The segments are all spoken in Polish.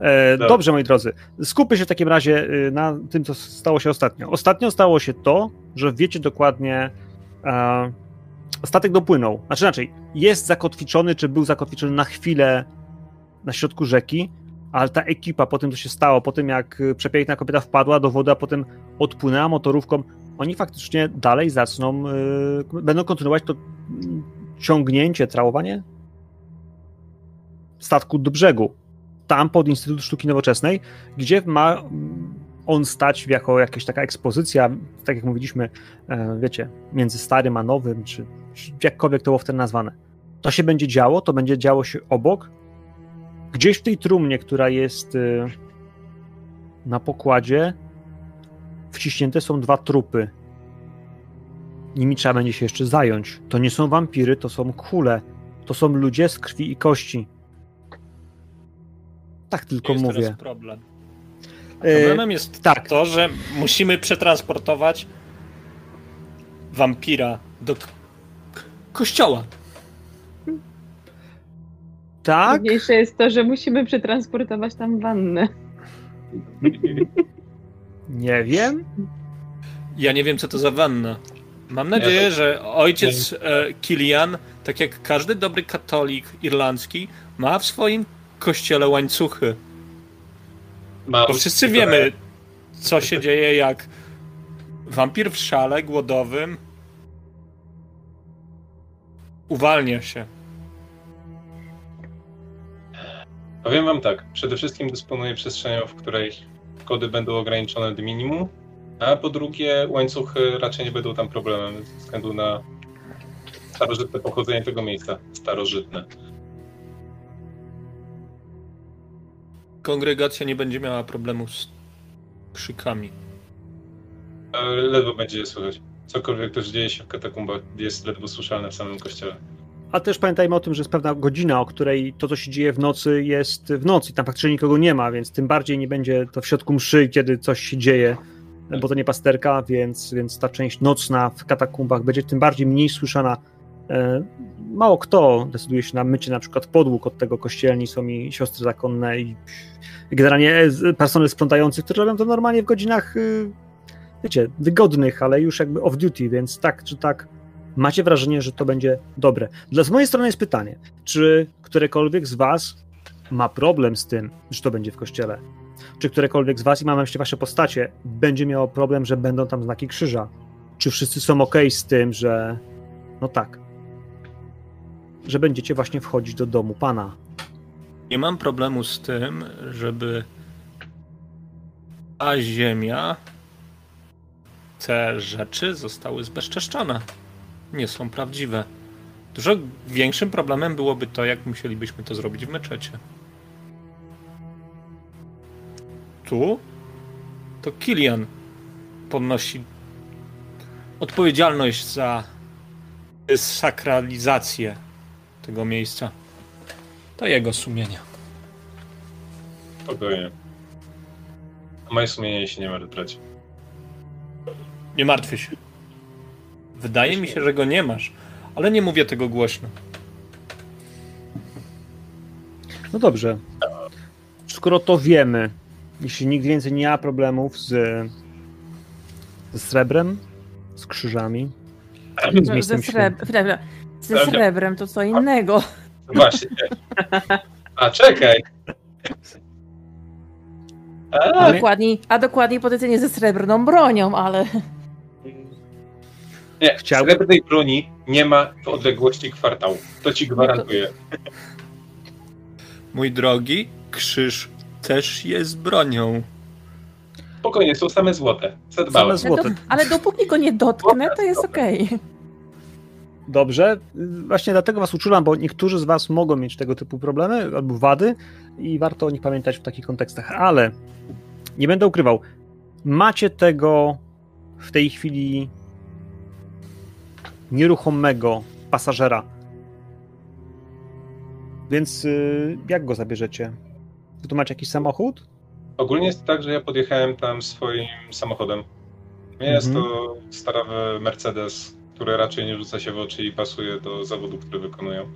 E, dobrze, moi drodzy. Skupmy się w takim razie y, na tym, co stało się ostatnio. Ostatnio stało się to, że wiecie dokładnie. E, statek dopłynął. Znaczy inaczej, jest zakotwiczony, czy był zakotwiczony na chwilę na środku rzeki, ale ta ekipa po tym, co się stało, po tym jak przepiękna kobieta wpadła do wody, a potem odpłynęła motorówką, oni faktycznie dalej zaczną, yy, będą kontynuować to ciągnięcie, trałowanie statku do brzegu. Tam pod Instytut Sztuki Nowoczesnej, gdzie ma on stać jako jakaś taka ekspozycja, tak jak mówiliśmy, e, wiecie, między starym a nowym, czy, czy jakkolwiek to było wtedy nazwane. To się będzie działo, to będzie działo się obok. Gdzieś w tej trumnie, która jest e, na pokładzie, wciśnięte są dwa trupy. Nimi trzeba będzie się jeszcze zająć. To nie są wampiry, to są kule. To są ludzie z krwi i kości. Tak tylko jest mówię. Teraz problem. Problemem jest tak. to, że musimy przetransportować wampira do kościoła. Tak? Ważniejsze jest to, że musimy przetransportować tam wannę. Nie wiem. Ja nie wiem, co to za wanna. Mam nadzieję, ja to... że ojciec e, Kilian, tak jak każdy dobry katolik irlandzki, ma w swoim kościele łańcuchy. Bo wszyscy wiemy, co się dzieje, jak wampir w szale głodowym uwalnia się. Powiem wam tak, przede wszystkim dysponuję przestrzenią, w której kody będą ograniczone do minimum, a po drugie łańcuchy raczej nie będą tam problemem ze względu na starożytne pochodzenie tego miejsca. Starożytne. Kongregacja nie będzie miała problemu z krzykami. Ledwo będzie je słychać. Cokolwiek też dzieje się w katakumbach jest ledwo słyszalne w samym kościele. A też pamiętajmy o tym, że jest pewna godzina, o której to, co się dzieje w nocy, jest w nocy. Tam faktycznie nikogo nie ma, więc tym bardziej nie będzie to w środku mszy, kiedy coś się dzieje, bo to nie pasterka, więc, więc ta część nocna w katakumbach będzie tym bardziej mniej słyszana. Mało kto decyduje się na mycie na przykład podłóg od tego kościelni, są mi siostry zakonne i generalnie personel sprzątający, którzy robią to normalnie w godzinach, y, wiecie, wygodnych, ale już jakby off duty, więc tak czy tak macie wrażenie, że to będzie dobre. Dla z mojej strony jest pytanie, czy którekolwiek z was ma problem z tym, że to będzie w kościele? Czy którekolwiek z was, i mam na myśli wasze postacie, będzie miało problem, że będą tam znaki krzyża? Czy wszyscy są ok z tym, że no tak, że będziecie właśnie wchodzić do domu Pana? Nie mam problemu z tym, żeby a ziemia te rzeczy zostały zbezczeszczone nie są prawdziwe. Dużo większym problemem byłoby to, jak musielibyśmy to zrobić w meczecie. Tu to Kilian ponosi odpowiedzialność za sakralizację tego miejsca. To jego sumienie. Spokojnie. A moje sumienie się nie martwić. Nie martwię się. Wydaje mi się, że go nie masz, ale nie mówię tego głośno. No dobrze. Skoro to wiemy, jeśli nikt więcej nie ma problemów z, ze srebrem, z krzyżami, z no, ze, ze srebrem to co innego. Właśnie. A czekaj. A, dokładniej, a dokładniej powiedzenie ze srebrną bronią, ale. Nie, Chciałbym... srebrnej broni nie ma w odległości kwartału. To ci gwarantuję. Mój drogi, krzyż też jest bronią. Spokojnie, są same złote. Zadbałem. Same złote. Ale, dopóki go nie dotknę, to jest okej. Okay. Dobrze. Właśnie dlatego was uczulam, bo niektórzy z was mogą mieć tego typu problemy albo wady i warto o nich pamiętać w takich kontekstach. Ale nie będę ukrywał, macie tego w tej chwili nieruchomego pasażera. Więc y, jak go zabierzecie? Wy tu macie jakiś samochód? Ogólnie jest tak, że ja podjechałem tam swoim samochodem. Jest mhm. to starawy Mercedes, który raczej nie rzuca się w oczy i pasuje do zawodu, który wykonują.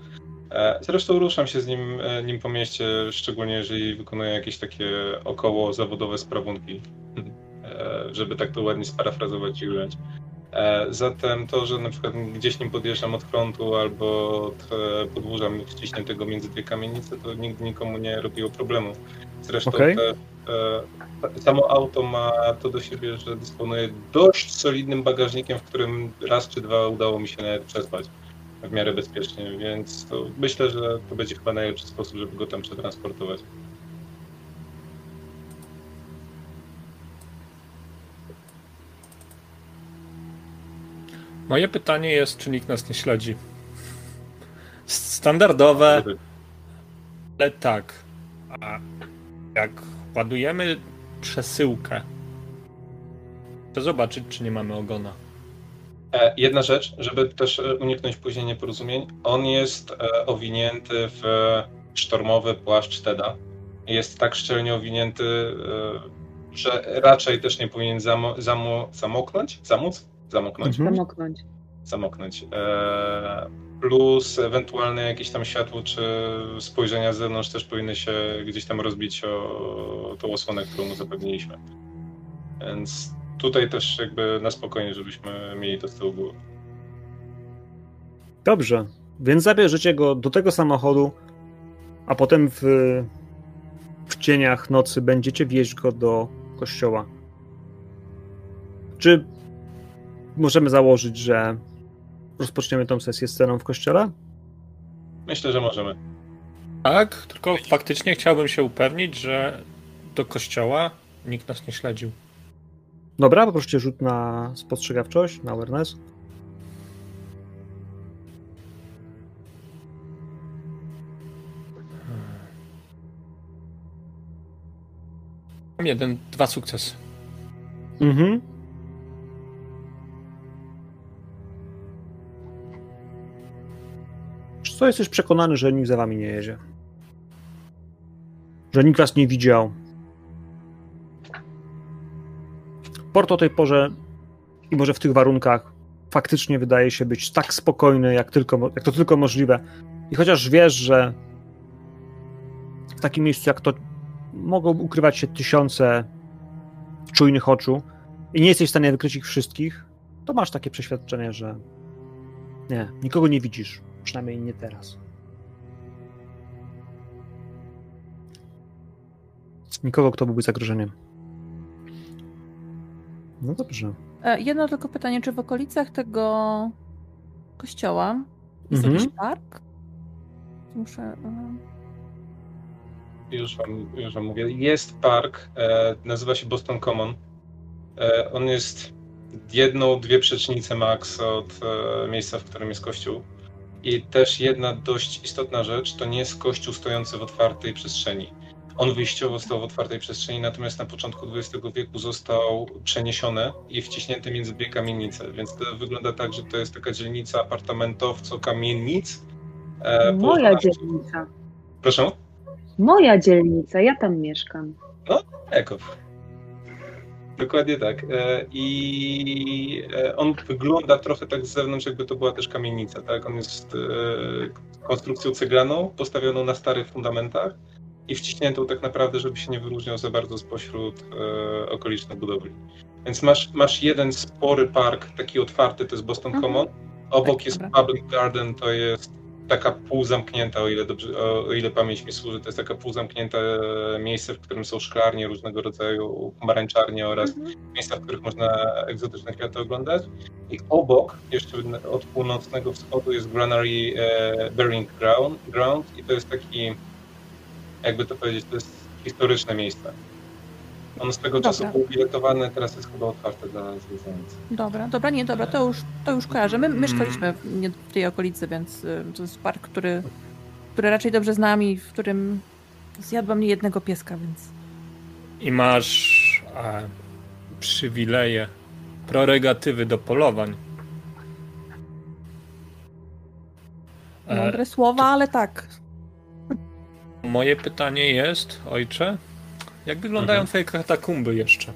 E, zresztą ruszam się z nim, e, nim po mieście, szczególnie jeżeli wykonuję jakieś takie około zawodowe sprawunki, e, żeby tak to ładnie sparafrazować i ująć. Zatem to, że na przykład gdzieś nim podjeżdżam od frontu albo od podwórza wciśniętego między dwie kamienice, to nigdy nikomu nie robiło problemu. Zresztą okay. te, samo auto ma to do siebie, że dysponuje dość solidnym bagażnikiem, w którym raz czy dwa udało mi się nawet przespać w miarę bezpiecznie, więc myślę, że to będzie chyba najlepszy sposób, żeby go tam przetransportować. Moje pytanie jest, czy nikt nas nie śledzi. Standardowe, ale tak. A jak ładujemy przesyłkę, to zobaczyć, czy nie mamy ogona. E, jedna rzecz, żeby też e, uniknąć później nieporozumień. On jest e, owinięty w sztormowy płaszcz Teda. Jest tak szczelnie owinięty, że raczej też nie powinien zamo, zamo, zamoknąć? Zamóc? Zamoknąć. Mhm. Zamoknąć. Zamoknąć. Plus ewentualne jakieś tam światło czy spojrzenia z zewnątrz też powinny się gdzieś tam rozbić o tą osłonę, którą mu zapewniliśmy. Więc tutaj też jakby na spokojnie, żebyśmy mieli to z tyłu głowy. Dobrze, więc zabierzecie go do tego samochodu, a potem w, w cieniach nocy będziecie wieźć go do kościoła. Czy możemy założyć, że rozpoczniemy tą sesję sceną w kościele? Myślę, że możemy. Tak, tylko faktycznie chciałbym się upewnić, że do kościoła nikt nas nie śledził. Dobra, poproszę rzut na spostrzegawczość, na awareness. Mam jeden, dwa sukcesy. Mhm. Co jesteś przekonany, że nikt za wami nie jedzie? Że nikt was nie widział? port o tej porze i może w tych warunkach faktycznie wydaje się być tak spokojny, jak, tylko, jak to tylko możliwe. I chociaż wiesz, że w takim miejscu jak to mogą ukrywać się tysiące czujnych oczu i nie jesteś w stanie wykryć ich wszystkich, to masz takie przeświadczenie, że nie, nikogo nie widzisz. Przynajmniej nie teraz. Nikogo, kto byłby zagrożeniem. No dobrze. E, jedno tylko pytanie, czy w okolicach tego kościoła jest mhm. jakiś park? Muszę... E, już wam, już wam mówię. Jest park, e, nazywa się Boston Common. E, on jest jedną, dwie przecznice max od e, miejsca, w którym jest kościół. I też jedna dość istotna rzecz, to nie jest kościół stojący w otwartej przestrzeni. On wyjściowo stał w otwartej przestrzeni, natomiast na początku XX wieku został przeniesiony i wciśnięty między dwie kamienice, więc to wygląda tak, że to jest taka dzielnica apartamentowco-kamienic. E, Moja dzielnica. Proszę? Moja dzielnica, ja tam mieszkam. No, Ekow. Dokładnie tak. E, I e, on wygląda trochę tak z zewnątrz, jakby to była też kamienica. Tak? On jest konstrukcją ceglaną, postawioną na starych fundamentach i wciśniętą tak naprawdę, żeby się nie wyróżniał za bardzo spośród e, okolicznych budowli. Więc masz, masz jeden spory park, taki otwarty, to jest Boston mhm. Common. Obok tak, jest. Public Garden, to jest taka półzamknięta, o ile, dobrze, o ile pamięć mi służy, to jest taka półzamknięte miejsce, w którym są szklarnie różnego rodzaju, pomarańczarnie oraz mhm. miejsca, w których można egzotyczne kwiaty oglądać. I obok, jeszcze od północnego wschodu jest Granary e, Burying Ground, Ground i to jest taki jakby to powiedzieć, to jest historyczne miejsce. On z tego dobra. czasu był biletowany, teraz jest chyba otwarte dla zwiedzających. Dobra, dobra, nie, dobra, to już, to już kojarzę. My mieszkaliśmy w tej okolicy, więc y, to jest park, który, który raczej dobrze znam i w którym zjadłam nie jednego pieska, więc... I masz a, przywileje, prerogatywy do polowań. Mądre słowa, ale tak. Moje pytanie jest, ojcze, jak wyglądają mhm. twoje katakumby jeszcze?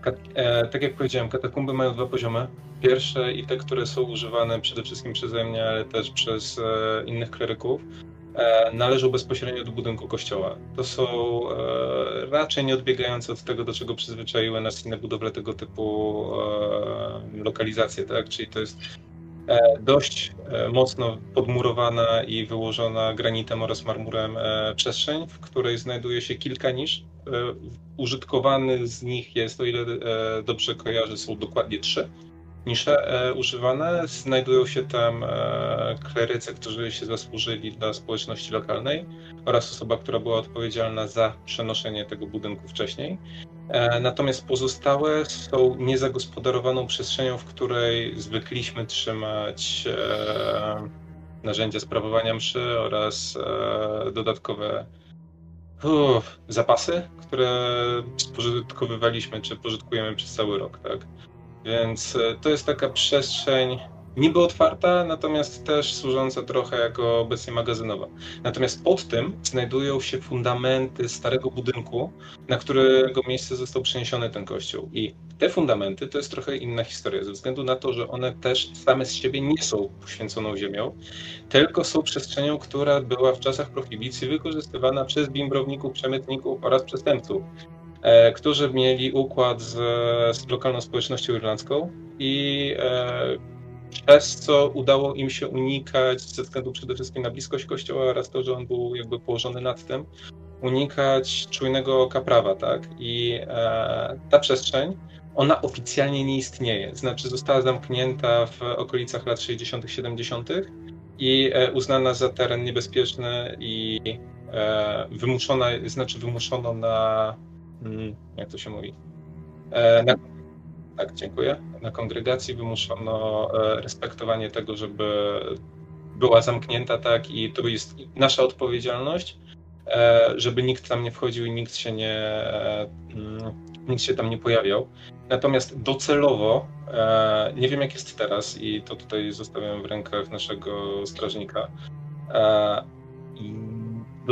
Kat e, tak jak powiedziałem, katakumby mają dwa poziomy. pierwsze i te, które są używane przede wszystkim przeze mnie, ale też przez e, innych kleryków, e, należą bezpośrednio do budynku kościoła. To są e, raczej nie odbiegające od tego, do czego przyzwyczaiły nas inne budowle tego typu e, lokalizacje, tak? Czyli to jest dość e, mocno podmurowana i wyłożona granitem oraz marmurem e, przestrzeń, w której znajduje się kilka nisz. E, Użytkowany z nich jest, o ile e, dobrze kojarzę, są dokładnie trzy nisze e, używane. Znajdują się tam e, którzy się zasłużyli dla społeczności lokalnej oraz osoba, która była odpowiedzialna za przenoszenie tego budynku wcześniej. E, natomiast pozostałe są niezagospodarowaną przestrzenią, w której zwykliśmy trzymać e, narzędzia sprawowania mszy oraz e, dodatkowe uff, zapasy, które spożytkowywaliśmy czy pożytkujemy przez cały rok. Tak? Więc e, to jest taka przestrzeń niby otwarta, natomiast też służąca trochę jako obecnie magazynowa. Natomiast pod tym znajdują się fundamenty starego budynku, na którego miejsce został przeniesiony ten kościół. I te fundamenty to jest trochę inna historia, ze względu na to, że one też same z siebie nie są poświęconą ziemią, tylko są przestrzenią, która była w czasach prohibicji wykorzystywana przez bimbrowników, przemytników oraz przestępców którzy mieli układ z, z lokalną społecznością irlandzką i e, przez co udało im się unikać, ze względu przede wszystkim na bliskość kościoła oraz to, że on był jakby położony nad tym, unikać czujnego oka prawa, tak? I e, ta przestrzeń, ona oficjalnie nie istnieje, znaczy została zamknięta w okolicach lat 60., 70. i e, uznana za teren niebezpieczny i e, wymuszona, znaczy wymuszono na jak to się mówi? E, na, tak, dziękuję. Na kongregacji wymuszono e, respektowanie tego, żeby była zamknięta tak i to jest nasza odpowiedzialność, e, żeby nikt tam nie wchodził i nikt się nie, mm, nikt się tam nie pojawiał. Natomiast docelowo, nie wiem jak jest teraz i to tutaj zostawiam w rękach naszego strażnika,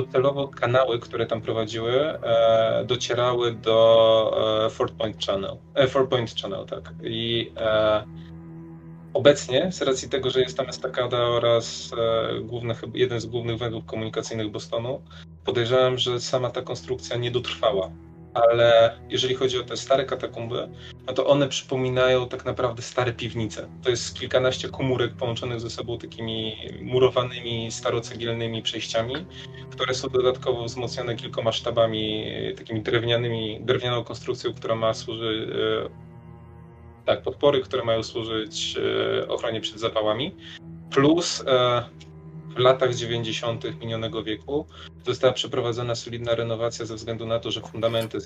docelowo kanały, które tam prowadziły, e, docierały do e, Fort Point Channel. E, Fort Point Channel, tak. I obecnie, z racji tego, że jest tam estakada oraz głównych, jeden z głównych węzłów komunikacyjnych Bostonu, podejrzewam, że sama ta konstrukcja nie dotrwała ale jeżeli chodzi o te stare katakumby, no to one przypominają tak naprawdę stare piwnice. To jest kilkanaście komórek połączonych ze sobą takimi murowanymi, starocegielnymi przejściami, które są dodatkowo wzmocnione kilkoma sztabami, takimi drewnianymi, drewnianą konstrukcją, która ma służyć e, tak, podpory, które mają służyć e, ochronie przed zapałami, plus e, w latach 90. minionego wieku została przeprowadzona solidna renowacja ze względu na to, że fundamenty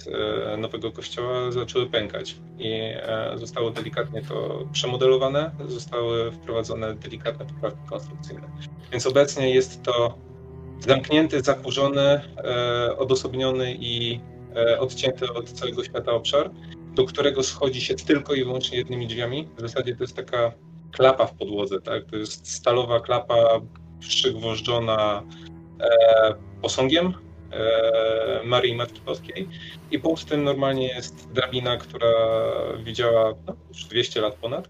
e, nowego kościoła zaczęły pękać i e, zostało delikatnie to przemodelowane, zostały wprowadzone delikatne poprawki konstrukcyjne. Więc obecnie jest to zamknięty, zakurzony, e, odosobniony i odcięty od całego świata obszar, do którego schodzi się tylko i wyłącznie jednymi drzwiami. W zasadzie to jest taka klapa w podłodze, tak? To jest stalowa klapa przygwożdżona e, posągiem e, Marii Matki Boskiej i pod tym normalnie jest drabina, która widziała no, już 200 lat ponad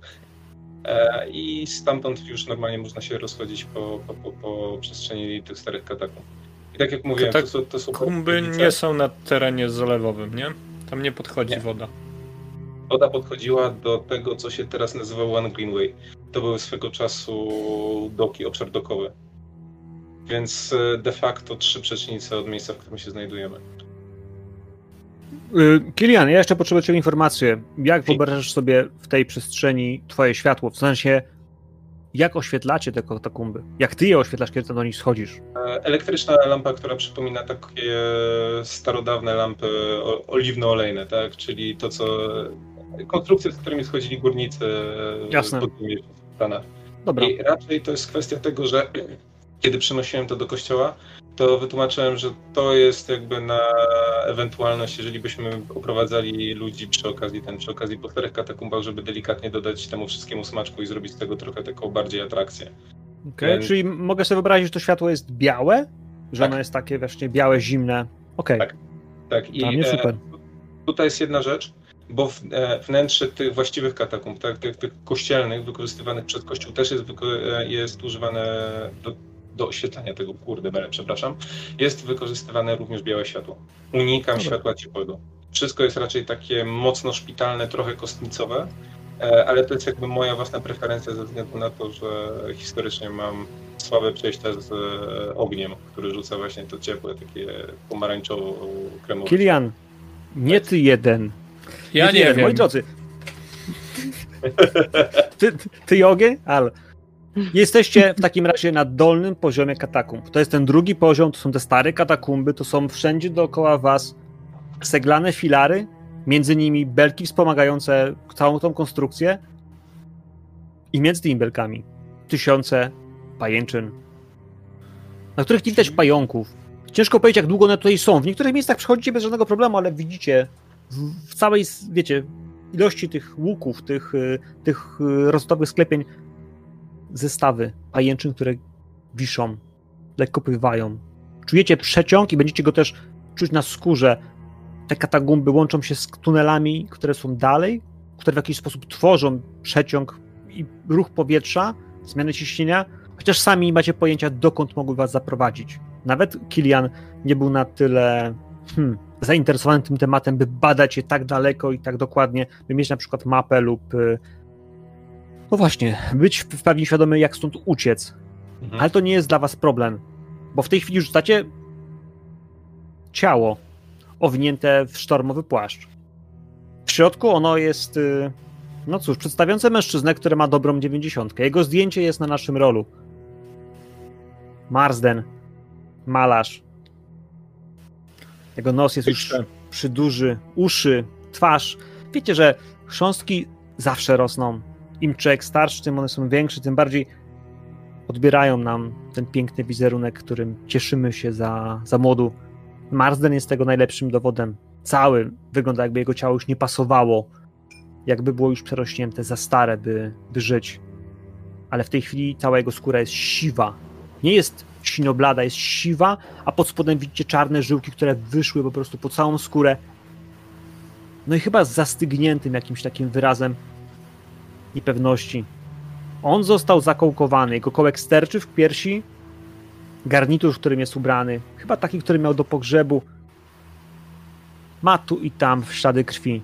e, i stamtąd już normalnie można się rozchodzić po, po, po, po przestrzeni tych starych katakumb. I tak jak mówiłem, tak, to, są, nie są na terenie zalewowym, nie? Tam nie podchodzi Nie. woda. Woda podchodziła do tego, co się teraz nazywa One Greenway. To były swego czasu doki, obszar dokowy. Więc e, de facto trzy przecznice od miejsca, w którym się znajdujemy. Y, Kilian, ja jeszcze potrzebuję Ciebie informację. Jak wyobrażasz sobie w tej przestrzeni Twoje światło? W sensie, jak oświetlacie te katakumby? Jak Ty je oświetlasz, kiedy do nich schodzisz? E, Elektryczna lampa, która przypomina takie starodawne lampy oliwno-olejne, tak? Czyli to, co. konstrukcje, z którymi schodzili górnicy e, Jasne. w Stanach. Dobra. I raczej to jest kwestia tego, że kiedy przenosiłem to do kościoła, to wytłumaczyłem, że to jest jakby na ewentualność, jeżeli byśmy oprowadzali ludzi przy okazji ten, przy okazji po czterech katakumbach, żeby delikatnie dodać temu wszystkiemu smaczku i zrobić z tego trochę taką bardziej atrakcję. Okay. Więc- Czyli mogę sobie wyobrazić, że to światło jest białe? Że Tak. ono jest takie właśnie białe, zimne. Okej, Tak. Tak, i dla mnie e, super. tutaj jest jedna rzecz. Bo w, e, wnętrze tych właściwych katakumb, tak, tych, tych kościelnych, wykorzystywanych przez Kościół, też jest, wyko- jest używane do, do oświetlania tego, kurde, bele, przepraszam, jest wykorzystywane również białe światło. Unikam Dobra. światła ciepłego. Wszystko jest raczej takie mocno szpitalne, trochę kostnicowe, e, ale to jest jakby moja własna preferencja ze względu na to, że historycznie mam słabe przejścia z e, ogniem, który rzuca właśnie to ciepłe, takie pomarańczowo-kremowe. Kilian, nie ty jeden. Ja nie jeden. wiem. Moi drodzy. Ty, ty, ogień? Al. Jesteście w takim razie na dolnym poziomie katakumb. To jest ten drugi poziom, to są te stare katakumby, to są wszędzie dookoła was seglane filary, między nimi belki wspomagające całą tą konstrukcję i między tymi belkami tysiące pajęczyn, na których nie widać pająków. Ciężko powiedzieć, jak długo one tutaj są. W niektórych miejscach przechodzicie bez żadnego problemu, ale widzicie w, całej, wiecie, ilości tych łuków, tych, y, tych y, roztowych sklepień zestawy pajęczyn, które wiszą, lekko pływają. Czujecie przeciąg i będziecie go też czuć na skórze. Te katagumby łączą się z tunelami, które są dalej, które w jakiś sposób tworzą przeciąg i ruch powietrza, zmianę ciśnienia, chociaż sami macie pojęcia, dokąd mogły was zaprowadzić. Nawet Kilian nie był na tyle hmm, zainteresowany tym tematem, by badać je tak daleko i tak dokładnie, by mieć na przykład mapę lub y, no właśnie, być w pełni świadomy, jak stąd uciec. Mhm. Ale to nie jest dla was problem, bo w tej chwili rzucacie ciało owinięte w sztormowy płaszcz. W środku ono jest, y, no cóż, przedstawiające mężczyznę, który ma dobrą dziewięćdziesiątkę. Jego zdjęcie jest na naszym rolu. Marsden, malarz. Jego nos jest już przyduży, uszy, twarz. Wiecie, że chrząstki zawsze rosną. Im człowiek starszy, tym one są większe, tym bardziej odbierają nam ten piękny wizerunek, którym cieszymy się za, za młodu. Marsden jest tego najlepszym dowodem. Cały wygląda, jakby jego ciało już nie pasowało, jakby było już przerośnięte, za stare, by, by żyć. Ale w tej chwili cała jego skóra jest siwa. Nie jest sinoblada, jest siwa, a pod spodem widzicie czarne żyłki, które wyszły po prostu po całą skórę. No i chyba z zastygniętym jakimś takim wyrazem niepewności. On został zakołkowany, jego kołek sterczy w piersi, garnitur, w którym jest ubrany, chyba taki, który miał do pogrzebu, ma tu i tam ślady krwi.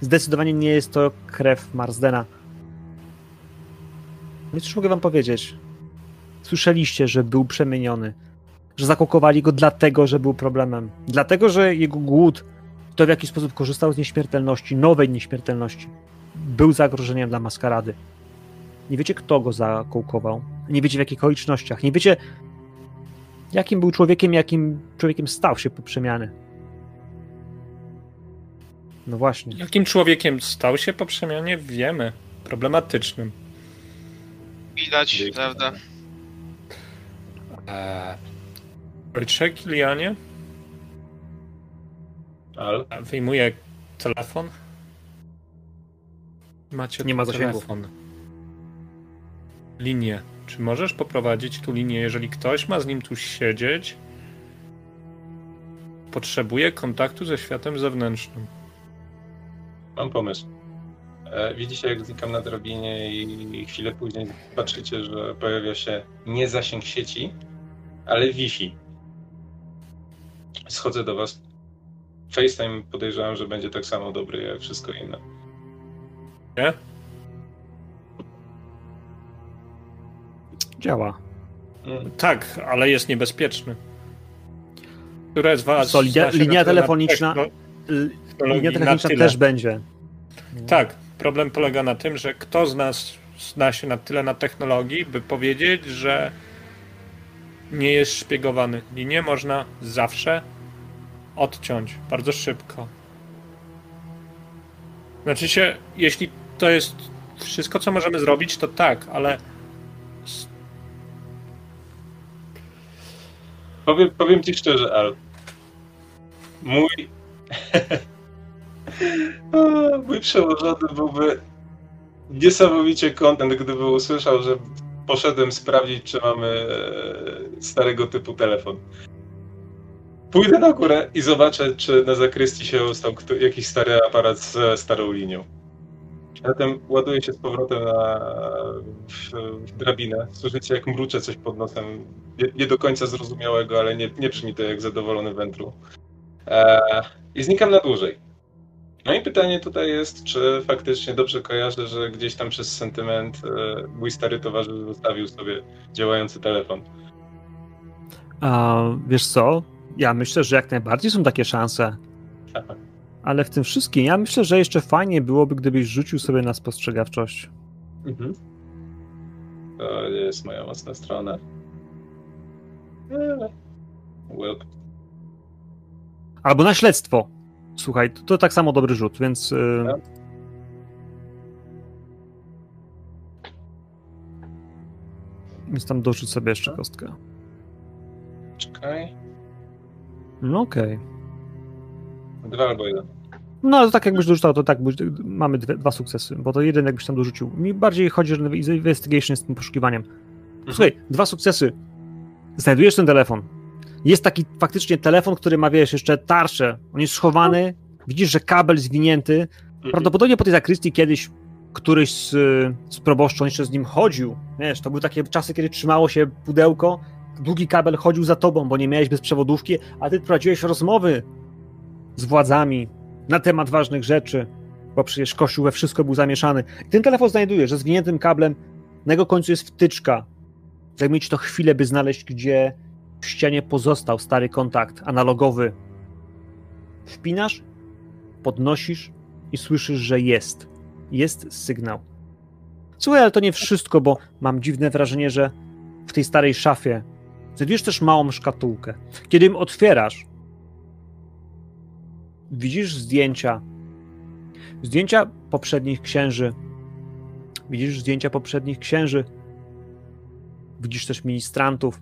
Zdecydowanie nie jest to krew Marsdena. Więc już mogę wam powiedzieć. Słyszeliście, że był przemieniony. Że zakołkowali go dlatego, że był problemem. Dlatego, że jego głód, to w jaki sposób korzystał z nieśmiertelności, nowej nieśmiertelności, był zagrożeniem dla maskarady. Nie wiecie, kto go zakołkował. Nie wiecie, w jakich okolicznościach. Nie wiecie, jakim był człowiekiem, jakim człowiekiem stał się po przemiany. No właśnie. Jakim człowiekiem stał się po przemianie, wiemy. Problematycznym. Widać, Dzięki. prawda? Eee, Ojcze Kilianie, Al? wyjmuję telefon. Macie Nie ma zasięgu. telefon. Linię. Czy możesz poprowadzić tu linię, jeżeli ktoś ma z nim tu siedzieć? Potrzebuje kontaktu ze światem zewnętrznym. Mam pomysł. E, Widzicie, jak znikam na drabinie i chwilę później patrzycie, że pojawia się nie zasięg sieci, ale Wi-Fi. Schodzę do was. FaceTime podejrzewam, że będzie tak samo dobry jak wszystko inne. Nie? Działa. Mm. Tak, ale jest niebezpieczny. Które z was... Co, linia- linia telefoniczna- Linia na telefoniczna tyle. też będzie. Tak, problem polega na tym, że kto z nas zna się na tyle na technologii, by powiedzieć, że nie jest szpiegowany. Linię można zawsze odciąć bardzo szybko. Znaczy się, jeśli to jest wszystko, co możemy zrobić, to tak, ale Powiem, powiem ci szczerze, Al. Mój. Mój przełożony byłby niesamowicie kontent, gdyby usłyszał, że poszedłem sprawdzić, czy mamy e, starego typu telefon. Pójdę na górę i zobaczę, czy na zakrystii się ustał kto- jakiś stary aparat ze starą linią. Zatem ładuję się z powrotem na w, w drabinę. Słyszycie, jak mruczę coś pod nosem. Nie, nie do końca zrozumiałego, ale nie, nie brzmi to jak zadowolony wędru. E, I znikam na dłużej. No i pytanie tutaj jest, czy faktycznie dobrze kojarzę, że gdzieś tam przez sentyment e, mój stary towarzysz zostawił sobie działający telefon. A, wiesz co? Ja myślę, że jak najbardziej są takie szanse. Ale w tym wszystkim, ja myślę, że jeszcze fajnie byłoby, gdybyś rzucił sobie na spostrzegawczość. Mhm. To jest moja mocna strona. Eee. Albo na śledztwo. Słuchaj, to, to tak samo dobry rzut, więc. y, Tak. Więc tam dorzuć sobie jeszcze kostkę. czekaj. No okej. Dwa albo jeden. No ale tak jakbyś dorzucał, to tak mamy dwie, dwa sukcesy, bo to jeden jakbyś tam dorzucił. Mi bardziej chodzi, że investigation jest tym poszukiwaniem. Słuchaj, dwa sukcesy. Znajdujesz ten telefon. Jest taki faktycznie telefon, który ma, wiesz, jeszcze tarczę. On jest schowany, widzisz, że kabel zwinięty. Mhm. Prawdopodobnie po tej zakrystii kiedyś któryś z, z proboszczą jeszcze z nim chodził. Wiesz, to były takie czasy, kiedy trzymało się pudełko, długi kabel chodził za tobą, bo nie miałeś bezprzewodówki, a ty prowadziłeś rozmowy z władzami na temat ważnych rzeczy, bo przecież Kościół we wszystko był zamieszany. I ten telefon znajdujesz, że zwiniętym kablem na jego końcu jest wtyczka. Zajmuje ci to chwilę, by znaleźć, gdzie w ścianie pozostał stary kontakt analogowy. Wpinasz, podnosisz i słyszysz, że jest. Jest sygnał. Słuchaj, ale to nie wszystko, bo mam dziwne wrażenie, że w tej starej szafie znajdujesz też małą szkatułkę. Kiedy ją otwierasz, widzisz zdjęcia. Zdjęcia poprzednich księży. Widzisz zdjęcia poprzednich księży. Widzisz też ministrantów.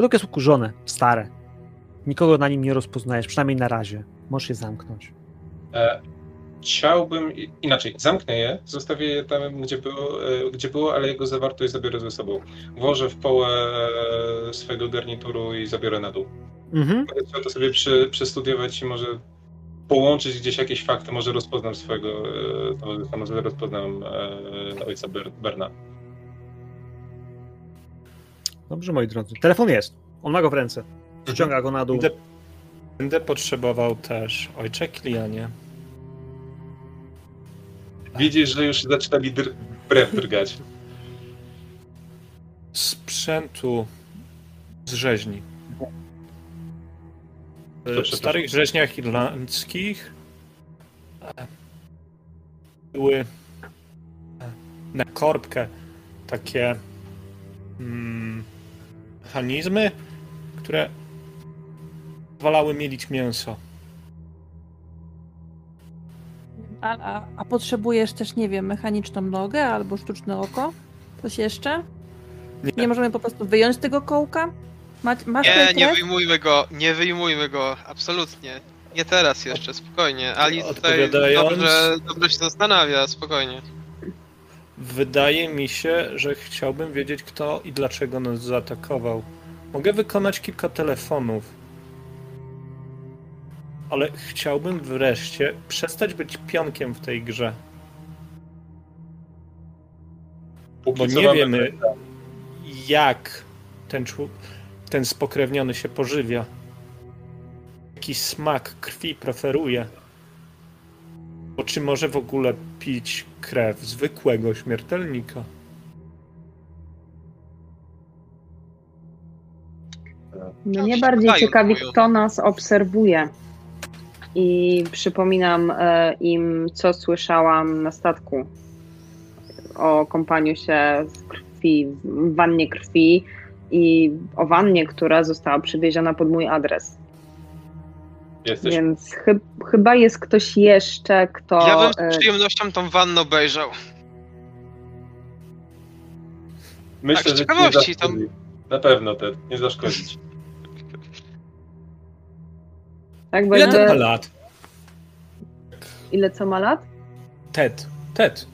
Pudełko jest ukurzone, stare. Nikogo na nim nie rozpoznajesz, przynajmniej na razie. Możesz je zamknąć. E, chciałbym inaczej, zamknę je, zostawię je tam, gdzie było, e, gdzie było, ale jego zawartość zabiorę ze sobą. Włożę w połę e, swojego garnituru i zabiorę na dół. Mhm. Chciał to sobie przy, przestudiować i może połączyć gdzieś jakieś fakty, może rozpoznam swojego e, towarzysza, może rozpoznam ojca Ber, Berna. Dobrze, moi drodzy. Telefon jest. On ma go w ręce. Ściąga go na dół. Będę, będę potrzebował też ojcze Kilianie. Widzisz, że już zaczyna mi dr- brew drgać. sprzętu z rzeźni. W starych rzeźniach irlandzkich e, były e, na korbkę takie mm, mechanizmy, które pozwalały mielić mięso. A, a, a potrzebujesz też, nie wiem, mechaniczną nogę albo sztuczne oko? Coś jeszcze? Nie. Nie możemy po prostu wyjąć tego kołka? Ma, masz Nie, nie wyjmujmy go, nie wyjmujmy go, absolutnie. Nie teraz jeszcze, spokojnie. Ali tutaj dobrze, dobrze się zastanawia, spokojnie. Wydaje mi się, że chciałbym wiedzieć, kto i dlaczego nas zaatakował. Mogę wykonać kilka telefonów. Ale chciałbym wreszcie przestać być pionkiem w tej grze. Póki Bo nie wiemy, jak ten, ten spokrewniony się pożywia. Jaki smak krwi preferuje. Bo czy może w ogóle pić krew zwykłego śmiertelnika? No mnie bardziej ciekawi, kto nas obserwuje. I przypominam e, im, co słyszałam na statku o kąpaniu się w krwi, w wannie krwi i o wannie, która została przywieziona pod mój adres. Jesteś Więc chy, chyba jest ktoś jeszcze, kto. Ja bym e, z przyjemnością tą wannę obejrzał. Myślę, tak, z że ciekawości, tam-. Na pewno, Ted, nie zaszkodzić. tak, bo Ile to ma lat? ile co ma lat? Ted. Ted.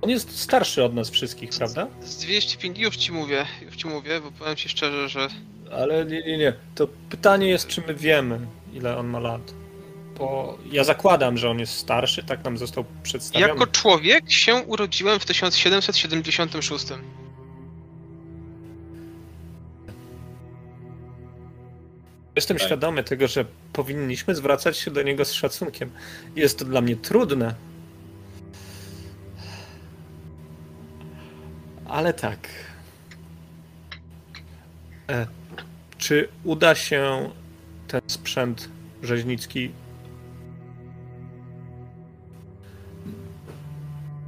On jest starszy od nas wszystkich, prawda? Z 250 już ci mówię, już ci mówię, bo powiem ci szczerze, że Ale nie, nie, nie. To pytanie jest, czy my wiemy, ile on ma lat. Bo ja zakładam, że on jest starszy, tak nam został przedstawiony. jako człowiek się urodziłem w 1776. Jestem Tak. świadomy tego, że powinniśmy zwracać się do niego z szacunkiem. Jest to dla mnie trudne. Ale tak. E, czy uda się ten sprzęt rzeźnicki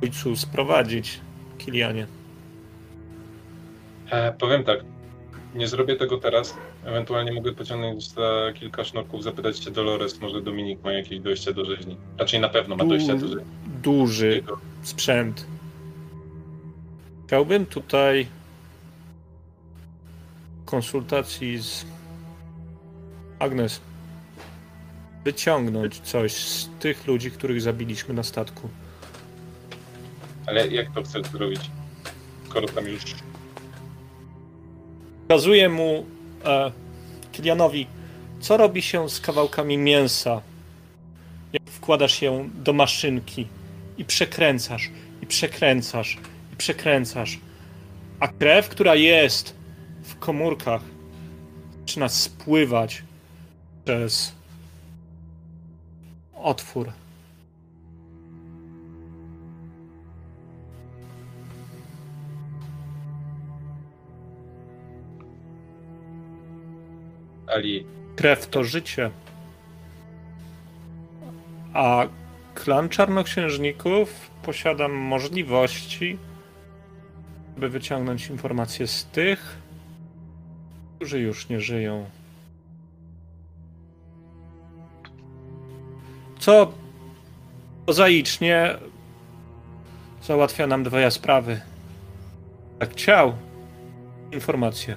ojcu sprowadzić, Kilianie? E, powiem tak, nie zrobię tego teraz. Ewentualnie mogę pociągnąć za kilka sznurków, zapytać się Dolores, może Dominik ma jakieś dojście do rzeźni. Raczej na pewno ma dojście do rzeźni. Duży sprzęt. Chciałbym tutaj konsultacji z Agnes wyciągnąć coś z tych ludzi, których zabiliśmy na statku. Ale jak to chcesz zrobić? Skoro tam już... Pokazuję mu e, Kilianowi, co robi się z kawałkami mięsa, jak wkładasz je do maszynki i przekręcasz, i przekręcasz, i przekręcasz. A krew, która jest w komórkach, zaczyna spływać przez otwór. Ali, Krew to życie. A klan czarnoksiężników posiada możliwości, by wyciągnąć informacje z tych, którzy już nie żyją. Co prozaicznie załatwia nam dwie sprawy. Jak ciał, informacje.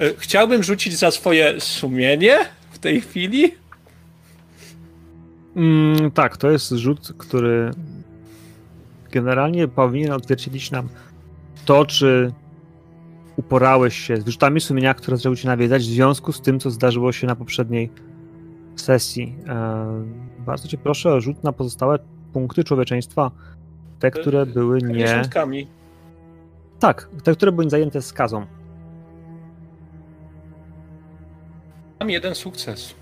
E, Chciałbym rzucić za swoje sumienie w tej chwili. Mm, tak, to jest rzut, który generalnie powinien odzwierciedlić nam to, czy uporałeś się z wyrzutami sumienia, które zaczęły cię nawiedzać w związku z tym, co zdarzyło się na poprzedniej sesji. E, bardzo cię proszę o rzut na pozostałe punkty człowieczeństwa. Te, które były nie. Dziesiątkami. Tak, te, które były zajęte skazą. Mam jeden sukces.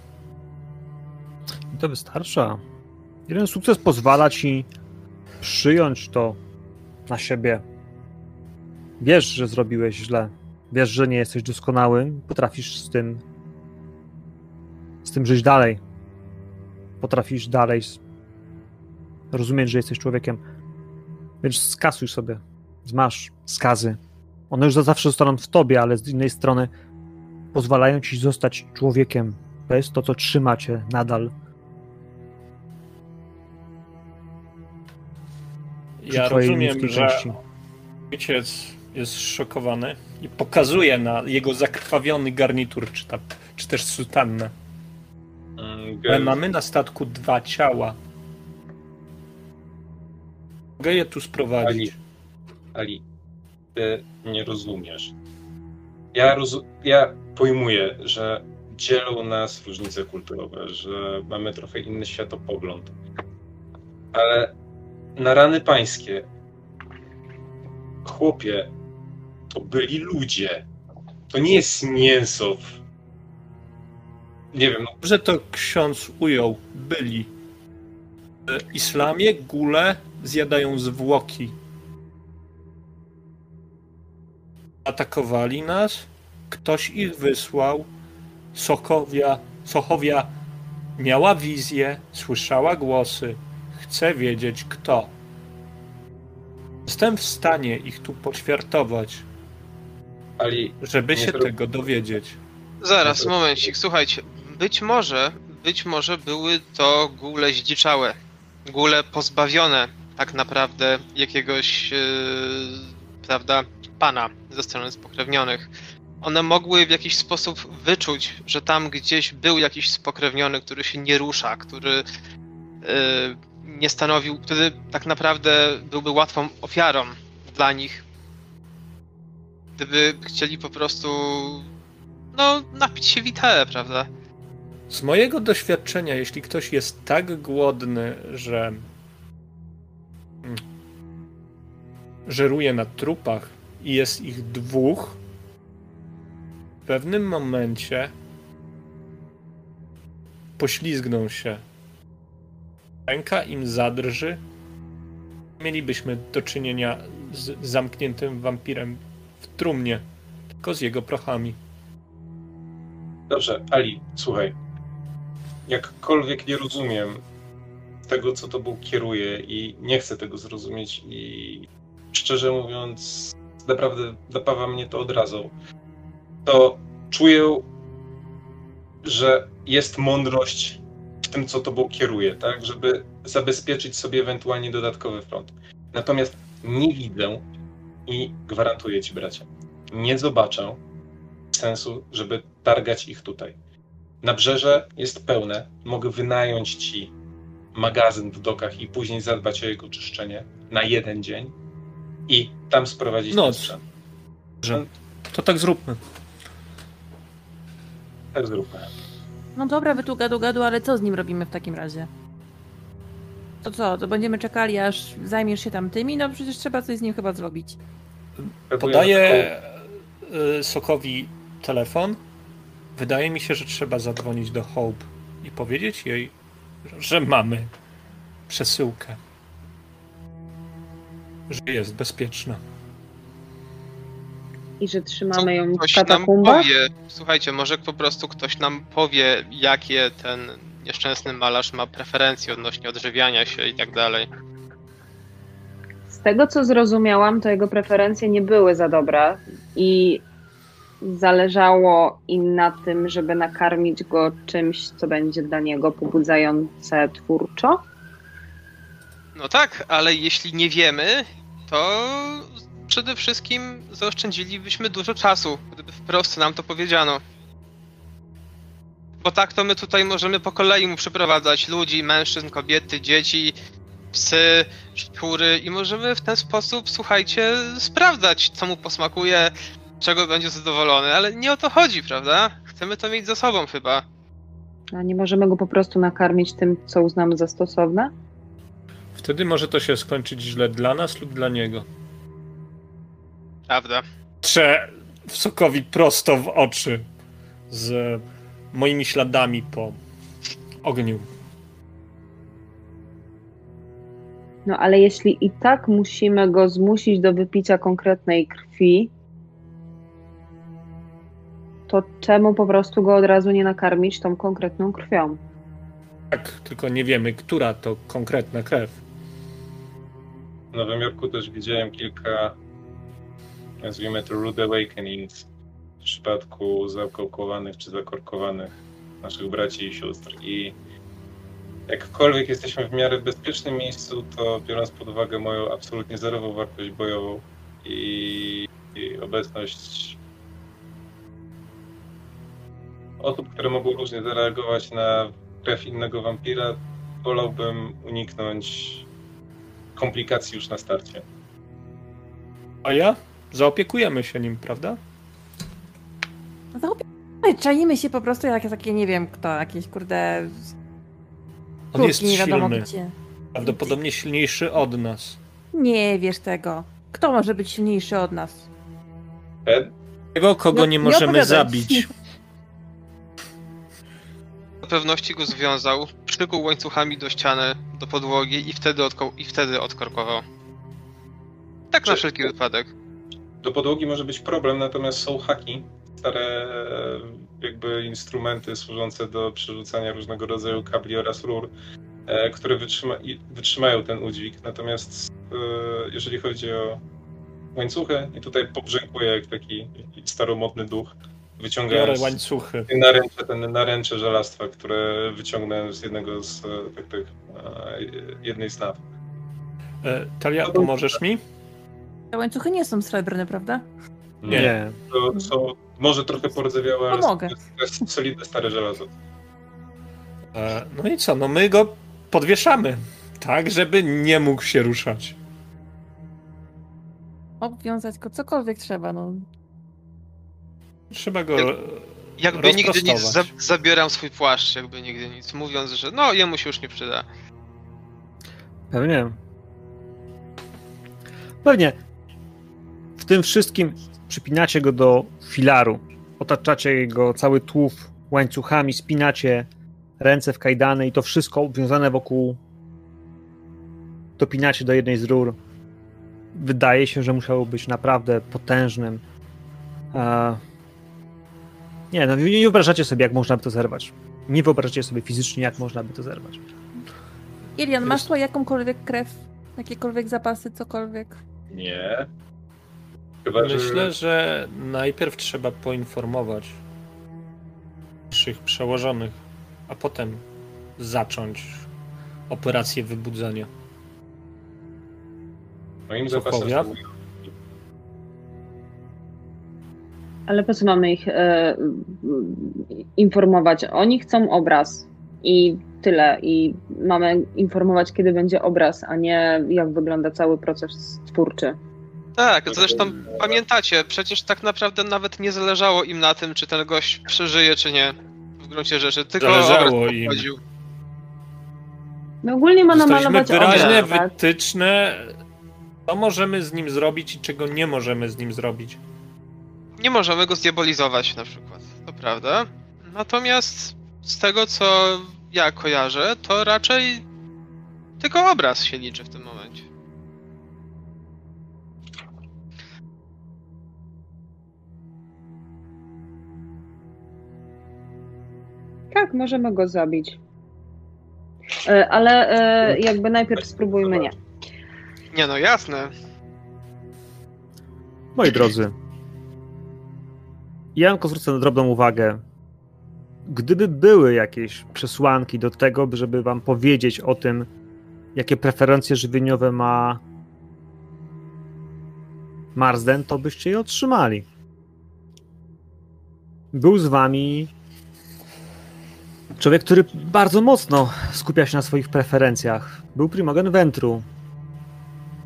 I to wystarcza. Jeden sukces pozwala ci przyjąć to na siebie. Wiesz, że zrobiłeś źle. Wiesz, że nie jesteś doskonały. Potrafisz z tym z tym żyć dalej. Potrafisz dalej rozumieć, że jesteś człowiekiem. Więc skasuj sobie. Zmasz skazy. One już za zawsze zostaną w tobie, ale z innej strony pozwalają ci zostać człowiekiem. To jest to, co trzyma cię nadal Ja twojej rozumiem, że części. ojciec jest szokowany i pokazuje na jego zakrwawiony garnitur, czy, ta, czy też sutannę. mm, Ale Gel, mamy na statku dwa ciała. Mogę je tu sprowadzić. Ali, ty nie rozumiesz. Ja, rozu- ja pojmuję, że dzielą nas różnice kulturowe, że mamy trochę inny światopogląd. Ale na rany pańskie, chłopie, to byli ludzie. To nie jest mięso. Nie wiem, no, Że to ksiądz ujął, byli. W islamie gule zjadają zwłoki. Atakowali nas, ktoś ich wysłał. Sochowia, Sochowia miała wizję, słyszała głosy. Chcę wiedzieć kto. Jestem w stanie ich tu poćwiartować, Ali, żeby się tego dowiedzieć. Zaraz, momencik, słuchajcie. Być może, być może były to góle zdziczałe. Góle pozbawione tak naprawdę jakiegoś, e, prawda, pana ze strony spokrewnionych. one mogły w jakiś sposób wyczuć, że tam gdzieś był jakiś spokrewniony, który się nie rusza, który y, nie stanowił, który tak naprawdę byłby łatwą ofiarą dla nich. Gdyby chcieli po prostu no, napić się witale, prawda? Z mojego doświadczenia, jeśli ktoś jest tak głodny, że mm, żeruje na trupach i jest ich dwóch, w pewnym momencie poślizgną się. Ręka im zadrży. Mielibyśmy do czynienia z zamkniętym wampirem w trumnie, tylko z jego prochami. Dobrze, Ali, słuchaj. Jakkolwiek nie rozumiem tego, co tobą kieruje i nie chcę tego zrozumieć i szczerze mówiąc, naprawdę napawa mnie to odrazą, to czuję, że jest mądrość tym, co tobą kieruje, tak? Żeby zabezpieczyć sobie ewentualnie dodatkowy front. Natomiast nie widzę i gwarantuję ci, bracie, nie zobaczę sensu, żeby targać ich tutaj. Nabrzeże jest pełne, mogę wynająć ci magazyn w dokach i później zadbać o jego czyszczenie na jeden dzień i tam sprowadzić No, ten sprzęt. Dobrze. To tak zróbmy. Tak zróbmy. No dobra, wy tu gadu gadu, ale co z nim robimy w takim razie? To co, to będziemy czekali, aż zajmiesz się tam tymi? No przecież trzeba coś z nim chyba zrobić. Podaję y, Sokowi telefon. Wydaje mi się, że trzeba zadzwonić do Hope i powiedzieć jej, że mamy przesyłkę. Że jest bezpieczna. I że trzymamy ją w Ktoś nam katakumbach? powie, słuchajcie, może po prostu ktoś nam powie, jakie ten nieszczęsny malarz ma preferencje odnośnie odżywiania się i tak dalej. Z tego co zrozumiałam, to jego preferencje nie były za dobre i zależało im na tym, żeby nakarmić go czymś, co będzie dla niego pobudzające twórczo. No tak, ale jeśli nie wiemy, to przede wszystkim zaoszczędzilibyśmy dużo czasu, gdyby wprost nam to powiedziano. Bo tak to my tutaj możemy po kolei mu przyprowadzać ludzi, mężczyzn, kobiety, dzieci, psy, szczury i możemy w ten sposób, słuchajcie, sprawdzać, co mu posmakuje, czego będzie zadowolony, ale nie o to chodzi, prawda? Chcemy to mieć za sobą chyba. A nie możemy go po prostu nakarmić tym, co uznamy za stosowne? Wtedy może to się skończyć źle dla nas lub dla niego. Prawda. Trze Sokowi prosto w oczy z moimi śladami po ogniu. No ale jeśli i tak musimy go zmusić do wypicia konkretnej krwi, to czemu po prostu go od razu nie nakarmić tą konkretną krwią? Tak, tylko nie wiemy, która to konkretna krew. W Nowym Jorku też widziałem kilka, nazwijmy to Rude Awakenings, w przypadku zakołkowanych czy zakorkowanych naszych braci i sióstr. I jakkolwiek jesteśmy w miarę bezpiecznym miejscu, to biorąc pod uwagę moją absolutnie zerową wartość bojową i, i obecność osób, które mogą różnie zareagować na krew innego wampira, wolałbym uniknąć komplikacji już na starcie. A ja? Zaopiekujemy się nim, prawda? No, Czaimy się po prostu jak takie, nie wiem kto, jakieś kurde... On jest nie wiadomo silny. gdzie. Prawdopodobnie silniejszy od nas. Nie wiesz tego. Kto może być silniejszy od nas? Tego, kogo No, nie nie możemy opowiadaj. zabić. Do pewności go związał, przykuł łańcuchami do ściany, do podłogi i wtedy, odko- i wtedy odkorkował. Tak na Czy- wszelki wypadek. Do podłogi może być problem, natomiast są haki, stare jakby instrumenty służące do przerzucania różnego rodzaju kabli oraz rur, e, które wytrzyma, wytrzymają ten udźwig. Natomiast e, jeżeli chodzi o łańcuchy, i tutaj pobrzękuję jak taki staromodny duch, wyciągając łańcuchy. naręcze, ten naręcze żelastwa, które wyciągnąłem z jednego z e, tych, tych jednej z naw. E, Talia, pomożesz mi? Te łańcuchy nie są srebrne, prawda? Nie. To są może trochę pordzewiałe, ale Pomogę. to jest solidne stare żelazo. E, No i co, no my go podwieszamy, tak, żeby nie mógł się ruszać. Obwiązać go cokolwiek trzeba, no. Trzeba go Jak- Jakby nigdy nic, za, zabieram swój płaszcz, jakby nigdy nic, mówiąc, że no jemu się już nie przyda. Pewnie. Pewnie. W tym wszystkim przypinacie go do filaru. Otaczacie jego cały tłów łańcuchami, spinacie ręce w kajdany i to wszystko obwiązane wokół. Dopinacie do jednej z rur. Wydaje się, że musiało być naprawdę potężnym. E... Nie, no nie nie wyobrażacie sobie, jak można by to zerwać. Nie wyobrażacie sobie fizycznie, jak można by to zerwać. Ilian, masz tu jakąkolwiek krew? Jakiekolwiek zapasy, cokolwiek? Nie. Chyba, że... Myślę, że najpierw trzeba poinformować naszych przełożonych, a potem zacząć operację wybudzenia. Moim zapasem Ale po co mamy ich e, informować? Oni chcą obraz i tyle. I mamy informować, kiedy będzie obraz, a nie jak wygląda cały proces twórczy. Tak, zresztą pamiętacie, przecież tak naprawdę nawet nie zależało im na tym, czy ten gość przeżyje, czy nie. W gruncie rzeczy, tylko Zależało im. chodził. No ogólnie ma namalować wyraźne obraz, tak? wytyczne, co możemy z nim zrobić i czego nie możemy z nim zrobić. Nie możemy go zdiabolizować na przykład, to prawda. Natomiast z tego, co ja kojarzę, to raczej tylko obraz się liczy w tym momencie. Tak, możemy go zabić. E, Ale e, jakby najpierw spróbujmy nie. Nie no, jasne. Moi drodzy, ja tylko zwrócę na drobną uwagę. Gdyby były jakieś przesłanki do tego, żeby wam powiedzieć o tym, jakie preferencje żywieniowe ma Marsden, to byście je otrzymali. Był z wami człowiek, który bardzo mocno skupia się na swoich preferencjach. Był Primogen Ventru.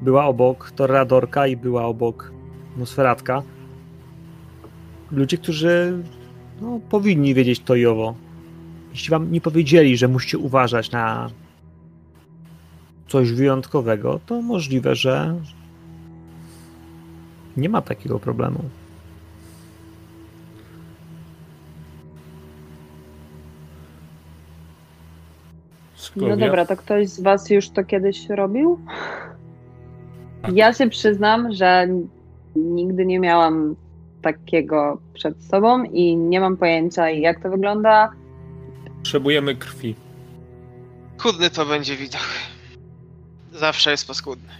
Była obok Torradorka i była obok Nosferatka. Ludzie, którzy no, powinni wiedzieć to i owo. Jeśli wam nie powiedzieli, że musicie uważać na coś wyjątkowego, to możliwe, że nie ma takiego problemu. No dobra, to ktoś z was już to kiedyś robił? Tak. Ja się przyznam, że nigdy nie miałam takiego przed sobą i nie mam pojęcia jak to wygląda. Potrzebujemy krwi. Chudny to będzie widok. Zawsze jest paskudny.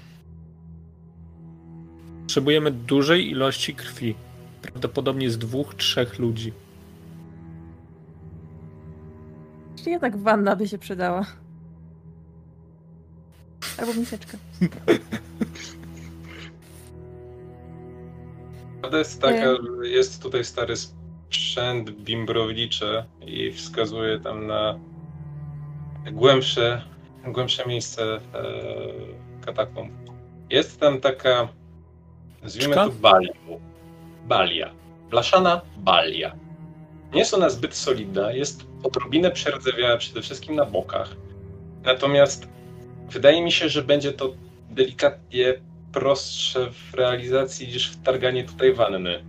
Potrzebujemy dużej ilości krwi. Prawdopodobnie z dwóch, trzech ludzi. Czy ja tak wanna by się przydała? Albo miseczka. Prawda jest taka, że jest tutaj stary sprzęt bimbrowniczy i wskazuje tam na głębsze, głębsze miejsce e, katakomb. Jest tam taka, nazwijmy Czka? to balią. Balia. Blaszana balia. Nie jest ona zbyt solidna, jest odrobinę przerdzewiała przede wszystkim na bokach. Natomiast wydaje mi się, że będzie to delikatnie prostsze w realizacji niż wtarganie tutaj wanny.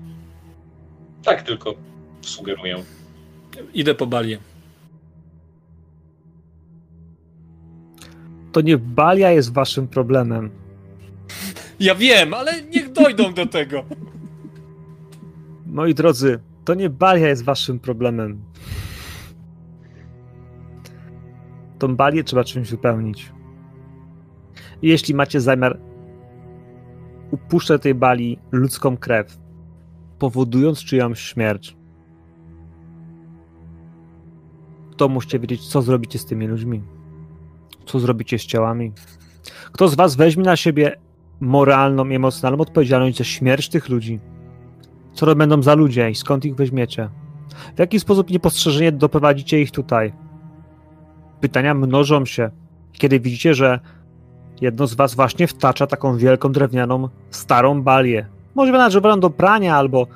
Tak tylko sugeruję. Idę po balię. To nie balia jest waszym problemem. Ja wiem, ale niech dojdą do tego. Moi drodzy, to nie balia jest waszym problemem. Tą balię trzeba czymś wypełnić. Jeśli macie zamiar upuszczać tej bali ludzką krew, powodując czyjąś śmierć, to musicie wiedzieć, co zrobicie z tymi ludźmi. Co zrobicie z ciałami. Kto z was weźmie na siebie moralną i emocjonalną odpowiedzialność za śmierć tych ludzi? Co będą za ludzie i skąd ich weźmiecie? W jaki sposób niepostrzeżenie doprowadzicie ich tutaj? Pytania mnożą się. Kiedy widzicie, że jedno z was właśnie wtacza taką wielką drewnianą, starą balię. Może należą do prania, albo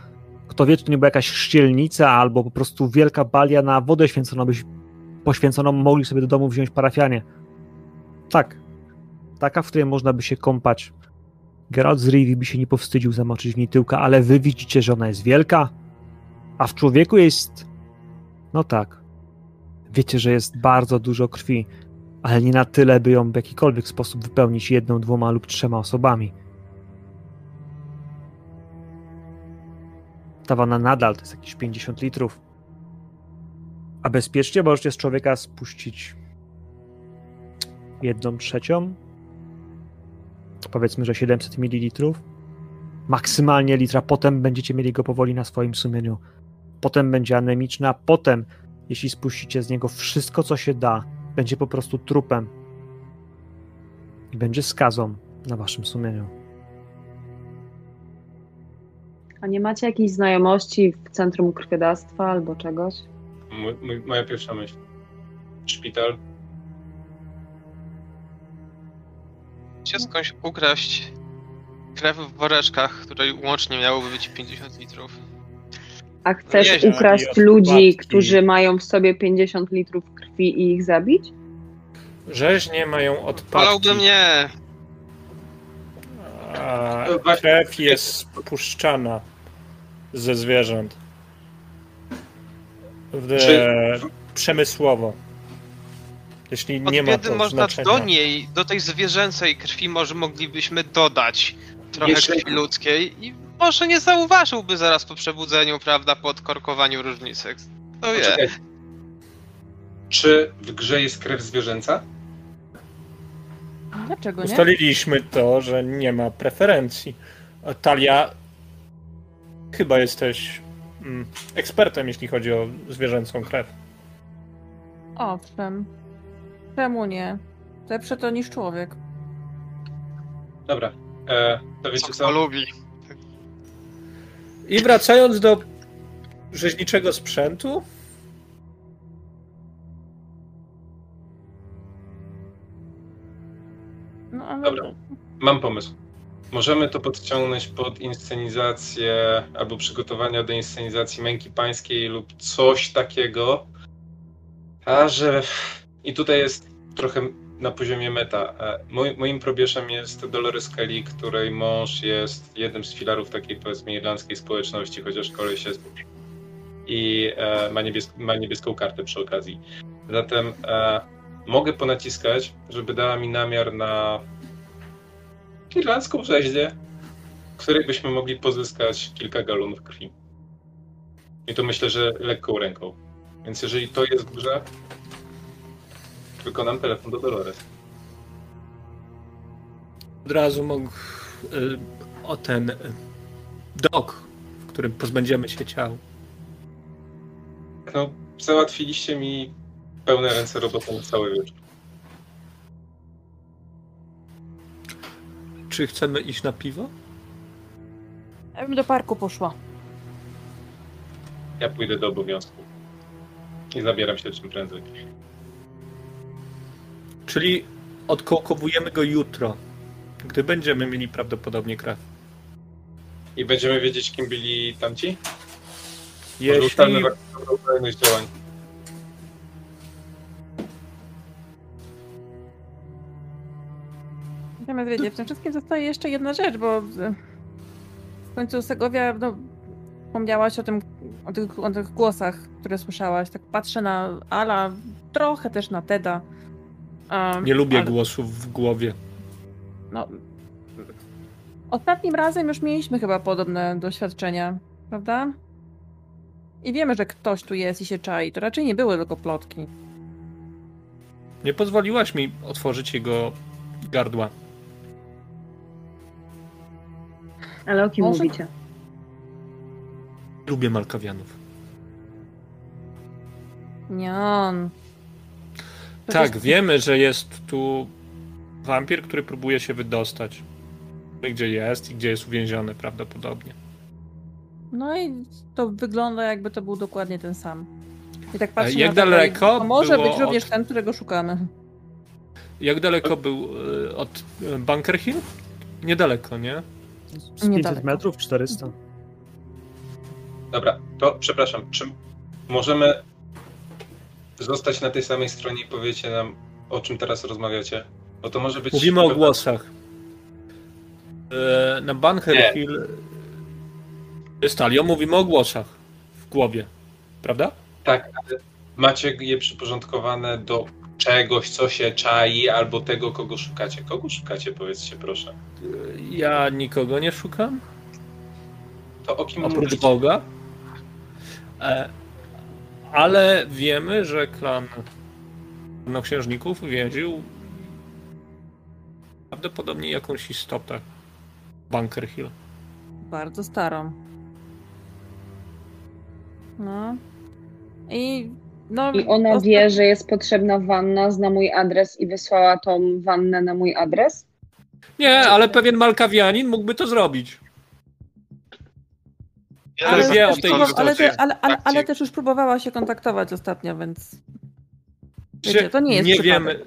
kto wie, czy to nie była jakaś chrzcielnica, albo po prostu wielka balia na wodę święconą, byś poświęconą mogli sobie do domu wziąć parafianie. Tak. Taka, w której można by się kąpać. Geralt z Rivi by się nie powstydził zamoczyć w niej tyłka, ale wy widzicie, że ona jest wielka, a w człowieku jest... No tak. Wiecie, że jest bardzo dużo krwi, ale nie na tyle, by ją w jakikolwiek sposób wypełnić jedną, dwoma lub trzema osobami. Ta wana nadal to jest jakieś 50 litrów. A bezpiecznie możecie z człowieka spuścić jedną trzecią. Powiedzmy, że 700 ml. Maksymalnie litra. Potem będziecie mieli go powoli na swoim sumieniu. Potem będzie anemiczny, a potem, jeśli spuścicie z niego wszystko, co się da, będzie po prostu trupem. I będzie skazą na waszym sumieniu. A nie macie jakiejś znajomości w centrum krwiodawstwa albo czegoś? Mój, mój, moja pierwsza myśl. Szpital. Gdzie skądś ukraść krew w woreczkach, której łącznie miałoby być 50 litrów. A chcesz ukraść ludzi, którzy mają w sobie 50 litrów krwi i ich zabić? Rzeźnie mają odpadki. Wolałbym nie. A krew jest spuszczana ze zwierząt. W, Czy- Przemysłowo. Jeśli Od nie ma to można znaczenia. do niej, do tej zwierzęcej krwi może moglibyśmy dodać trochę Jeżeli- krwi ludzkiej i może nie zauważyłby zaraz po przebudzeniu, prawda, po odkorkowaniu różnicy. To wie. Czy w grze jest krew zwierzęca? Dlaczego nie? Ustaliliśmy to, że nie ma preferencji. Talia, chyba jesteś mm, ekspertem, jeśli chodzi o zwierzęcą krew. Owszem. Czemu nie? Lepsze to niż człowiek. Dobra. E, to wiecie Co co? lubi. I wracając do rzeźniczego sprzętu, ale... Dobra. Mam pomysł. Możemy to podciągnąć pod inscenizację albo przygotowania do inscenizacji męki pańskiej lub coś takiego. A że. I tutaj jest trochę na poziomie meta. E, Mój, moim probierzem jest Dolores Kelly, której mąż jest jednym z filarów takiej powiedzmy irlandzkiej społeczności, chociaż koleś jest. I e, ma, ma niebieską kartę przy okazji. Zatem e, mogę ponaciskać, żeby dała mi namiar na irlandzką rzeźnię, w której byśmy mogli pozyskać kilka galonów krwi. I to myślę, że lekką ręką. Więc jeżeli to jest w grze, wykonam telefon do Dolores. od razu mógł y, o ten y, dok, w którym pozbędziemy się ciał. No, załatwiliście mi pełne ręce roboty na cały wieczór. Czy chcemy iść na piwo? Ja bym do parku poszła. Ja pójdę do obowiązku. I zabieram się czym prędzej. Czyli odkołkowujemy go jutro, gdy będziemy mieli prawdopodobnie krew. I będziemy wiedzieć, kim byli tamci? Może Jeśli ustalmy działań. Natomiast wiecie, w tym wszystkim zostaje jeszcze jedna rzecz, bo e, w końcu Segowia, no, wspomniałaś o tym, o tych, o tych głosach, które słyszałaś. Tak patrzę na Ala, trochę też na Teda. Um, nie lubię ale- głosów w głowie. No, ostatnim razem już mieliśmy chyba podobne doświadczenia, prawda? I wiemy, że ktoś tu jest i się czai. To raczej nie były tylko plotki. Nie pozwoliłaś mi otworzyć jego gardła. Ale o kim Może- mówicie? Lubię Malkawianów. Nie on. To Tak, jest- wiemy, że jest tu wampir, który próbuje się wydostać. Gdzie jest i gdzie jest uwięziony prawdopodobnie. No i to wygląda jakby to był dokładnie ten sam. I tak patrzę jak na daleko To może być również od- ten, którego szukamy. Jak daleko był e, od e, Bunker Hill? Niedaleko, nie? Z 500 Niedaleko. metrów, 400. Dobra, to przepraszam, czy możemy zostać na tej samej stronie i powiecie nam, o czym teraz rozmawiacie? Bo to może być... Mówimy o głosach. E, Na Bunker Nie. Hill z Talią mówimy o głosach w głowie, prawda? Tak, ale macie je przyporządkowane do czegoś, co się czai, albo tego, kogo szukacie. Kogo szukacie, powiedzcie proszę. Ja nikogo nie szukam, To o kim oprócz mówicie? Boga. E, Ale wiemy, że klan czarnoksiężników więził prawdopodobnie jakąś istotę Bunker Hill. Bardzo starą. No. I no. I ona osta- wie, że jest potrzebna wanna, zna mój adres i wysłała tą wannę na mój adres? Nie, ale pewien Malkawianin mógłby to zrobić. Ja Ale Ale, wie o też tej ale, te, ale, ale, ale Akcji. też już próbowała się kontaktować ostatnio, więc. Wiecie, to nie jest nie przypadek. wiemy,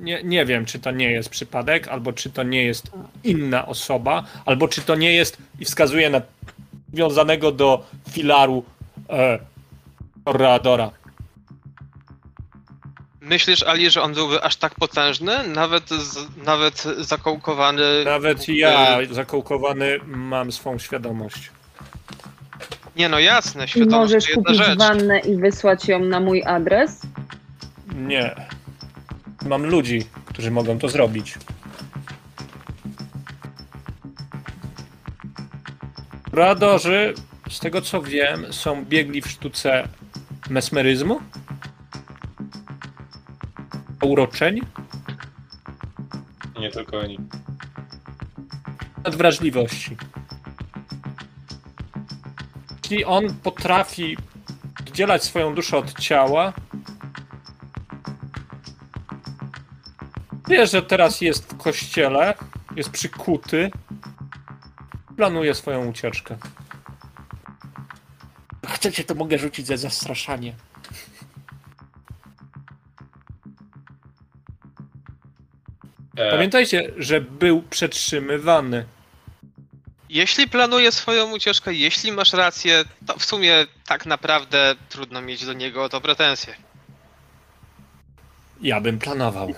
nie, nie wiem, czy to nie jest przypadek, albo czy to nie jest inna osoba, albo czy to nie jest i wskazuje na wiązanego do filaru e, Toreadora. Myślisz, Ali, że on byłby aż tak potężny? Nawet, z, nawet zakołkowany. Nawet ja, zakołkowany, mam swą świadomość. Nie no jasne, świadomość możesz to jedna kupić rzecz. wannę i wysłać ją na mój adres? Nie. Mam ludzi, którzy mogą to zrobić. Radorzy, z tego co wiem, są biegli w sztuce mesmeryzmu, uroczeń, Nie tylko oni. nadwrażliwości. Jeśli on potrafi oddzielać swoją duszę od ciała, wie, że teraz jest w kościele, jest przykuty, planuje swoją ucieczkę. Chcecie, to mogę rzucić za zastraszanie. Pamiętajcie, że był przetrzymywany. Jeśli planuje swoją ucieczkę, jeśli masz rację, to w sumie tak naprawdę trudno mieć do niego o to pretensje. Ja bym planował.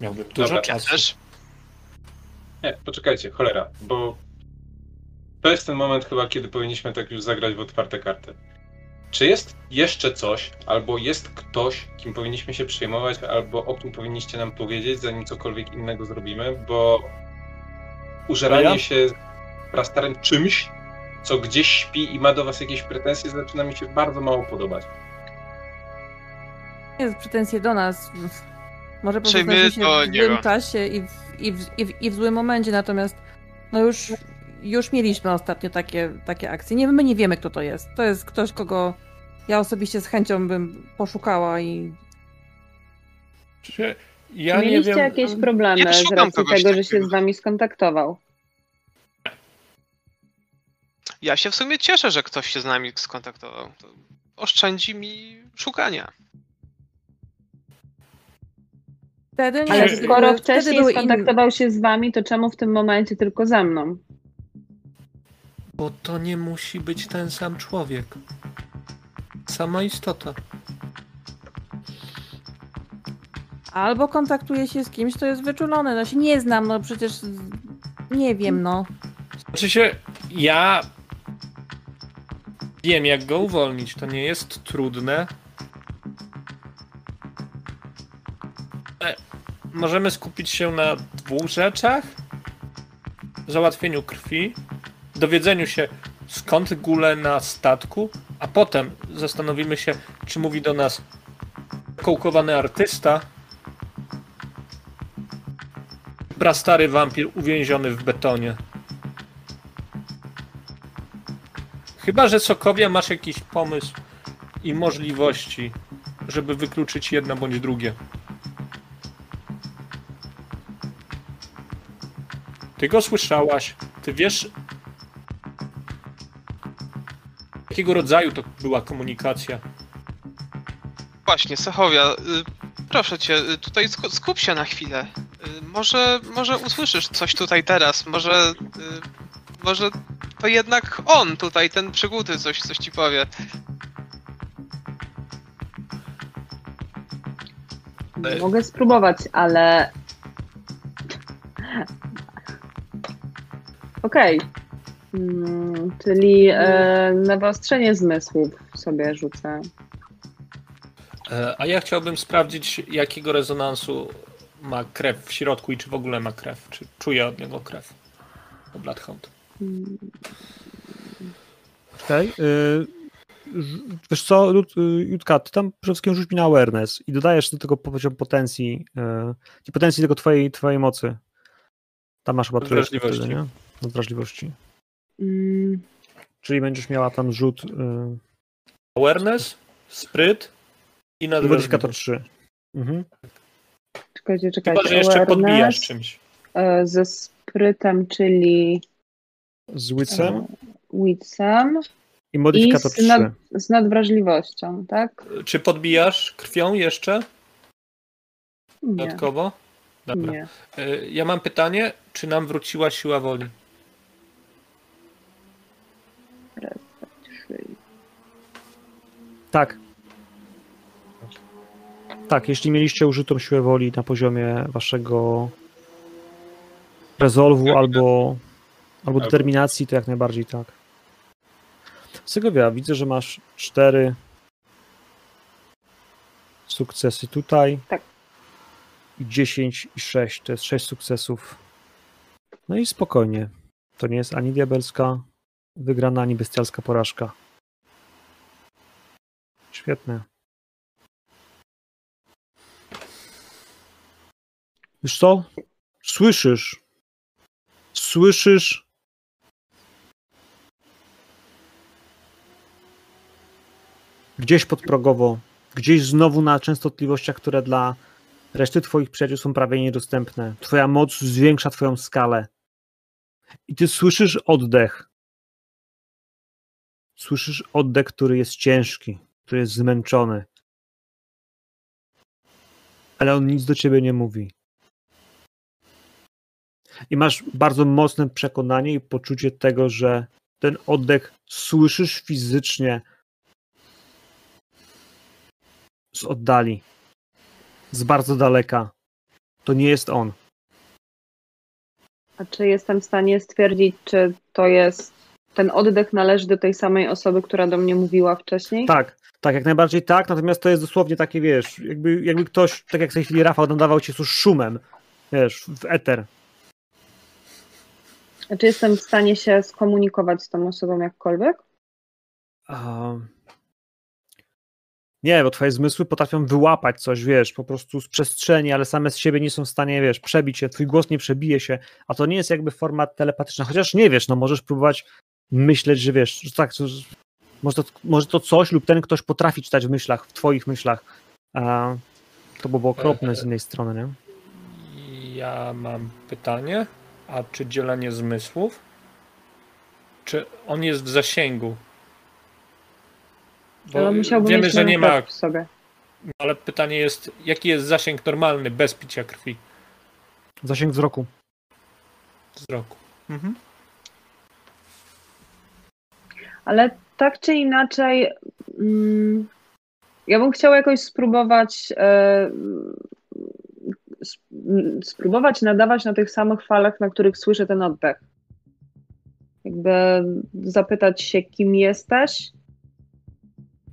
Miałbym dużo Dobra, Ja czasu. też. Nie, poczekajcie, cholera, bo to jest ten moment chyba, kiedy powinniśmy tak już zagrać w otwarte karty. Czy jest jeszcze coś, albo jest ktoś, kim powinniśmy się przejmować, albo o kim powinniście nam powiedzieć, zanim cokolwiek innego zrobimy, bo użeranie Ja? się prastarym czymś, co gdzieś śpi i ma do was jakieś pretensje, zaczyna mi się bardzo mało podobać. jest pretensje do nas. Może po Czy prostu my znaleźliśmy do się w złym czasie i w, i, w, i, w, i w złym momencie, natomiast no już, już mieliśmy ostatnio takie, takie akcje. Nie, my nie wiemy, kto to jest. To jest ktoś, kogo ja osobiście z chęcią bym poszukała i Czy ja Czy nie mieliście wiem. jakieś problemy Ja z racji tego, że się takiego. z wami skontaktował? Ja się w sumie cieszę, że ktoś się z nami skontaktował. To oszczędzi mi szukania. wtedy nie. Ale skoro wcześniej skontaktował się z wami, to czemu w tym momencie tylko ze mną? Bo to nie musi być ten sam człowiek. Sama istota. Albo kontaktuje się z kimś, kto jest wyczulony. No się nie znam, no przecież nie wiem, no. Znaczy się, ja wiem jak go uwolnić. To nie jest trudne. E, Możemy skupić się na dwóch rzeczach. Załatwieniu krwi, dowiedzeniu się skąd gule na statku, a potem zastanowimy się, czy mówi do nas kołkowany artysta, prastary wampir uwięziony w betonie. Chyba, że Sokowia masz jakiś pomysł i możliwości, żeby wykluczyć jedno bądź drugie. Ty go słyszałaś, ty wiesz, Jakiego rodzaju to była komunikacja? Właśnie, Sachowia, y, proszę cię, y, tutaj sku- skup się na chwilę. Y, Może, może usłyszysz coś tutaj teraz, może, może to jednak on tutaj, ten przygódy coś, coś ci powie. Mogę spróbować, ale. Okej. Mm, czyli e, na wyostrzenie zmysłów sobie rzucę. E, A ja chciałbym sprawdzić, jakiego rezonansu ma krew w środku i czy w ogóle ma krew. Czy czuje od niego krew. O Bloodhound. Okej. y, ż- Wiesz co, y, Jutka, ty tam przede wszystkim rzuć mi na awareness i dodajesz do tego poziom potencji, y, potencji tego twojej, twojej mocy. Tam masz chyba Wrażliwości. wtedy, nie? Wrażliwości. Mm, Czyli będziesz miała tam rzut y, Awareness, spryt i nadwrażliwość. 3. Mhm. czekajcie, czekajcie. Chyba, że jeszcze Awareness, podbijasz czymś. e, ze sprytem, czyli Z witsem e, witsem i i modyfikator z, 3. nad, z nadwrażliwością, tak? Czy podbijasz krwią jeszcze Nie, dodatkowo? Dobra. nie. E, Ja mam pytanie, czy nam wróciła siła woli? Trzy. Tak. Tak, jeśli mieliście użytą siłę woli na poziomie waszego rezolwu albo, albo determinacji, to jak najbardziej tak. Segovia, widzę, że masz cztery sukcesy tutaj. Tak. I 10 i 6, to jest 6 sukcesów. No i spokojnie. To nie jest ani diabelska wygrana, ani bestialska porażka. Świetne. Wiesz co? Słyszysz? Słyszysz? Gdzieś podprogowo, gdzieś znowu na częstotliwościach, które dla reszty twoich przyjaciół są prawie niedostępne. Twoja moc zwiększa twoją skalę. I ty słyszysz oddech. Słyszysz oddech, który jest ciężki, który jest zmęczony. Ale on nic do ciebie nie mówi. I masz bardzo mocne przekonanie i poczucie tego, że ten oddech słyszysz fizycznie z oddali, z bardzo daleka. To nie jest on. A czy jestem w stanie stwierdzić, czy to jest ten oddech należy do tej samej osoby, która do mnie mówiła wcześniej? Tak, tak, jak najbardziej tak, natomiast to jest dosłownie takie, wiesz, jakby, jakby ktoś, tak jak w tej chwili Rafał nadawał ci już szumem, wiesz, w eter. A czy jestem w stanie się skomunikować z tą osobą jakkolwiek? A... Nie, bo twoje zmysły potrafią wyłapać coś, wiesz, po prostu z przestrzeni, ale same z siebie nie są w stanie, wiesz, przebić się, twój głos nie przebije się, a to nie jest jakby format telepatyczny, chociaż nie wiesz, no możesz próbować myśleć, że wiesz, że tak, że może to, może to coś lub ten ktoś potrafi czytać w myślach, w twoich myślach. A to byłoby okropne z innej strony, nie? Ja mam pytanie, a czy dzielenie zmysłów? Czy on jest w zasięgu? Bo wiemy, mieć że nie ma, sobie. ale pytanie jest, jaki jest zasięg normalny bez picia krwi Zasięg wzroku. wzroku? Mhm. Ale tak czy inaczej, mm, ja bym chciała jakoś spróbować e, sp- spróbować nadawać na tych samych falach, na których słyszę ten oddech. Jakby zapytać się, kim jesteś.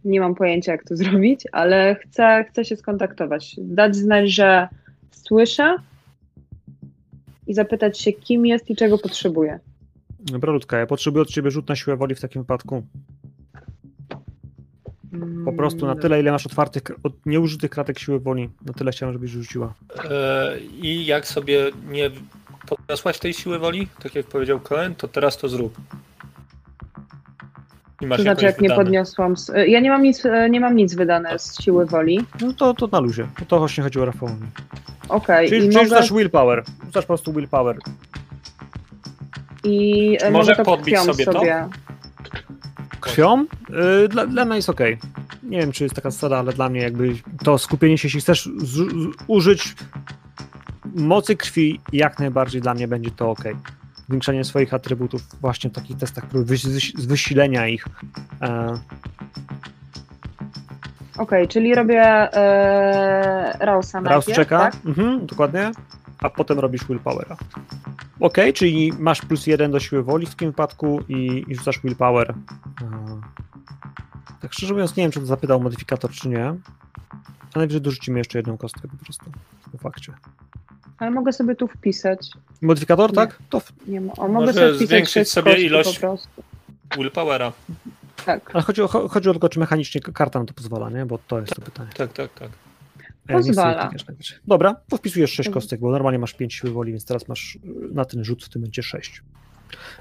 Nie mam pojęcia, jak to zrobić, ale chcę, chcę się skontaktować. Dać znać, że słyszę i zapytać się, kim jest i czego potrzebuje. Dobra, Ludka, ja potrzebuję od ciebie rzut na siłę woli w takim wypadku. Po prostu na tyle, ile masz otwartych, od nieużytych kratek siły woli, na tyle chciałem, żebyś rzuciła. E, I jak sobie nie podniosłaś tej siły woli, tak jak powiedział Cohen, to teraz to zrób. I masz To znaczy, jak nie wydane. podniosłam. z- Ja nie mam nic, nie mam nic wydane z siły woli. No to, to na luzie. O to właśnie chodziło Rafałowi. Okej, Czyli, i czyli mogę, rzucasz willpower. Rzucasz po prostu willpower. I e, Może mogę to podbić krwią sobie to? sobie. Krwią krwią. Y, Dla, dla mnie jest ok. Nie wiem, czy jest taka zasada, ale dla mnie jakby to skupienie się, jeśli chcesz z, z, użyć mocy krwi, jak najbardziej dla mnie będzie to ok. Zwiększanie swoich atrybutów właśnie w takich testach, z wysilenia ich. E, Okej, czyli robię e, Rausa Raus najpierw, czeka, tak? mhm, dokładnie, a potem robisz willpowera. Ok, czyli masz plus jeden do siły woli w takim wypadku i, i rzucasz willpower. Tak szczerze mówiąc, nie wiem, czy to zapytał modyfikator, czy nie. Ale najwyżej dorzucimy jeszcze jedną kostkę po prostu. Po fakcie. Ale mogę sobie tu wpisać. Modyfikator, Nie. tak? To w... Nie ma, o, mogę Może sobie wpisać zwiększyć sobie ilość-. Willpowera. Tak. Ale chodzi o, cho- chodzi o tylko, czy mechanicznie karta na to pozwala, nie? Bo to jest to pytanie. Tak, tak, tak. Pozwala. Dobra, to wpisujesz 6 Mhm. kostek, bo normalnie masz 5 siły woli, więc teraz masz y, na ten rzut w tym momencie 6.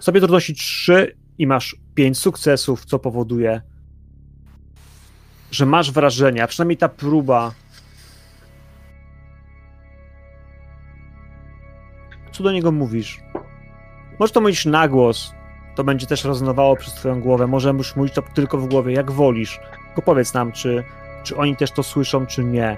Sobie trudności 3 i masz 5 sukcesów, co powoduje, że masz wrażenie, a przynajmniej ta próba. Co do niego mówisz? Może to mówisz na głos, to będzie też rezonowało przez twoją głowę. Może już mówić to tylko w głowie, jak wolisz. Tylko powiedz nam, czy, czy oni też to słyszą, czy nie.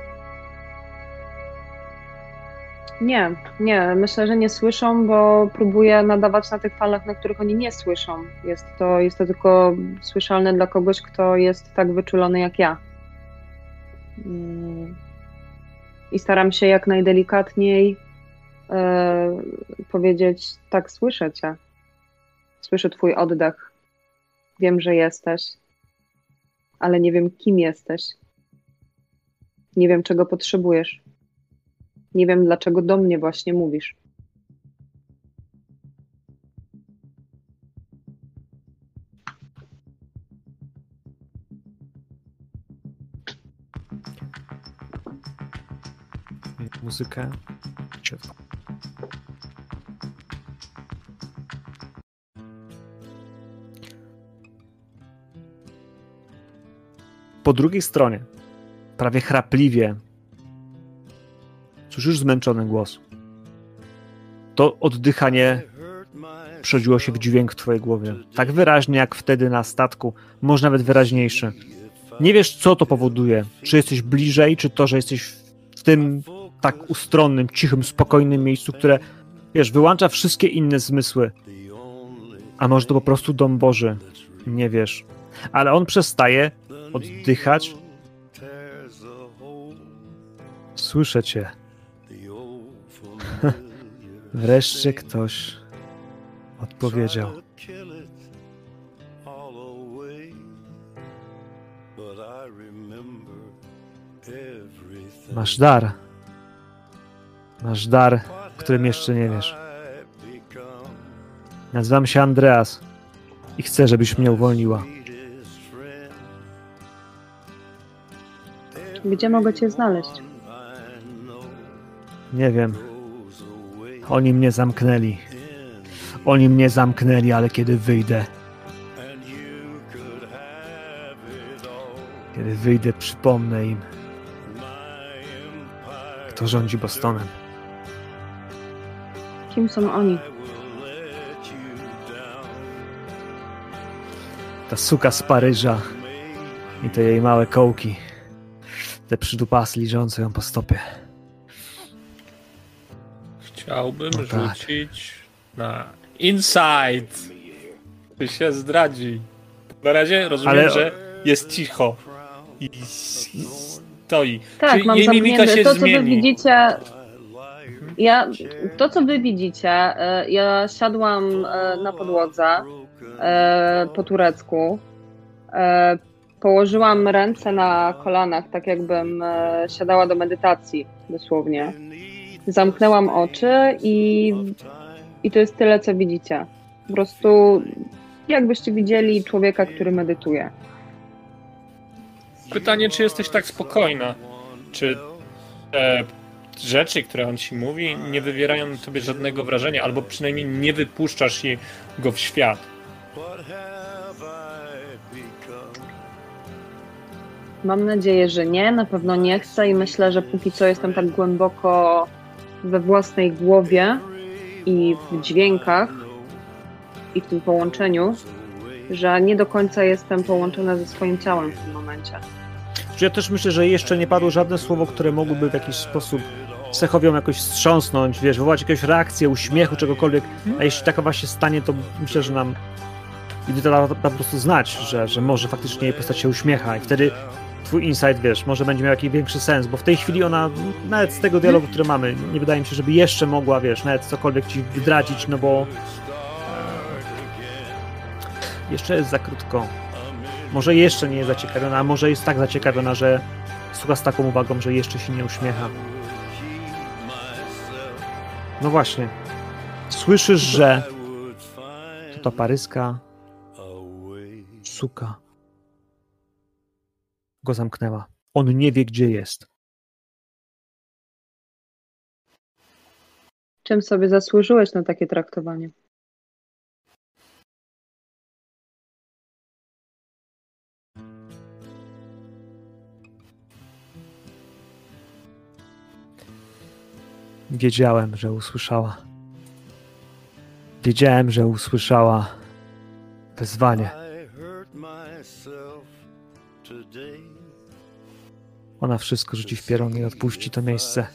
Nie, nie, myślę, że nie słyszą, bo próbuję nadawać na tych falach, na których oni nie słyszą. Jest to, jest to tylko słyszalne dla kogoś, kto jest tak wyczulony jak ja. Mm. I staram się jak najdelikatniej e, powiedzieć: Tak, słyszę cię. Słyszę Twój oddech. Wiem, że jesteś, ale nie wiem, kim jesteś. Nie wiem, czego potrzebujesz. Nie wiem, dlaczego do mnie właśnie mówisz. Muzykę. Po drugiej stronie, prawie chrapliwie, słyszysz zmęczony głos. To oddychanie przerodziło się w dźwięk w twojej głowie. Tak wyraźnie jak wtedy na statku, może nawet wyraźniejszy. Nie wiesz, co to powoduje. Czy jesteś bliżej, czy to, że jesteś w tym tak ustronnym, cichym, spokojnym miejscu, które, wiesz, wyłącza wszystkie inne zmysły. A może to po prostu dom Boży. Nie wiesz. Ale on przestaje oddychać. Słyszę cię. Wreszcie ktoś odpowiedział. Masz dar. Masz dar, którym jeszcze nie wiesz. Nazywam się Andreas i chcę, żebyś mnie uwolniła. Gdzie mogę Cię znaleźć? Nie wiem. Oni mnie zamknęli. Oni mnie zamknęli, ale kiedy wyjdę. Kiedy wyjdę, przypomnę im, kto rządzi Bostonem. Kim są oni? Ta suka z Paryża i te jej małe kołki. Te przydupasy liżące ją po stopie. Chciałbym No tak. rzucić na Insight. Czy się zdradzi? Na razie rozumiem, Ale- że jest cicho. I stoi. Tak, Czy mam jej mimika się To, co Wy zmieni? widzicie... Ja, to, co Wy widzicie, e, ja siadłam e, na podłodze e, po turecku. Położyłam ręce na kolanach, tak jakbym siadała do medytacji, dosłownie. Zamknęłam oczy i, i to jest tyle, co widzicie. Po prostu jakbyście widzieli człowieka, który medytuje. Pytanie, czy jesteś tak spokojna? Czy te rzeczy, które on ci mówi, nie wywierają na tobie żadnego wrażenia, albo przynajmniej nie wypuszczasz go w świat? Mam nadzieję, że nie, na pewno nie chcę i myślę, że póki co jestem tak głęboko we własnej głowie i w dźwiękach i w tym połączeniu, że nie do końca jestem połączona ze swoim ciałem w tym momencie. Ja też myślę, że jeszcze nie padło żadne słowo, które mogłyby w jakiś sposób Sechowią jakoś wstrząsnąć, wiesz, wywołać jakąś reakcję, uśmiechu, czegokolwiek. A jeśli taka właśnie stanie, to myślę, że nam i to da po prostu znać, że, że może faktycznie jej postać się uśmiecha i wtedy twój insight, wiesz, może będzie miał jakiś większy sens, bo w tej chwili ona, nawet z tego dialogu, który mamy, nie wydaje mi się, żeby jeszcze mogła, wiesz, nawet cokolwiek ci wydradzić, no bo e, jeszcze jest za krótko. Może jeszcze nie jest zaciekawiona, a może jest tak zaciekawiona, że słucha z taką uwagą, że jeszcze się nie uśmiecha. No właśnie. Słyszysz, że to ta paryska suka go zamknęła. On nie wie, gdzie jest. Czym sobie zasłużyłeś na takie traktowanie? Wiedziałem, że usłyszała. Wiedziałem, że usłyszała wezwanie. Ona wszystko rzuci w pieron i odpuści to miejsce.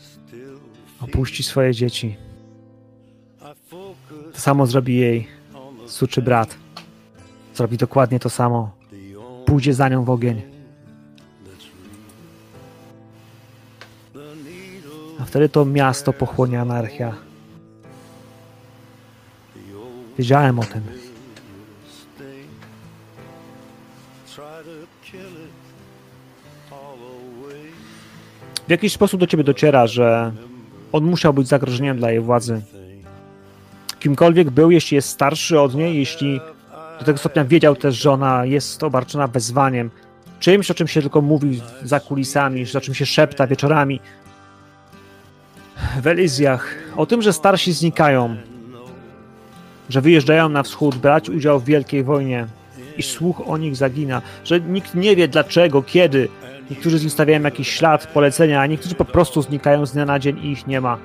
Opuści swoje dzieci. To samo zrobi jej suczy brat. Zrobi dokładnie to samo. Pójdzie za nią w ogień. A wtedy to miasto pochłonie anarchia. Wiedziałem o tym. W jakiś sposób do ciebie dociera, że on musiał być zagrożeniem dla jej władzy. Kimkolwiek był, jeśli jest starszy od niej, jeśli do tego stopnia wiedział też, że ona jest obarczona wezwaniem, czymś, o czym się tylko mówi za kulisami, o czym się szepta wieczorami, w Elizjach, o tym, że starsi znikają, że wyjeżdżają na wschód brać udział w wielkiej wojnie i słuch o nich zagina, że nikt nie wie dlaczego, kiedy. Niektórzy z nich stawiają jakiś ślad, polecenia, a niektórzy po prostu znikają z dnia na dzień i ich nie ma.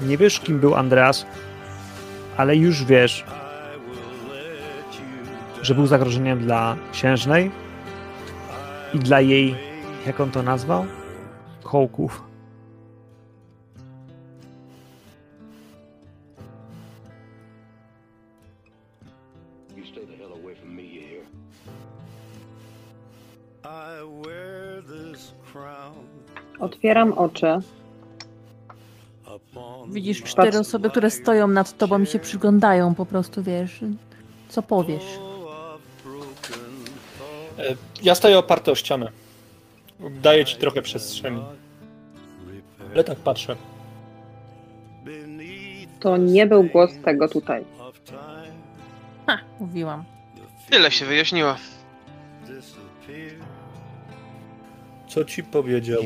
Nie wiesz, kim był Andreas, ale już wiesz, że był zagrożeniem dla księżnej i dla jej, jak on to nazwał? Hołków. Otwieram oczy. Widzisz cztery osoby, które stoją nad tobą i się przyglądają po prostu, wiesz. Co powiesz? E, Ja stoję oparty o ścianę. Daję ci trochę przestrzeni. Ale tak patrzę. To nie był głos tego tutaj. Ha, mówiłam. Tyle się wyjaśniło. Co ci powiedział?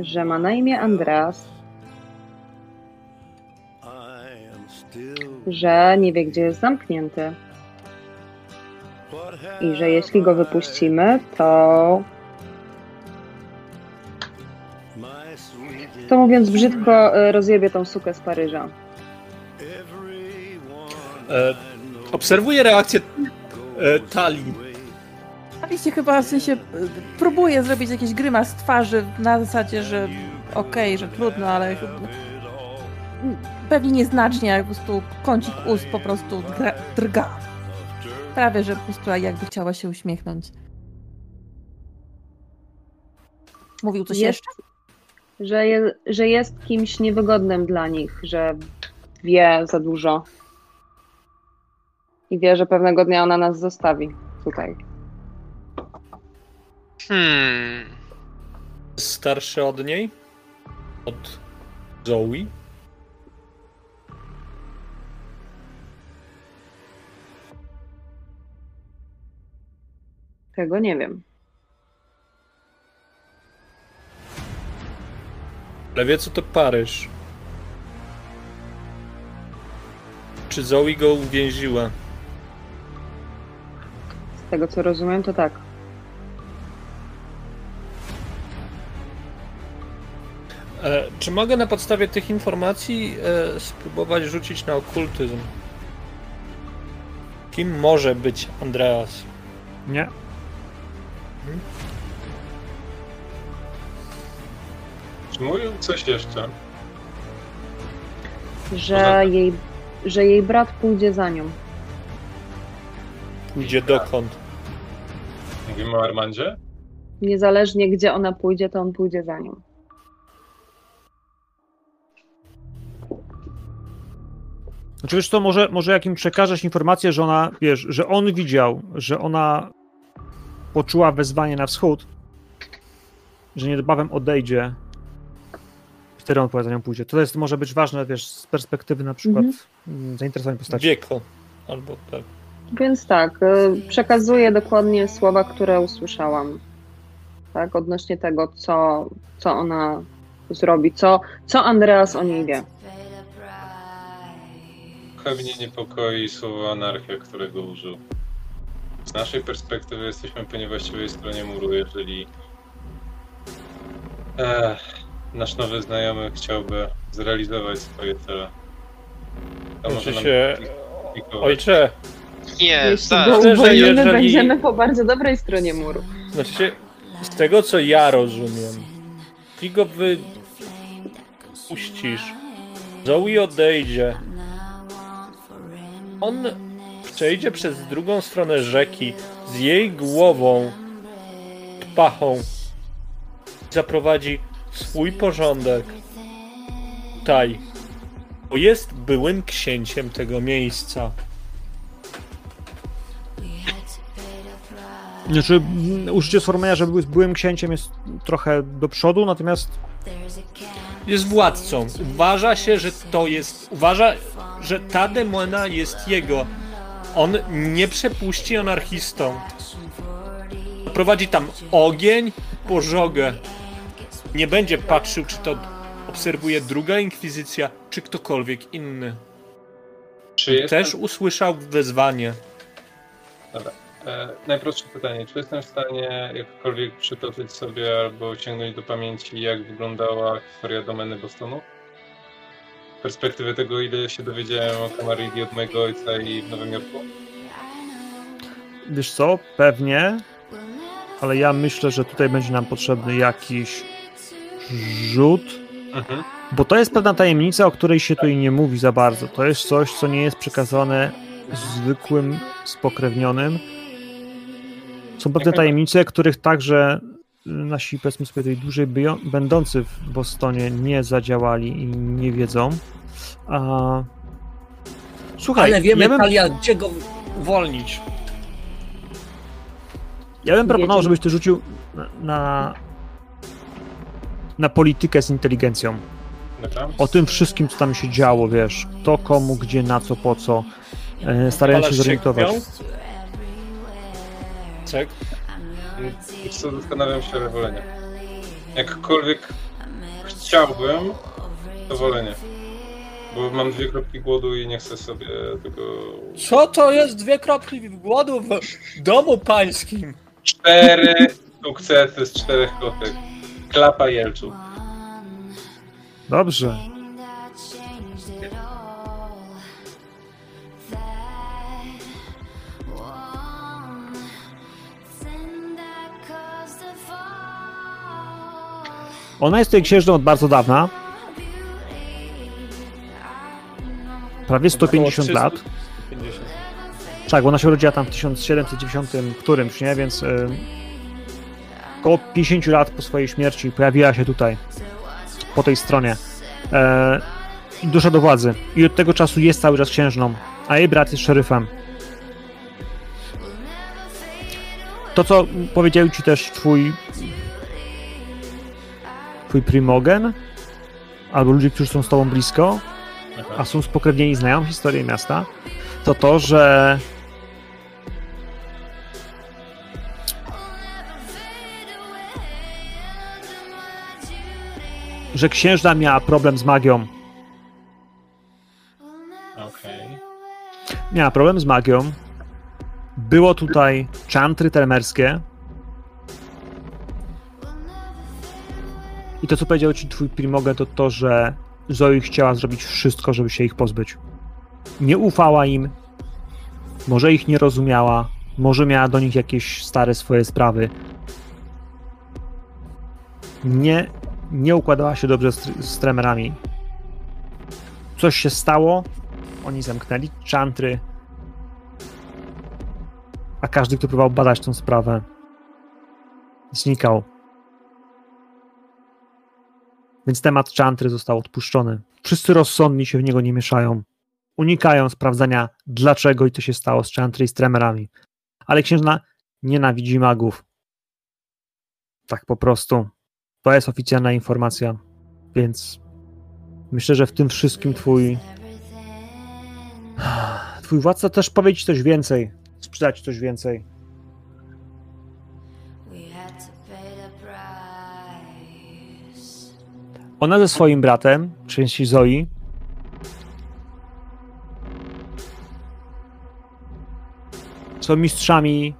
Że ma na imię Andreas, że nie wie, gdzie jest zamknięty. I że jeśli go wypuścimy, to. To mówiąc brzydko, y, rozjebie tą sukę z Paryża. E, obserwuję reakcję e, Tali. Alicie chyba w sensie y, próbuje zrobić jakiś grymas twarzy na zasadzie, że okej, że trudno, ale pewnie nieznacznie, jak po prostu kącik ust po prostu drga. Prawie, że po prostu jakby chciała się uśmiechnąć. Mówił coś Jest- jeszcze? Że, je, że jest kimś niewygodnym dla nich, że wie za dużo. I wie, że pewnego dnia ona nas zostawi tutaj. Hmm. Starszy od niej? Od Zoe? Tego nie wiem. Ale wie co to Paryż. Czy Zoe go uwięziła? Z tego co rozumiem, to tak. Czy mogę na podstawie tych informacji e, spróbować rzucić na okultyzm? Kim może być Andreas? Nie. Czy mówił coś jeszcze? Że jej, że jej brat pójdzie za nią. Pójdzie dokąd? Mówimy o Armandzie? Niezależnie gdzie ona pójdzie, to on pójdzie za nią. Znaczy wiesz co, może, może jak im przekażesz informację, że ona, wiesz, że on widział, że ona poczuła wezwanie na wschód, że niebawem odejdzie, wtedy on powiedz za nią pójdzie. To jest, może być ważne, wiesz, z perspektywy na przykład mm, zainteresowania postaci. Wieko. Albo tak. Więc tak, y, przekazuję dokładnie słowa, które usłyszałam. Tak, odnośnie tego, co, co ona zrobi, co, co Andreas o niej wie. Trochę mnie niepokoi słowo anarchia, którego użył. Z naszej perspektywy jesteśmy po niewłaściwej stronie muru, jeżeli eh, nasz nowy znajomy chciałby zrealizować swoje cele. To może Znaczy nam się... komplikować. Ojcze, Nie, Jeśli tak. go Myślę, że uwolnimy, jeżeli- będziemy po bardzo dobrej stronie muru. znaczy się, z tego co ja rozumiem, ty go wypuścisz, Zoe odejdzie, on przejdzie przez drugą stronę rzeki z jej głową, pachą, zaprowadzi swój porządek tutaj, bo jest byłym księciem tego miejsca. Znaczy, użycie sformułowania, że był- byłym księciem jest trochę do przodu, natomiast jest władcą. Uważa się, że to jest. Uważa, że ta demona jest jego. On nie przepuści anarchistą. Prowadzi tam ogień, pożogę. Nie będzie patrzył, czy to obserwuje druga inkwizycja, czy ktokolwiek inny. Czy Też usłyszał wezwanie. e, najprostsze pytanie, czy jestem w stanie jakkolwiek przytoczyć sobie albo sięgnąć do pamięci, jak wyglądała historia domeny Bostonu? Z perspektywy tego, ile się dowiedziałem o Camarilla od mojego ojca i w Nowym Jorku? wiesz co, pewnie, ale ja myślę, że tutaj będzie nam potrzebny jakiś rzut, Mhm. bo to jest pewna tajemnica, o której się tutaj nie mówi za bardzo. To jest coś, co nie jest przekazane zwykłym spokrewnionym. Są pewne tajemnice, których także nasi, powiedzmy sobie, tutaj dłużej byją- będący w Bostonie nie zadziałali i nie wiedzą. A... Słuchaj, Ale wiemy, ja bym, Talia, gdzie go uwolnić. ja bym proponował, żebyś ty rzucił na, na, na politykę z inteligencją. O tym wszystkim, co tam się działo, wiesz, kto komu, gdzie, na co, po co, e, starając się zorientować. Czek. Wiesz co, zastanawiam się o wolenie. Jakkolwiek chciałbym, to wolenie. Bo mam dwie kropki głodu i nie chcę sobie tego... Co to jest dwie kropki głodu w domu pańskim? Cztery sukcesy z czterech kotek. Klapa Jelczu. Dobrze. Ona jest tutaj księżną od bardzo dawna, prawie 150 Około lat. 50. Tak, bo ona się urodziła tam w 1790 którymś, nie? Więc y, około 50 lat po swojej śmierci pojawiła się tutaj, po tej stronie. E, I doszła do władzy. I od tego czasu jest cały czas księżną, a jej brat jest szeryfem. To, co powiedział ci też twój twój primogen, albo ludzie, którzy są z tobą blisko, a są spokrewnieni i znają historię miasta, to to, że że księżna miała problem z magią. Okej. Miała problem z magią. Było tutaj czantry telmerskie. I to, co powiedział ci twój primogen, to to, że Zoe chciała zrobić wszystko, żeby się ich pozbyć. Nie ufała im. Może ich nie rozumiała, może miała do nich jakieś stare swoje sprawy. Nie, nie układała się dobrze z, z tremerami. Coś się stało, oni zamknęli czantry, a każdy, kto próbował badać tę sprawę, znikał. Więc temat czantry został odpuszczony. Wszyscy rozsądni się w niego nie mieszają. Unikają sprawdzania, dlaczego i co się stało z czantry i z tremerami. Ale księżna nienawidzi magów. Tak po prostu. To jest oficjalna informacja. Więc myślę, że w tym wszystkim twój. Twój władca też powie ci coś więcej. Sprzedać coś więcej. Ona ze swoim bratem, części Zoi, są mistrzami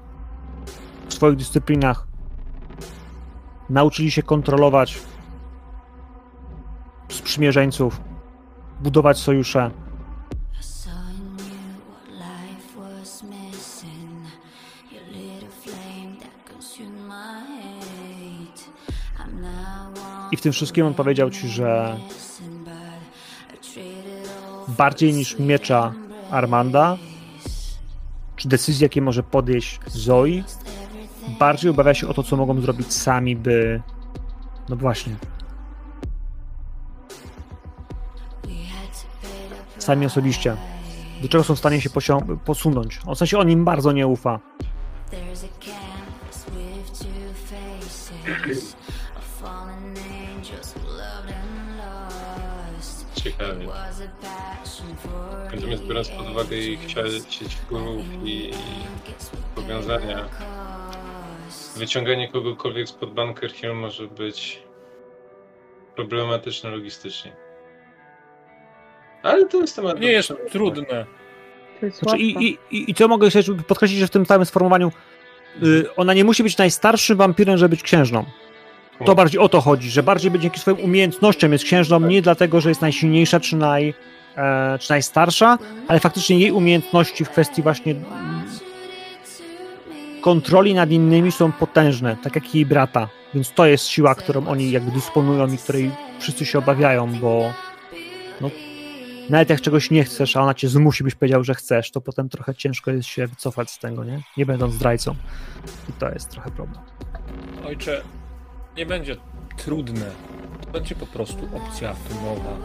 w swoich dyscyplinach. Nauczyli się kontrolować sprzymierzeńców, budować sojusze. I w tym wszystkim on powiedział ci, że bardziej niż miecza Armanda, czy decyzje, jakie może podejść Zoe, bardziej obawia się o to, co mogą zrobić sami, by. No właśnie. Sami osobiście. Do czego są w stanie się posunąć. W sensie on im bardzo nie ufa. Natomiast biorąc pod uwagę ich sieć wpływów i powiązania, wyciąganie kogokolwiek spod Bunker Hill może być problematyczne logistycznie. Ale to jest temat... Nie jest trudne. Znaczy, i, i, i, co mogę jeszcze podkreślić, że w tym całym sformułowaniu y, ona nie musi być najstarszym wampirem, żeby być księżną. To bardziej o to chodzi, że bardziej będzie dzięki swoim umiejętnościom jest księżną, nie dlatego, że jest najsilniejsza czy, naj, czy najstarsza, ale faktycznie jej umiejętności w kwestii właśnie kontroli nad innymi są potężne, tak jak jej brata. Więc to jest siła, którą oni jakby dysponują i której wszyscy się obawiają, bo no, nawet jak czegoś nie chcesz, a ona cię zmusi, byś powiedział, że chcesz, to potem trochę ciężko jest się wycofać z tego, nie? Nie będąc zdrajcą. I to jest trochę problem. Ojcze, nie będzie trudne. To będzie po prostu opcja atomowa.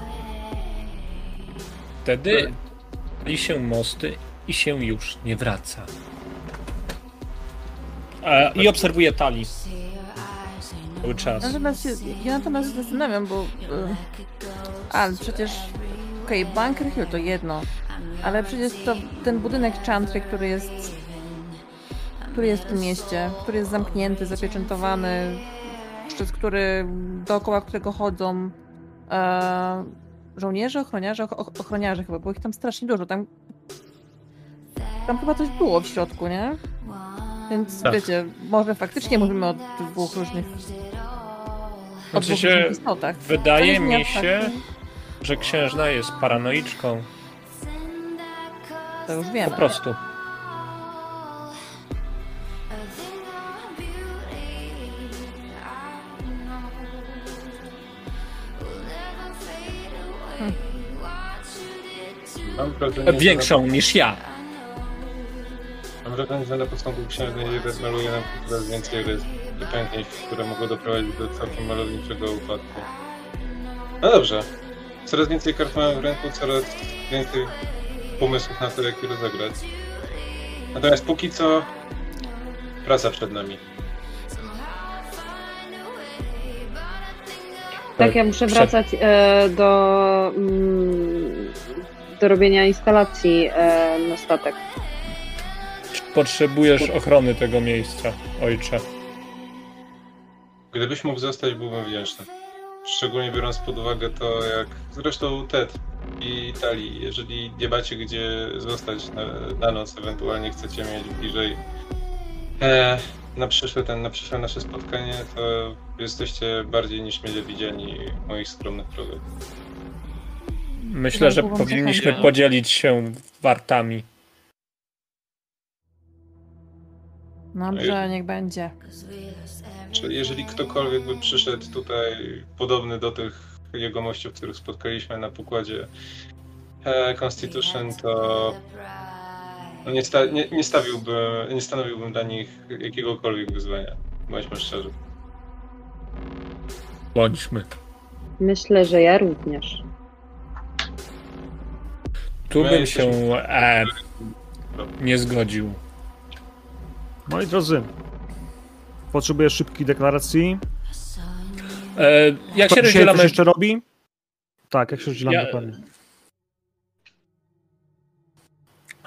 Wtedy pali się mosty i się już nie wraca. E, I obserwuję Tali. Cały czas. Natomiast się, ja natomiast zastanawiam, bo... Yy, ale przecież... Okej, okay, Bunker Hill to jedno, ale przecież to ten budynek Chantry, który jest... który jest w tym mieście, który jest zamknięty, zapieczętowany, przez który dookoła którego chodzą e, żołnierze, ochroniarze, ochroniarze chyba, było ich tam strasznie dużo. Tam, tam chyba coś było w środku, nie? Więc tak. wiecie, może faktycznie mówimy o dwóch różnych. O znaczy dwóch różnych istotach. Wydaje mi się, że księżna jest paranoiczką. To już wiemy. Po prostu. Mam wrażenie, Większą niż ja. Mam wrażenie, że na początku księżnej maluje nam coraz więcej rys i pęknięć, które mogą doprowadzić do całkiem malowniczego upadku. No dobrze. Coraz więcej kart mamy w ręku, coraz więcej pomysłów na to, jak je rozegrać. Natomiast póki co praca przed nami. Tak, ja muszę wracać e, do, mm, do robienia instalacji e, na statek. Potrzebujesz ochrony tego miejsca, ojcze. Gdybyś mógł zostać, byłbym wdzięczny. Szczególnie biorąc pod uwagę to, jak zresztą Ted i Tali, jeżeli nie macie gdzie zostać na, na noc, ewentualnie chcecie mieć bliżej e, na przyszłe, ten, na przyszłe nasze spotkanie, to jesteście bardziej niż mile widziani w moich skromnych progach. Myślę, że powinniśmy podzielić się wartami. Dobrze, niech będzie. Czyli jeżeli ktokolwiek by przyszedł tutaj podobny do tych jegomościów, których spotkaliśmy na pokładzie e, Constitution, to no nie, sta, nie, nie stawiłbym, nie stanowiłbym dla nich jakiegokolwiek wyzwania. Bądźmy szczerzy. Bądźmy. Myślę, że ja również. Tu My bym się e, nie zgodził. Moi drodzy, potrzebuję szybkiej deklaracji. E, jak Kto się rozdzielamy? jeszcze robi? Tak, jak się rozdzielamy Ja- dokładnie.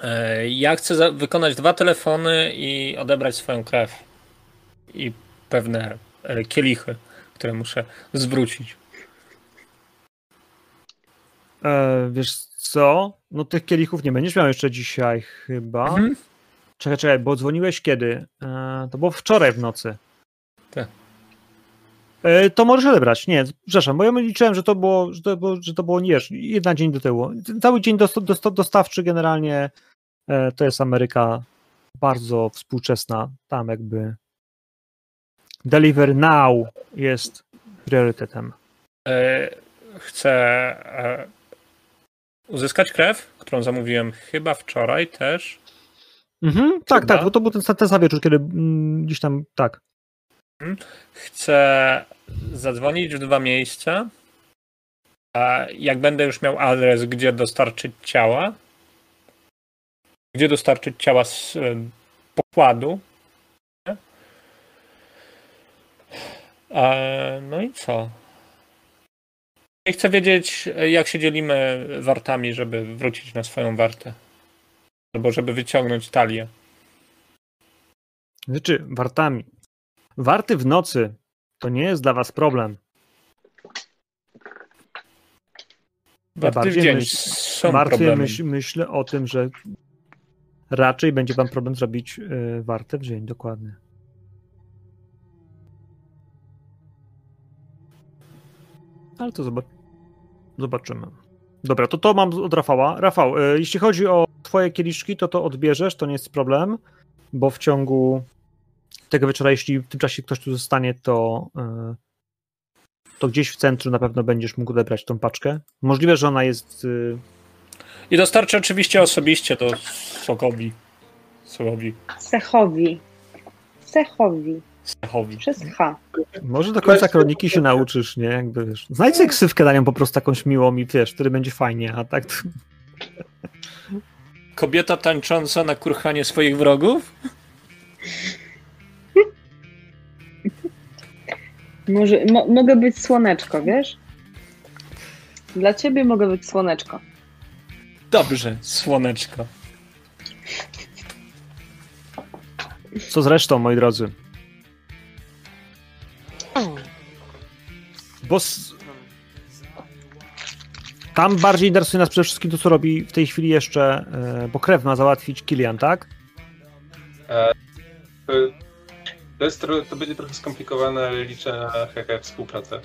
E, ja chcę za- wykonać dwa telefony i odebrać swoją krew. I pewne e, kielichy, które muszę zwrócić. E, wiesz co? No tych kielichów nie będziesz miał jeszcze dzisiaj chyba. Mhm. Czekaj, czekaj, bo dzwoniłeś kiedy? E, to było wczoraj w nocy. Tak. E, to możesz odebrać. Nie, przepraszam, bo ja liczyłem, że to było, że to było, że to było nie, wiesz, jeden dzień do tyłu. Cały dzień dost, dost, dostawczy generalnie e, to jest Ameryka bardzo współczesna. Tam jakby deliver now jest priorytetem. E, chcę e, uzyskać krew, którą zamówiłem chyba wczoraj też. Mhm, tak, Chyba. tak, bo to był ten, ten sam wieczór, kiedy mm, gdzieś tam, tak. Chcę zadzwonić w dwa miejsca. A jak będę już miał adres, gdzie dostarczyć ciała, gdzie dostarczyć ciała z e, pokładu. No i co? I chcę wiedzieć, jak się dzielimy wartami, żeby wrócić na swoją wartę. Albo żeby wyciągnąć talię. Znaczy, wartami. Warty w nocy to nie jest dla was problem. Warty w bardziej dzień myśl- są Martwię problemy. myśl, myślę o tym, że raczej będzie wam problem zrobić y, wartę w dzień, dokładnie. Ale to zobac- zobaczymy. Dobra, to to mam od Rafała. Rafał, y, jeśli chodzi o twoje kieliszki, to to odbierzesz, to nie jest problem, bo w ciągu tego wieczora, jeśli w tym czasie ktoś tu zostanie, to y, to gdzieś w centrum na pewno będziesz mógł odebrać tą paczkę. Możliwe, że ona jest y, I dostarczę oczywiście osobiście to Sokowi. Sokowi. Sechowi. Sechowi. Sechowi. Przez H. Może do końca kroniki się nauczysz, nie? Jakby wiesz. Znajdź sobie ksywkę na nią po prostu jakąś miłą i wiesz, wtedy będzie fajnie, a tak to... Kobieta tańcząca na kurchanie swoich wrogów? Może, mo, mogę być słoneczko, wiesz? Dla ciebie mogę być słoneczko. Dobrze, słoneczko. Co zresztą, moi drodzy. Bo s... tam bardziej interesuje nas przede wszystkim to, co robi w tej chwili jeszcze, e, bo krew ma załatwić Kilian, tak? To, to, jest to będzie trochę skomplikowane, ale liczę na hehe współpracę.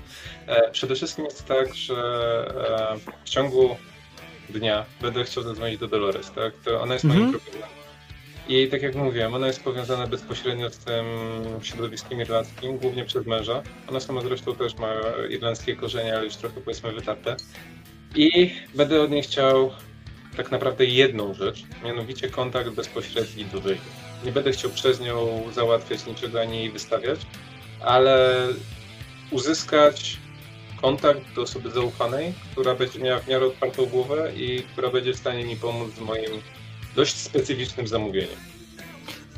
E, przede wszystkim jest tak, że e, w ciągu dnia będę chciał zadzwonić do Dolores, tak? To ona jest moim Mhm. problemem. I tak jak mówiłem, ona jest powiązana bezpośrednio z tym środowiskiem irlandzkim, głównie przez męża. Ona sama zresztą też ma irlandzkie korzenie, ale już trochę powiedzmy wytarte. I będę od niej chciał tak naprawdę jedną rzecz, mianowicie kontakt bezpośredni do Wyjścia. Nie będę chciał przez nią załatwiać niczego ani jej wystawiać, ale uzyskać kontakt do osoby zaufanej, która będzie miała w miarę otwartą głowę i która będzie w stanie mi pomóc z moim dość specyficznym zamówieniem.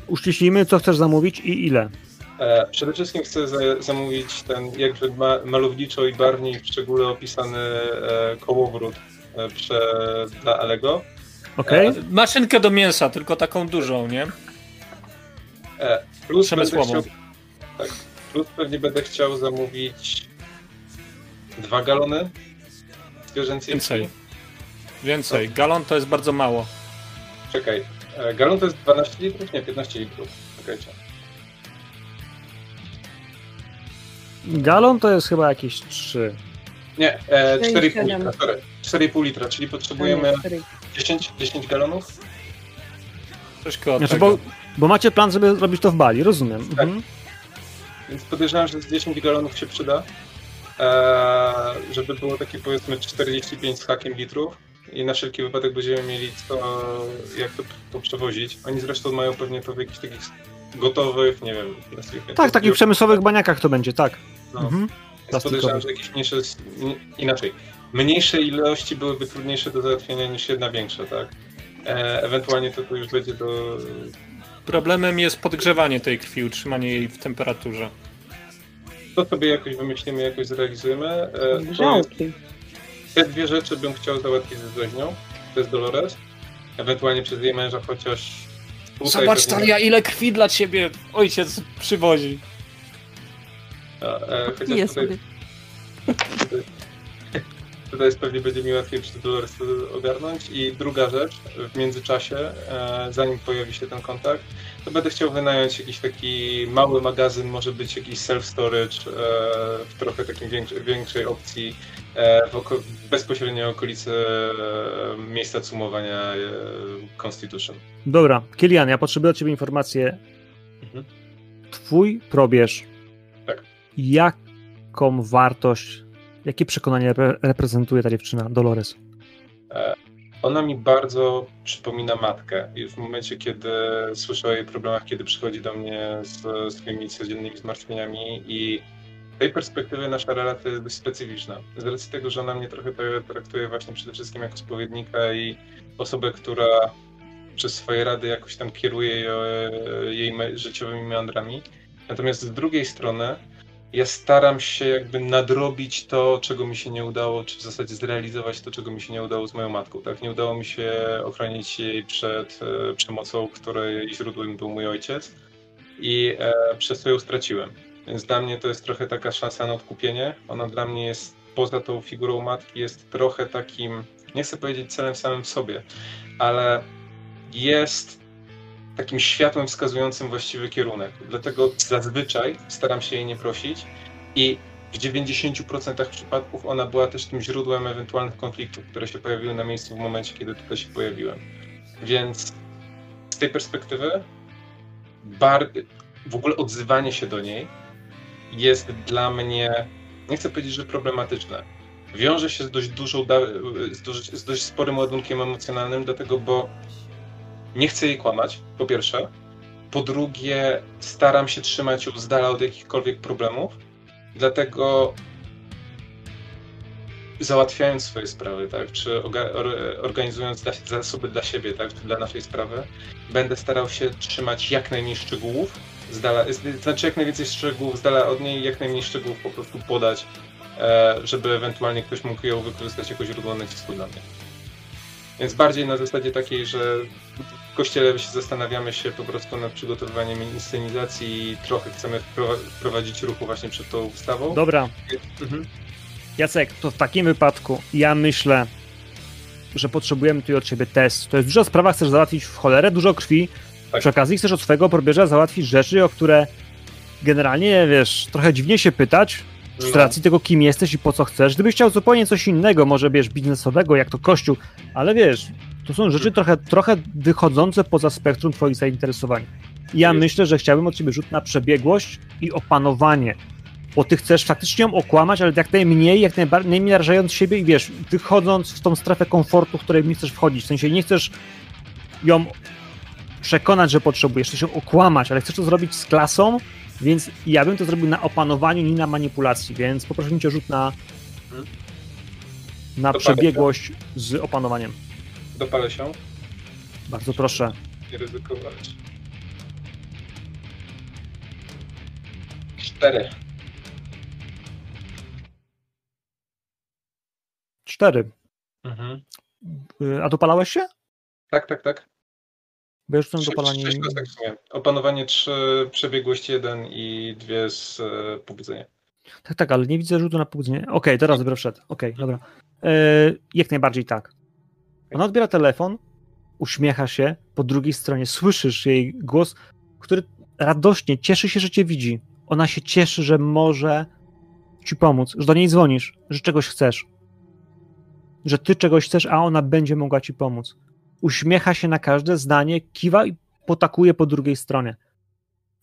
Uściślimy, co chcesz zamówić i ile. E, przede wszystkim chcę za, zamówić ten jakże ma, malowniczo i barwnie w szczególe opisany e, kołowrót e, prze, dla Alego. Okej? E, Maszynkę do mięsa, tylko taką dużą, nie? E, plus, będę Przemysłową. chciał, tak, plus pewnie będę chciał zamówić dwa galony zwierzęcej Więcej. Więcej. Galon to jest bardzo mało. Czekaj, e, galon to jest 12 litrów? Nie, 15 litrów. Czekajcie. Galon to jest chyba jakieś 3. Nie, e, 4,5 4,7. litra, sorry. 4,5 litra, czyli potrzebujemy 10, 10 galonów? Coś koło Znaczy, bo Bo macie plan, żeby robić to w Bali, rozumiem. Tak. Mhm. Więc podejrzewam, że z 10 galonów się przyda. Eee, żeby było takie powiedzmy 45 z hakiem litrów. I na wszelki wypadek będziemy mieli co, jak to, to przewozić. Oni zresztą mają pewnie to w jakichś takich gotowych, nie wiem, nazwijmy Tak, takich przemysłowych baniakach to będzie, tak. No. Mhm. Podejrzewam, że jakieś mniejsze, inaczej, mniejsze ilości byłyby trudniejsze do załatwienia niż jedna większa, tak? E, ewentualnie to, to już będzie do... Problemem jest podgrzewanie tej krwi, utrzymanie jej w temperaturze. To sobie jakoś wymyślimy, jakoś zrealizujemy. E, to. Te dwie rzeczy bym chciał załatwić ze rzeźnią. To jest Dolores. Ewentualnie przez jej męża, chociaż... tutaj Zobacz, pewnie- Talia, ile krwi dla ciebie ojciec przywozi. A, e, chociaż Jest tutaj, sobie. tutaj, tutaj jest pewnie będzie mi łatwiej przy Dolores ogarnąć. I druga rzecz, w międzyczasie, e, zanim pojawi się ten kontakt, to będę chciał wynająć jakiś taki mały magazyn, może być jakiś self-storage e, w trochę takim większej, większej opcji, w oko- bezpośrednio okolicy e, miejsca cumowania e, Constitution. Dobra, Kilian, ja potrzebuję od ciebie informację. Mhm. Twój probierz. Tak. Jaką wartość, jakie przekonanie repre- reprezentuje ta dziewczyna, Dolores? Ona mi bardzo przypomina matkę i w momencie, kiedy słyszę o jej problemach, kiedy przychodzi do mnie z swoimi codziennymi zmartwieniami i tej perspektywy nasza relacja jest dość specyficzna. Z racji tego, że ona mnie trochę tra- traktuje właśnie przede wszystkim jako spowiednika i osobę, która przez swoje rady jakoś tam kieruje jej, życiowymi meandrami. Natomiast z drugiej strony ja staram się jakby nadrobić to, czego mi się nie udało, czy w zasadzie zrealizować to, czego mi się nie udało z moją matką. Tak? Nie udało mi się ochronić jej przed e, przemocą, której źródłem był mój ojciec i e, przez to ją straciłem. Więc dla mnie to jest trochę taka szansa na odkupienie. Ona dla mnie jest, poza tą figurą matki, jest trochę takim, nie chcę powiedzieć celem samym w sobie, ale jest takim światłem wskazującym właściwy kierunek. Dlatego zazwyczaj staram się jej nie prosić i w 90% przypadków ona była też tym źródłem ewentualnych konfliktów, które się pojawiły na miejscu w momencie, kiedy tutaj się pojawiłem. Więc z tej perspektywy bar- w ogóle odzywanie się do niej jest dla mnie, nie chcę powiedzieć, że problematyczne. Wiąże się z dość dużą, z dość, z dość sporym ładunkiem emocjonalnym, dlatego bo nie chcę jej kłamać, po pierwsze. Po drugie, staram się trzymać ją z dala od jakichkolwiek problemów, dlatego załatwiając swoje sprawy, tak, czy orga- or- organizując zasoby dla siebie, tak, czy dla naszej sprawy, będę starał się trzymać jak najmniej szczegółów, z dala, znaczy jak najwięcej szczegółów z dala od niej, jak najmniej szczegółów po prostu podać, e, żeby ewentualnie ktoś mógł ją wykorzystać jako źródło nacisku dla mnie. Więc bardziej na zasadzie takiej, że w kościele się zastanawiamy się po prostu nad przygotowywaniem inscenizacji i trochę chcemy wpro- wprowadzić ruchu właśnie przed tą wystawą. Dobra, Mhm. Jacek, to w takim wypadku ja myślę, że potrzebujemy tutaj od ciebie test. To jest duża sprawa, chcesz załatwić w cholerę dużo krwi. Tak. Przy okazji chcesz od swojego probierza załatwić rzeczy, o które generalnie, wiesz, trochę dziwnie się pytać, z No. racji tego, kim jesteś i po co chcesz. Gdybyś chciał zupełnie coś innego, może wiesz, biznesowego, jak to kościół, ale wiesz, to są rzeczy trochę, trochę wychodzące poza spektrum twoich zainteresowań. Ja myślę, że chciałbym od ciebie rzut na przebiegłość i opanowanie bo ty chcesz faktycznie ją okłamać, ale jak najmniej, jak najbardziej, najmniej narażając siebie i wiesz, wychodząc w tą strefę komfortu, w której nie chcesz wchodzić. W sensie nie chcesz ją przekonać, że potrzebujesz, chcesz ją okłamać, ale chcesz to zrobić z klasą, więc ja bym to zrobił na opanowaniu, nie na manipulacji, więc poproszę cię rzut na, na Dopalę przebiegłość z opanowaniem. Dopalę się, Bardzo proszę. nie ryzykować. Cztery. Cztery. Mhm. Y, A dopalałeś się? Tak, tak, tak. Bo ja rzucam Trzy- dopalanie. Sześć kostek w sumie. Opanowanie 3, przebiegłość 1 i dwie z e, pobudzenia. Tak, tak, ale nie widzę rzutu na pobudzenie. Okej, teraz dopiero wszedł. Okej, dobra. E, jak najbardziej tak. Ona odbiera telefon, uśmiecha się, po drugiej stronie słyszysz jej głos, który radośnie cieszy się, że cię widzi. Ona się cieszy, że może ci pomóc, że do niej dzwonisz, że czegoś chcesz. Że ty czegoś chcesz, a ona będzie mogła ci pomóc. Uśmiecha się na każde zdanie, kiwa i potakuje po drugiej stronie.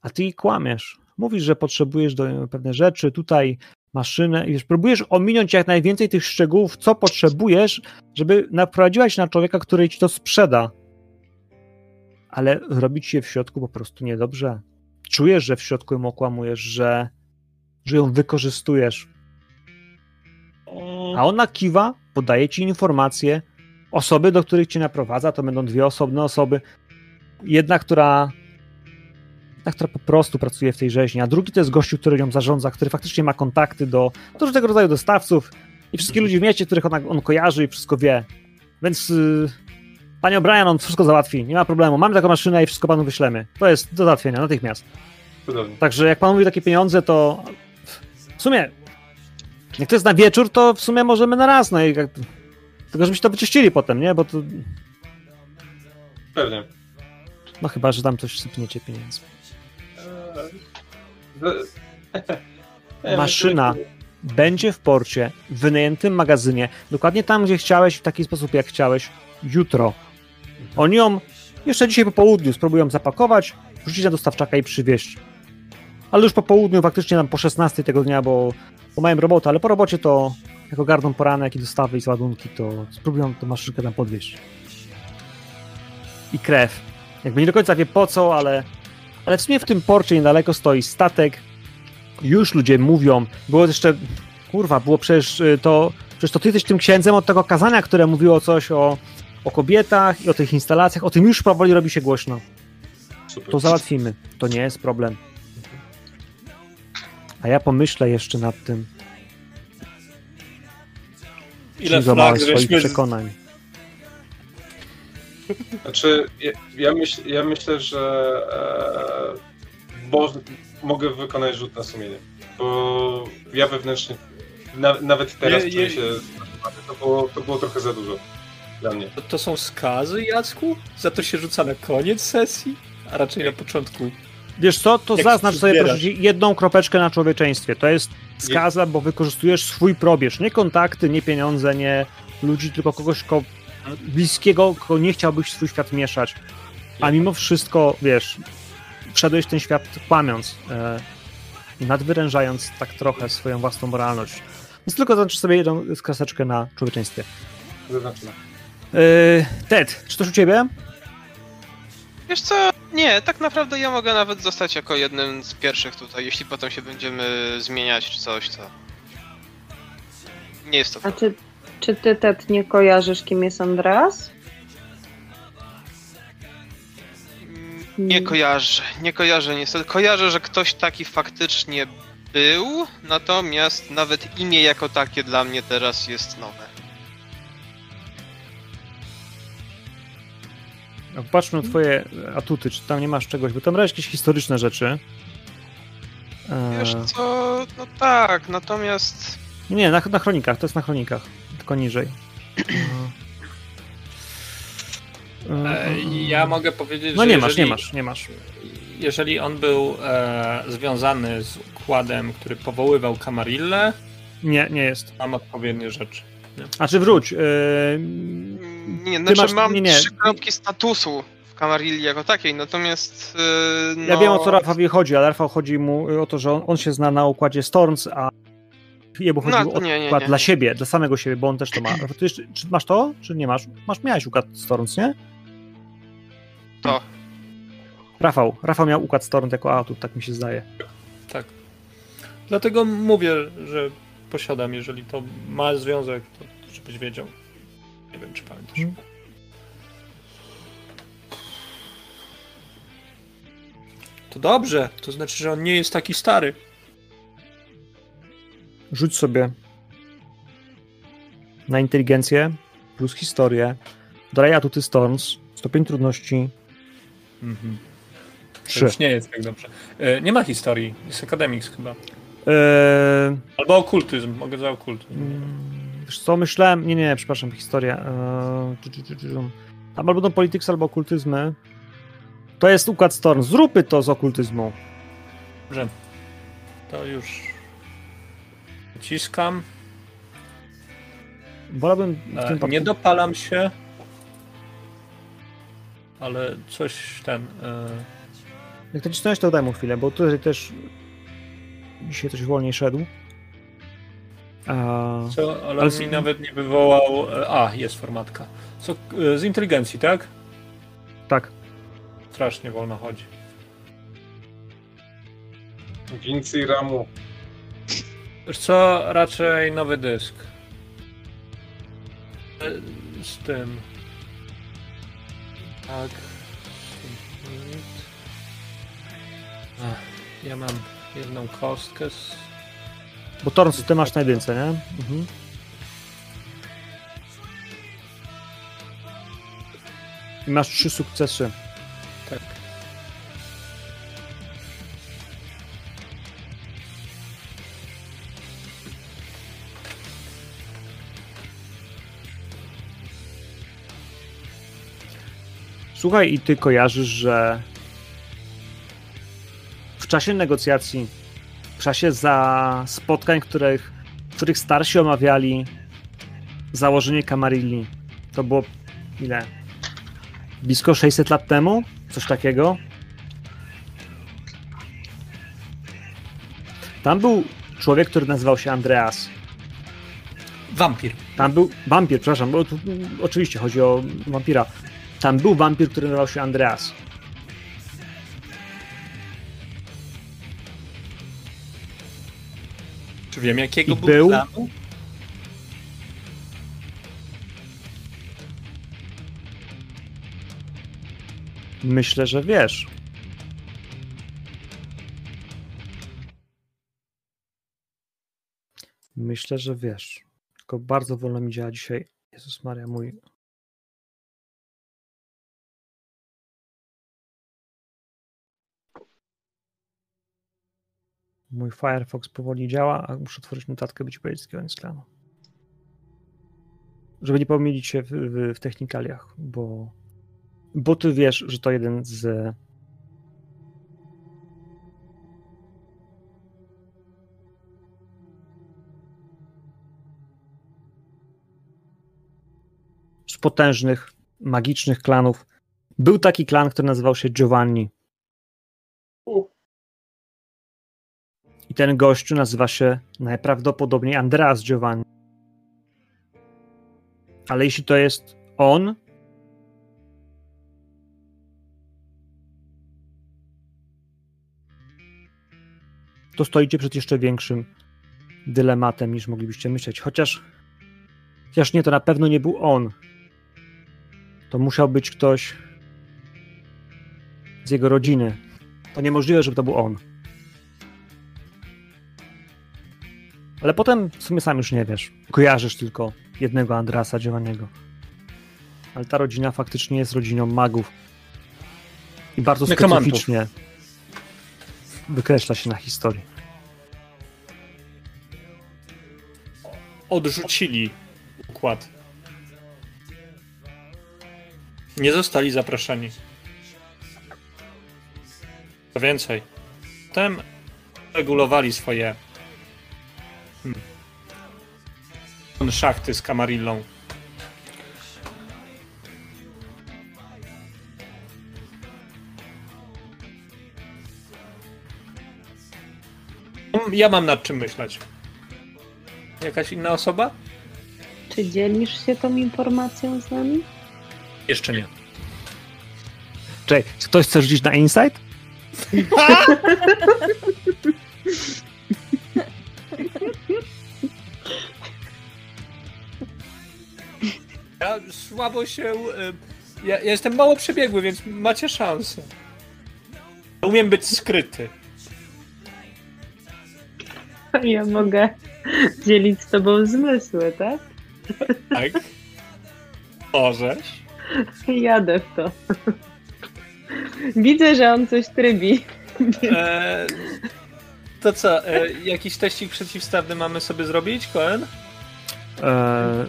A ty kłamiesz. Mówisz, że potrzebujesz do pewne rzeczy, tutaj maszynę i wiesz, próbujesz ominąć jak najwięcej tych szczegółów, co potrzebujesz, żeby naprowadziła się na człowieka, który ci to sprzeda. Ale robić się w środku po prostu niedobrze. Czujesz, że w środku ją okłamujesz, że, że ją wykorzystujesz. A ona kiwa, podaje ci informacje. Osoby, do których cię naprowadza, to będą dwie osobne osoby. Jedna, która ta, która po prostu pracuje w tej rzeźni, a drugi to jest gościu, który ją zarządza, który faktycznie ma kontakty do, do różnego rodzaju dostawców i wszystkich ludzi w mieście, których on, on kojarzy i wszystko wie. Więc yy, panie O'Brien, on wszystko załatwi, nie ma problemu. Mamy taką maszynę i wszystko panu wyślemy. To jest do załatwienia natychmiast. Cudownie. Także jak pan mówi takie pieniądze, to w sumie jak to jest na wieczór, to w sumie możemy na raz, no i jak, tylko żebyście to wyczyścili potem, nie? Bo to, Pewnie. no chyba, że tam coś sypniecie pieniędzy. Eee, Maszyna będzie w porcie, w wynajętym magazynie, dokładnie tam, gdzie chciałeś, w taki sposób, jak chciałeś, jutro. Oni ją jeszcze dzisiaj po południu spróbują zapakować, wrzucić na dostawczaka i przywieźć. Ale już po południu, faktycznie tam po 16 tego dnia, bo, bo mają robotę, ale po robocie to jak ogarną poranek i dostawy i ładunki, to spróbują tę maszynkę tam podwieźć. I krew. Jakby nie do końca wie po co, ale, ale w sumie w tym porcie niedaleko stoi statek, już ludzie mówią, było jeszcze, kurwa, było przecież y, to, przecież to ty jesteś tym księdzem od tego kazania, które mówiło coś o, o kobietach i o tych instalacjach, o tym już powoli robi się głośno. Super. To załatwimy, to nie jest problem. A ja pomyślę jeszcze nad tym, Ile flag swoich żeśmy... z- przekonań. Znaczy, ja, ja, myśl, ja myślę, że e, bo, mogę wykonać rzut na sumienie, bo ja wewnętrznie, na, nawet teraz Je- czuję je- się, to było, to było trochę za dużo dla mnie. To, to są skazy, Jacku? Za to się rzuca na koniec sesji? A raczej na początku. Wiesz co, to Jak zaznacz sobie proszę jedną kropeczkę na człowieczeństwie. To jest skaza, bo wykorzystujesz swój probierz. Nie kontakty, nie pieniądze, nie ludzi, tylko kogoś ko bliskiego, kogo nie chciałbyś w swój świat mieszać. A mimo wszystko, wiesz, wszedłeś w ten świat kłamiąc, e, nadwyrężając tak trochę swoją własną moralność. Więc tylko zaznaczysz sobie jedną skreseczkę na człowieczeństwie. Zaznaczmy. E, Ted, czy coś u ciebie? Wiesz co? Nie, tak naprawdę ja mogę nawet zostać jako jednym z pierwszych tutaj, jeśli potem się będziemy zmieniać czy coś, to... Nie jest to A problem. czy, czy ty, Ted, nie kojarzysz, kim jest Andreas? Nie kojarzę, nie kojarzę niestety. Kojarzę, że ktoś taki faktycznie był, natomiast nawet imię jako takie dla mnie teraz jest nowe. Patrzmy na twoje atuty, czy tam nie masz czegoś, bo tam brałeś jakieś historyczne rzeczy. E, Wiesz co, no tak, natomiast Nie, na, na chronikach, to jest na chronikach, tylko niżej. E, E, ja mogę powiedzieć, No że nie masz, jeżeli, nie masz, nie masz. Jeżeli on był e, związany z układem, który powoływał Camarillę, Nie, nie jest. mam odpowiednie rzeczy. A czy wróć. mm, nie, znaczy masz- mam nie, nie. trzy kropki statusu w Camarilli jako takiej, natomiast yy, no... Ja wiem o co Rafawi chodzi, ale Rafał chodzi mu o to, że on, on się zna na układzie Storms, a jemu No, chodziło to o nie, nie, układ nie. dla siebie, dla samego siebie, bo on też to ma. Rafał, ty jeszcze, czy masz to, czy nie masz? Masz, miałeś układ Storms, nie? To. Rafał, Rafał miał układ Storms jako atut, tak mi się zdaje. Tak. Dlatego mówię, że posiadam, jeżeli to ma związek, to żebyś wiedział. Nie wiem, czy pamiętasz. Mhm. To dobrze, to znaczy, że on nie jest taki stary. Rzuć sobie na inteligencję plus historię. Dodaj atuty Storms, stopień trudności Mhm. To 3. już nie jest tak dobrze. E, nie ma historii, jest Academics chyba. Eee, Albo okultyzm, mogę za okultyzm. Mm, Wiesz co, myślałem, nie, nie, przepraszam, historia. Eee, albo będą polityks, albo okultyzmy. To jest układ Storm. Zróbmy to z okultyzmu. Dobrze. To już naciskam. Wolałbym w tym E, wypadku... nie dopalam się. ale coś ten... E... Jak to cisnąłeś, to daj mu chwilę, bo tutaj też dzisiaj coś wolniej szedł. A... Co, ale, ale mi nawet nie wywołał... E, a, jest formatka. Co, e, z inteligencji, tak? Tak. Strasznie wolno chodzi. Więcej ramu. Wiesz co, raczej nowy dysk. E, z tym. Tak. Ach, ja mam jedną kostkę z... Bo Torns ty masz na jedynce, nie? Mhm. I masz trzy sukcesy. Tak. Słuchaj, i ty kojarzysz, że czasie negocjacji, w czasie za spotkań, których, w których starsi omawiali założenie Kamarilli, to było ile? Blisko 600 lat temu? Coś takiego? Tam był człowiek, który nazywał się Andreas. Wampir. Tam był wampir, przepraszam, bo tu, oczywiście chodzi o wampira. Tam był wampir, który nazywał się Andreas. Wiem, jakiego I był? Planu? Myślę, że wiesz. Myślę, że wiesz. Tylko bardzo wolno mi działa dzisiaj. Jezus Maria, mój Mój Firefox powoli działa, a muszę otworzyć notatkę, by ci powiedzieć, z jest klanu. Żeby nie pomylić się w, w, w technikaliach, bo, bo ty wiesz, że to jeden z potężnych, magicznych klanów. Był taki klan, który nazywał się Giovanni. I ten gościu nazywa się najprawdopodobniej Andreas Giovanni. Ale jeśli to jest on, to stoicie przed jeszcze większym dylematem niż moglibyście myśleć. Chociaż, chociaż nie, to na pewno nie był on. To musiał być ktoś z jego rodziny. To niemożliwe, żeby to był on. Ale potem w sumie sam już nie wiesz. Kojarzysz tylko jednego Andrasa Giovanniego. Ale ta rodzina faktycznie jest rodziną magów. I bardzo specyficznie wykreśla się na historii. Odrzucili układ. Nie zostali zaproszeni. Co więcej, potem regulowali swoje Hmm. Szachty z Kamarillą. Ja mam nad czym myśleć. Jakaś inna osoba? Czy dzielisz się tą informacją z nami? Jeszcze nie. Czekaj, ktoś chce rzucić na insight? Ja słabo się. E, ja, ja jestem mało przebiegły, więc macie szansę. Umiem być skryty. Ja mogę dzielić z tobą zmysły, tak? Tak. Możesz. Jadę w to. Widzę, że on coś trybi. E, to co, e, jakiś teścik przeciwstawny mamy sobie zrobić, Koen? E,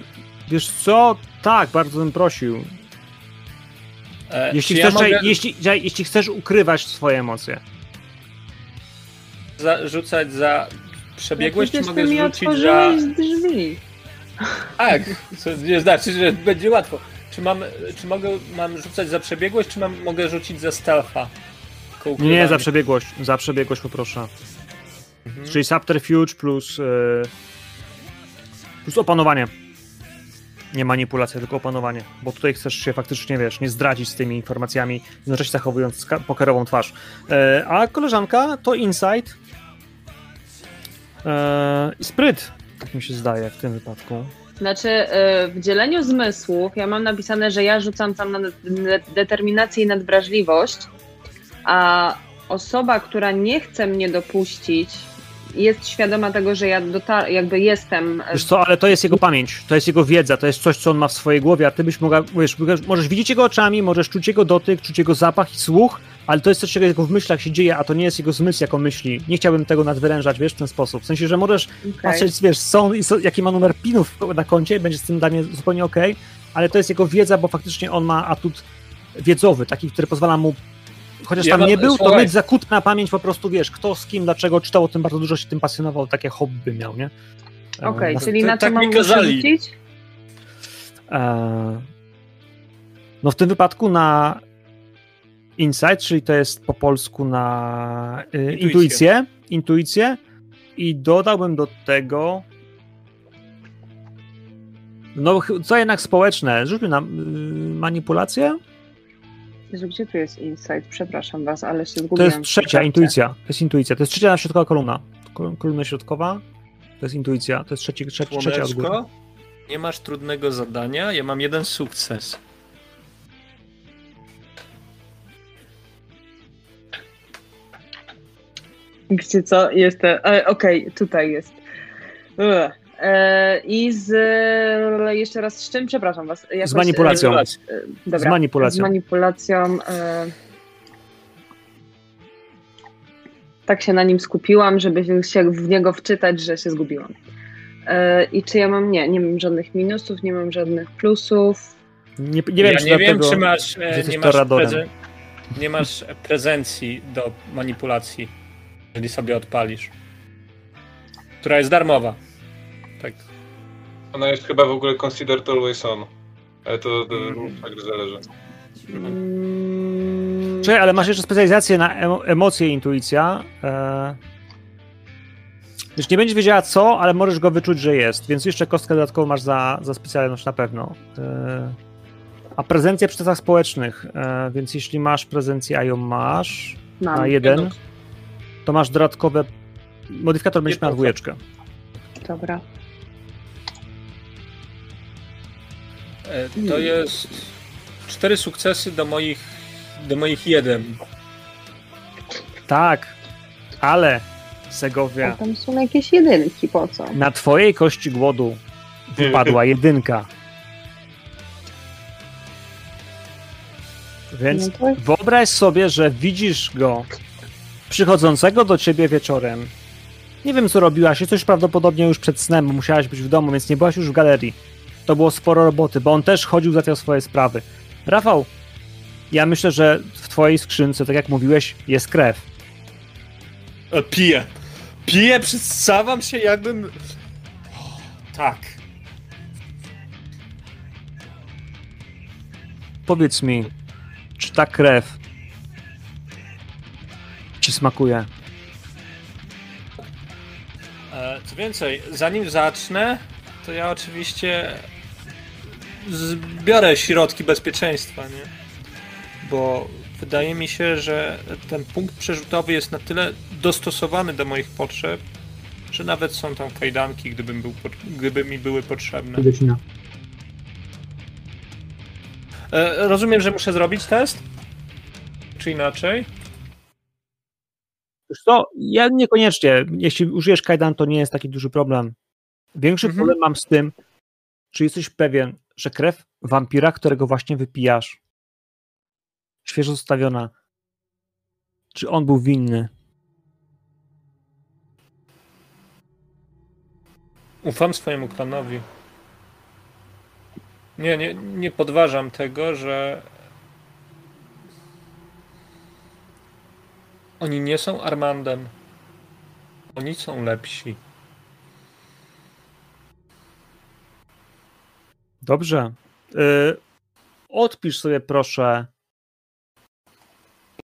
wiesz co? Tak, bardzo bym prosił. E, jeśli, chcesz, ja mogę... jeśli, jeśli chcesz ukrywać swoje emocje. Za, rzucać za przebiegłość, czy mogę rzucić za... drzwi. Tak, co nie znaczy, że będzie łatwo. Czy mam, czy mogę, mam rzucać za przebiegłość, czy mam, mogę rzucić za stealtha? Nie, za przebiegłość. Za przebiegłość poproszę. Mhm. Czyli subterfuge plus, e, plus opanowanie. Nie manipulacja, tylko opanowanie. Bo tutaj chcesz się faktycznie, wiesz, nie zdradzić z tymi informacjami, jednocześnie zachowując pokerową twarz. E, a koleżanka to insight e, i spryt, tak mi się zdaje w tym wypadku. Znaczy, y, w dzieleniu zmysłów ja mam napisane, że ja rzucam tam na de- determinację i nadwrażliwość, a osoba, która nie chce mnie dopuścić, jest świadoma tego, że ja dotar- jakby jestem. Wiesz co, ale to jest jego pamięć, to jest jego wiedza, to jest coś, co on ma w swojej głowie, a ty byś mogła, wiesz, możesz widzieć jego oczami, możesz czuć jego dotyk, czuć jego zapach i słuch, ale to jest coś, czego w myślach się dzieje, a to nie jest jego zmysł jako myśli. Nie chciałbym tego nadwyrężać, wiesz, w ten sposób. W sensie, że możesz Okej. patrzeć, wiesz, są, jaki ma numer pinów na koncie, będzie z tym dla mnie zupełnie okej, ale to jest jego wiedza, bo faktycznie on ma atut wiedzowy, taki, który pozwala mu, chociaż Ja tam mam- nie był, to słuchaj. mieć zakut na pamięć po prostu, wiesz, kto z kim, dlaczego czytał o tym bardzo dużo, się tym pasjonował, takie hobby miał, nie? E, Okej, na- czyli to na co tak mam mi kazali. rzucić? E, No w tym wypadku na insight, czyli to jest po polsku na Intuicję. intuicję, intuicję i dodałbym do tego no co jednak społeczne, rzućmy na y, manipulację, Jezu, Gdzie tu jest insight? Przepraszam was, ale się to zgubiłam. jest trzecia, intuicja, to jest intuicja, to jest trzecia środkowa kolumna, Kol- kolumna środkowa, to jest intuicja, to jest trzeci, trzecia, trzecia od góry. Nie masz trudnego zadania, ja mam jeden sukces. Gdzie co? Jest. E, Okej, tutaj jest. Ugh. E, I z. e, Jeszcze raz z czym? Przepraszam was. Jakoś, Z manipulacją. E, dobra. Z manipulacją. Z manipulacją. E, tak się na nim skupiłam, żeby się w niego wczytać, że się zgubiłam. E, I czy ja mam. Nie, nie mam żadnych minusów, nie mam żadnych plusów. Nie, nie wiem, ja czy nie wiem, dlatego, czy masz, e, nie, masz prezen- nie masz prezencji do manipulacji, jeżeli sobie odpalisz. Która jest darmowa. Tak. Ona jest chyba w ogóle considered always on. Ale to, to Mhm. tak zależy. Mm, Czekaj, ale masz jeszcze specjalizację na emo- emocje i intuicja. E... Już nie będziesz wiedziała co, ale możesz go wyczuć, że jest, więc jeszcze kostkę dodatkową masz za, za specjalność na pewno. E... A prezencję przy testach społecznych, e... więc jeśli masz prezencję, a ją masz mam. na jeden, to masz dodatkowe. Modyfikator będziesz miał dwójeczkę. Dobra. To jest cztery sukcesy do moich, do moich jeden. Tak, ale A Segovia, tam są jakieś jedynki, po co? na twojej kości głodu wypadła jedynka. Więc No Wyobraź sobie, że widzisz go przychodzącego do ciebie wieczorem. Nie wiem, co robiłaś, coś prawdopodobnie już przed snem, bo musiałaś być w domu, więc nie byłaś już w galerii. To było sporo roboty, bo on też chodził za te swoje sprawy. Rafał, ja myślę, że w twojej skrzynce, tak jak mówiłeś, jest krew. E, Piję. Piję, przystawam się jakbym... Tak. Powiedz mi, czy ta krew ci smakuje? E, Co więcej, zanim zacznę, to ja oczywiście zbiorę środki bezpieczeństwa, nie? Bo wydaje mi się, że ten punkt przerzutowy jest na tyle dostosowany do moich potrzeb, że nawet są tam kajdanki, gdybym był, gdyby mi były potrzebne. E, Rozumiem, że muszę zrobić test? Czy inaczej? Wiesz co, ja niekoniecznie. Jeśli użyjesz kajdan, to nie jest taki duży problem. Większy Mhm. problem mam z tym, czy jesteś pewien, że krew wampira, którego właśnie wypijasz, świeżo zostawiona, czy on był winny? Ufam swojemu klanowi. Nie, nie, nie podważam tego, że oni nie są Armandem. Oni są lepsi. Dobrze. Y, odpisz sobie proszę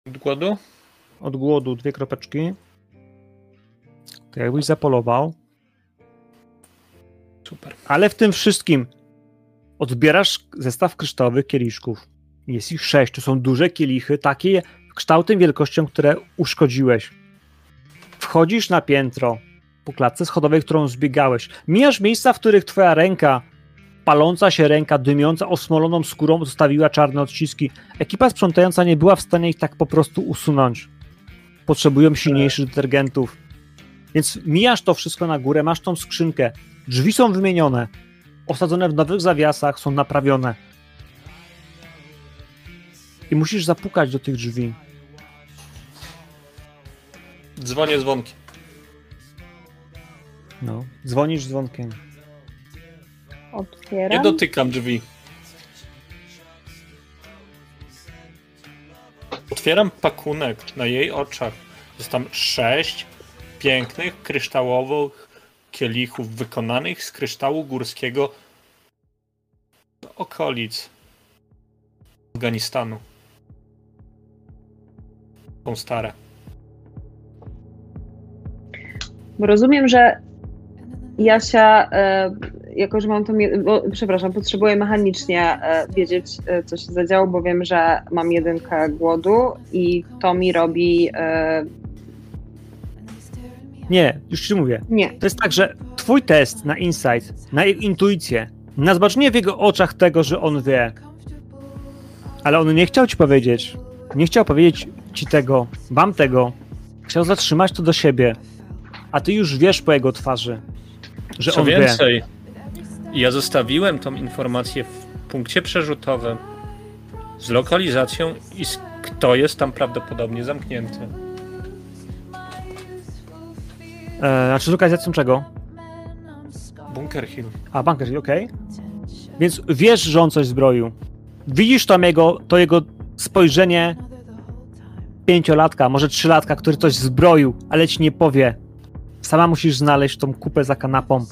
Od głodu? od głodu dwie kropeczki. To jakbyś zapolował. Super. Ale w tym wszystkim odbierasz zestaw kryształowych kieliszków. Jest ich sześć. To są duże kielichy, takie kształtem, wielkością, które uszkodziłeś. Wchodzisz na piętro po klatce schodowej, którą zbiegałeś. Mijasz miejsca, w których twoja ręka, paląca się ręka, dymiąca osmoloną skórą, zostawiła czarne odciski. Ekipa sprzątająca nie była w stanie ich tak po prostu usunąć. Potrzebują silniejszych detergentów. Więc mijasz to wszystko na górę, masz tą skrzynkę. Drzwi są wymienione. Osadzone w nowych zawiasach, są naprawione. I musisz zapukać do tych drzwi. Dzwonię dzwonki. No. Dzwonisz dzwonkiem. Otwieram. Nie dotykam drzwi. Otwieram pakunek na jej oczach. Jest tam sześć pięknych, kryształowych kielichów wykonanych z kryształu górskiego z okolic Afganistanu. Są stare. Bo rozumiem, że Jasia, e, jako że mam to, bo, przepraszam, potrzebuję mechanicznie e, wiedzieć, e, co się zadziało, bo wiem, że mam jedynkę głodu i to mi robi, Nie, już ci mówię. nie, To jest tak, że twój test na insight, na intuicję, na zobaczenie w jego oczach tego, że on wie. Ale on nie chciał ci powiedzieć. Nie chciał powiedzieć ci tego, wam tego. Chciał zatrzymać to do siebie. A ty już wiesz po jego twarzy, że Co on wie. więcej, ja zostawiłem tą informację w punkcie przerzutowym z lokalizacją i z kto jest tam prawdopodobnie zamknięty. E, znaczy z lokalizacją czego? Bunker Hill. A, Bunker, okej. Więc wiesz, że on coś zbroił. Widzisz tam jego, to jego spojrzenie pięciolatka, może trzylatka, który coś zbroił, ale ci nie powie. Sama musisz znaleźć tą kupę za kanapą.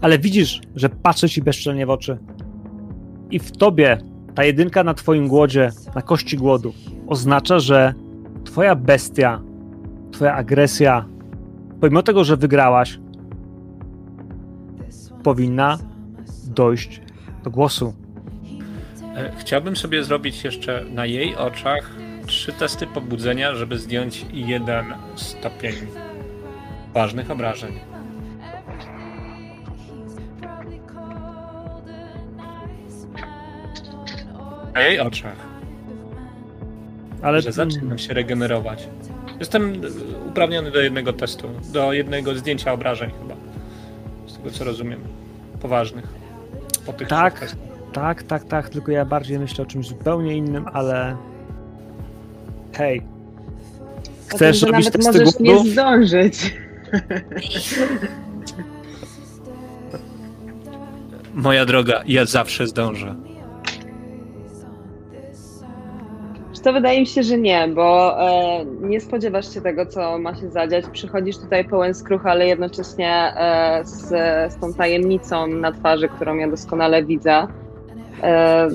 Ale widzisz, że patrzy ci bezczelnie w oczy. I w tobie ta jedynka na twoim głodzie, na kości głodu, oznacza, że twoja bestia, twoja agresja, pomimo tego, że wygrałaś, powinna dojść do głosu. E, Chciałbym sobie zrobić jeszcze na jej oczach trzy testy pobudzenia, żeby zdjąć jeden stopień ważnych obrażeń. Na jej oczach, Ale że zaczynam się regenerować. Jestem uprawniony do jednego testu, do jednego zdjęcia obrażeń chyba. Z tego co rozumiem. Poważnych. Po tych Tak. tak, tak, tak, tylko ja bardziej myślę o czymś zupełnie innym, ale hej, o tym, chcesz że robić nawet testy możesz nie zdążyć. Moja droga, ja zawsze zdążę. To wydaje mi się, że nie, bo e, nie spodziewasz się tego, co ma się zadziać. Przychodzisz tutaj pełen skruch, ale jednocześnie e, z, z tą tajemnicą na twarzy, którą ja doskonale widzę. E,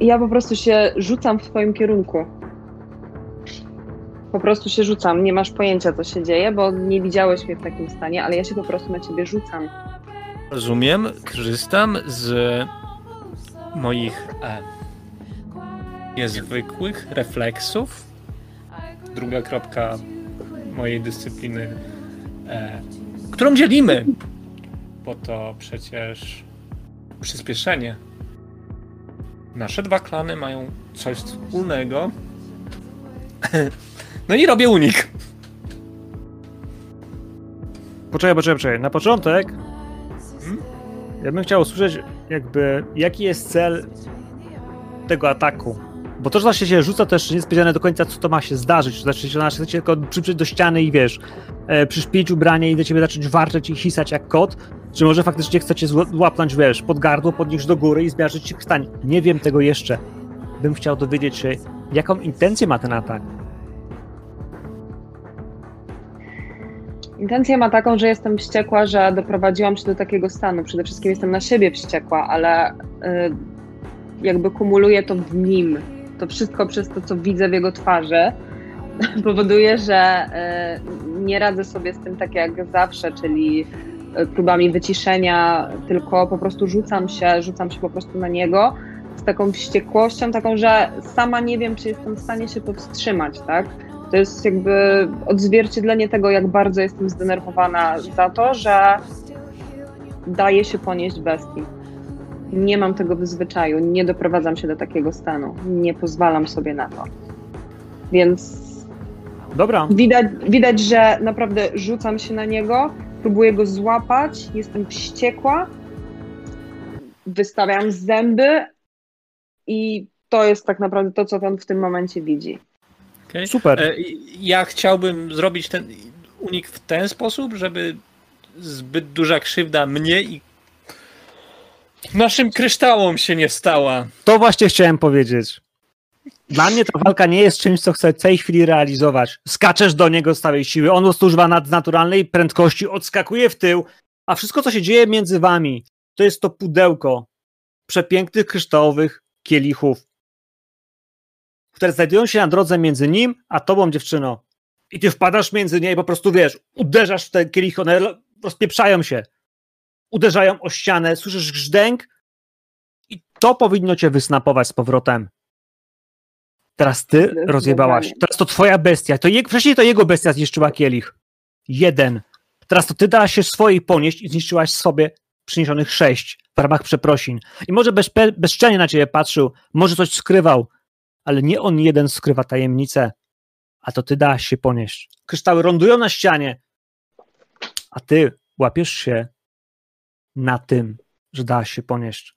ja po prostu się rzucam w twoim kierunku. Po prostu się rzucam. Nie masz pojęcia, co się dzieje, bo nie widziałeś mnie w takim stanie, ale ja się po prostu na ciebie rzucam. Rozumiem, korzystam z moich e, niezwykłych refleksów. Druga kropka mojej dyscypliny, e, którą dzielimy, bo to przecież przyspieszenie. Nasze dwa klany mają coś wspólnego. No i robię unik. poczekaj, poczekaj, poczekaj. Na początek ja bym chciał usłyszeć jakby, jaki jest cel tego ataku. Bo to, że ona się rzuca, jeszcze nie jest powiedziane do końca, co to ma się zdarzyć. Znaczy, że ona chce tylko przyprzeć do ściany i wiesz, e, przyszpić ubranie i do ciebie zacząć warczeć i hisać jak kot, czy może faktycznie chce cię zła- łapnąć, wiesz, pod gardło, podnieść do góry i zmiażdżyć ci stań. Nie wiem tego jeszcze. Bym chciał dowiedzieć się, jaką intencję ma ten atak. Intencję ma taką, że jestem wściekła, że doprowadziłam się do takiego stanu. Przede wszystkim jestem na siebie wściekła, ale y, jakby kumuluję to w nim. To wszystko przez to, co widzę w jego twarzy, powoduje, że y, nie radzę sobie z tym tak jak zawsze, czyli y, próbami wyciszenia, tylko po prostu rzucam się, rzucam się po prostu na niego z taką wściekłością, taką, że sama nie wiem, czy jestem w stanie się powstrzymać, tak? To jest jakby odzwierciedlenie tego, jak bardzo jestem zdenerwowana za to, że daje się ponieść bestii. Nie mam tego w zwyczaju, nie doprowadzam się do takiego stanu, nie pozwalam sobie na to. Więc Dobra, widać, widać, że naprawdę rzucam się na niego, próbuję go złapać, jestem wściekła, wystawiam zęby i to jest tak naprawdę to, co on w tym momencie widzi. Okay. super. E, Ja chciałbym zrobić ten unik w ten sposób, żeby zbyt duża krzywda mnie i naszym kryształom się nie stała. To właśnie chciałem powiedzieć. Dla mnie ta walka nie jest czymś, co chcę w tej chwili realizować. Skaczesz do niego z całej siły, on używa nadnaturalnej prędkości, odskakuje w tył, a wszystko, co się dzieje między wami, to jest to pudełko przepięknych kryształowych kielichów, które znajdują się na drodze między nim a tobą, dziewczyno. I ty wpadasz między nie i po prostu, wiesz, uderzasz w te kielichy, one rozpieprzają się. Uderzają o ścianę, słyszysz grzdęk i to powinno cię wysnapować z powrotem. Teraz ty rozjebałaś. Teraz to twoja bestia. To je, wcześniej to jego bestia zniszczyła kielich. Jeden. Teraz to ty dałaś się swojej ponieść i zniszczyłaś sobie przyniesionych sześć w ramach przeprosin. I może bezpe- bezczelnie na ciebie patrzył, może coś skrywał, ale nie on jeden skrywa tajemnicę, a to ty dałaś się ponieść. Kryształy lądują na ścianie, a ty łapiesz się na tym, że dałaś się ponieść.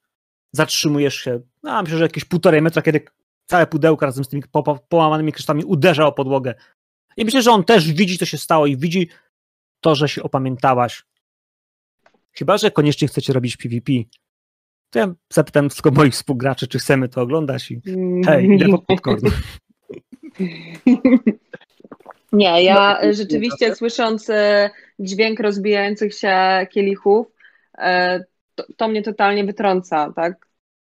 Zatrzymujesz się, no myślę, że jakieś półtorej metra, kiedy całe pudełko razem z tymi po- po- połamanymi kryształami uderza o podłogę. I myślę, że on też widzi, co się stało i widzi to, że się opamiętałaś. Chyba, że koniecznie chcecie robić PvP. To ja zapytam tylko moich współgraczy, czy chcemy to oglądać i hej, idę po popcorn. Nie, ja No, rzeczywiście słysząc e, dźwięk rozbijających się kielichów, e, to, to mnie totalnie wytrąca, tak?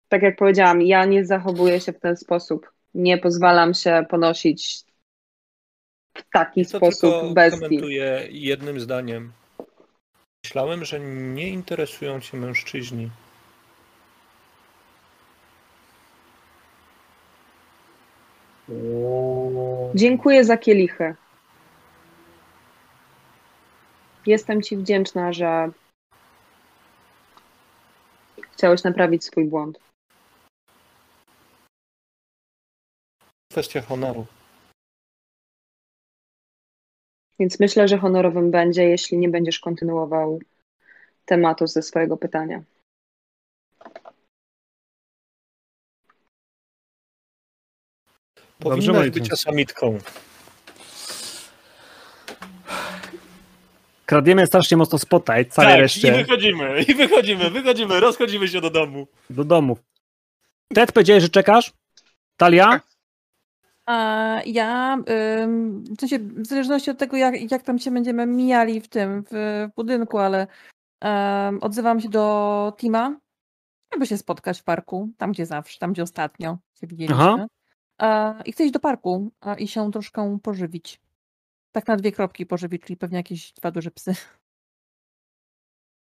Tak jak powiedziałam, ja nie zachowuję się w ten sposób. Nie pozwalam się ponosić w taki To sposób tylko bestii. komentuję jednym zdaniem. Myślałem, że nie interesują cię mężczyźni. Dziękuję za kielichy. Jestem Ci wdzięczna, że chciałeś naprawić swój błąd. Kwestia honoru. Więc myślę, że honorowym będzie, jeśli nie będziesz kontynuował tematu ze swojego pytania. Powinnaś moi być asamitką. Kradziemy strasznie mocno spota i całej tak, i reszcie wychodzimy, i wychodzimy, wychodzimy, rozchodzimy się do domu. do domów. Ted, powiedziałeś, że czekasz? Talia? A ja, w sensie, w zależności od tego, jak, jak tam się będziemy mijali w tym, w, budynku, ale ym, odzywam się do Tima, aby się spotkać w parku, tam gdzie zawsze, tam gdzie ostatnio się widzieliśmy. Aha. A, I chcę iść do parku a, i się troszkę pożywić. Tak na dwie kropki pożywić, czyli pewnie jakieś dwa duże psy.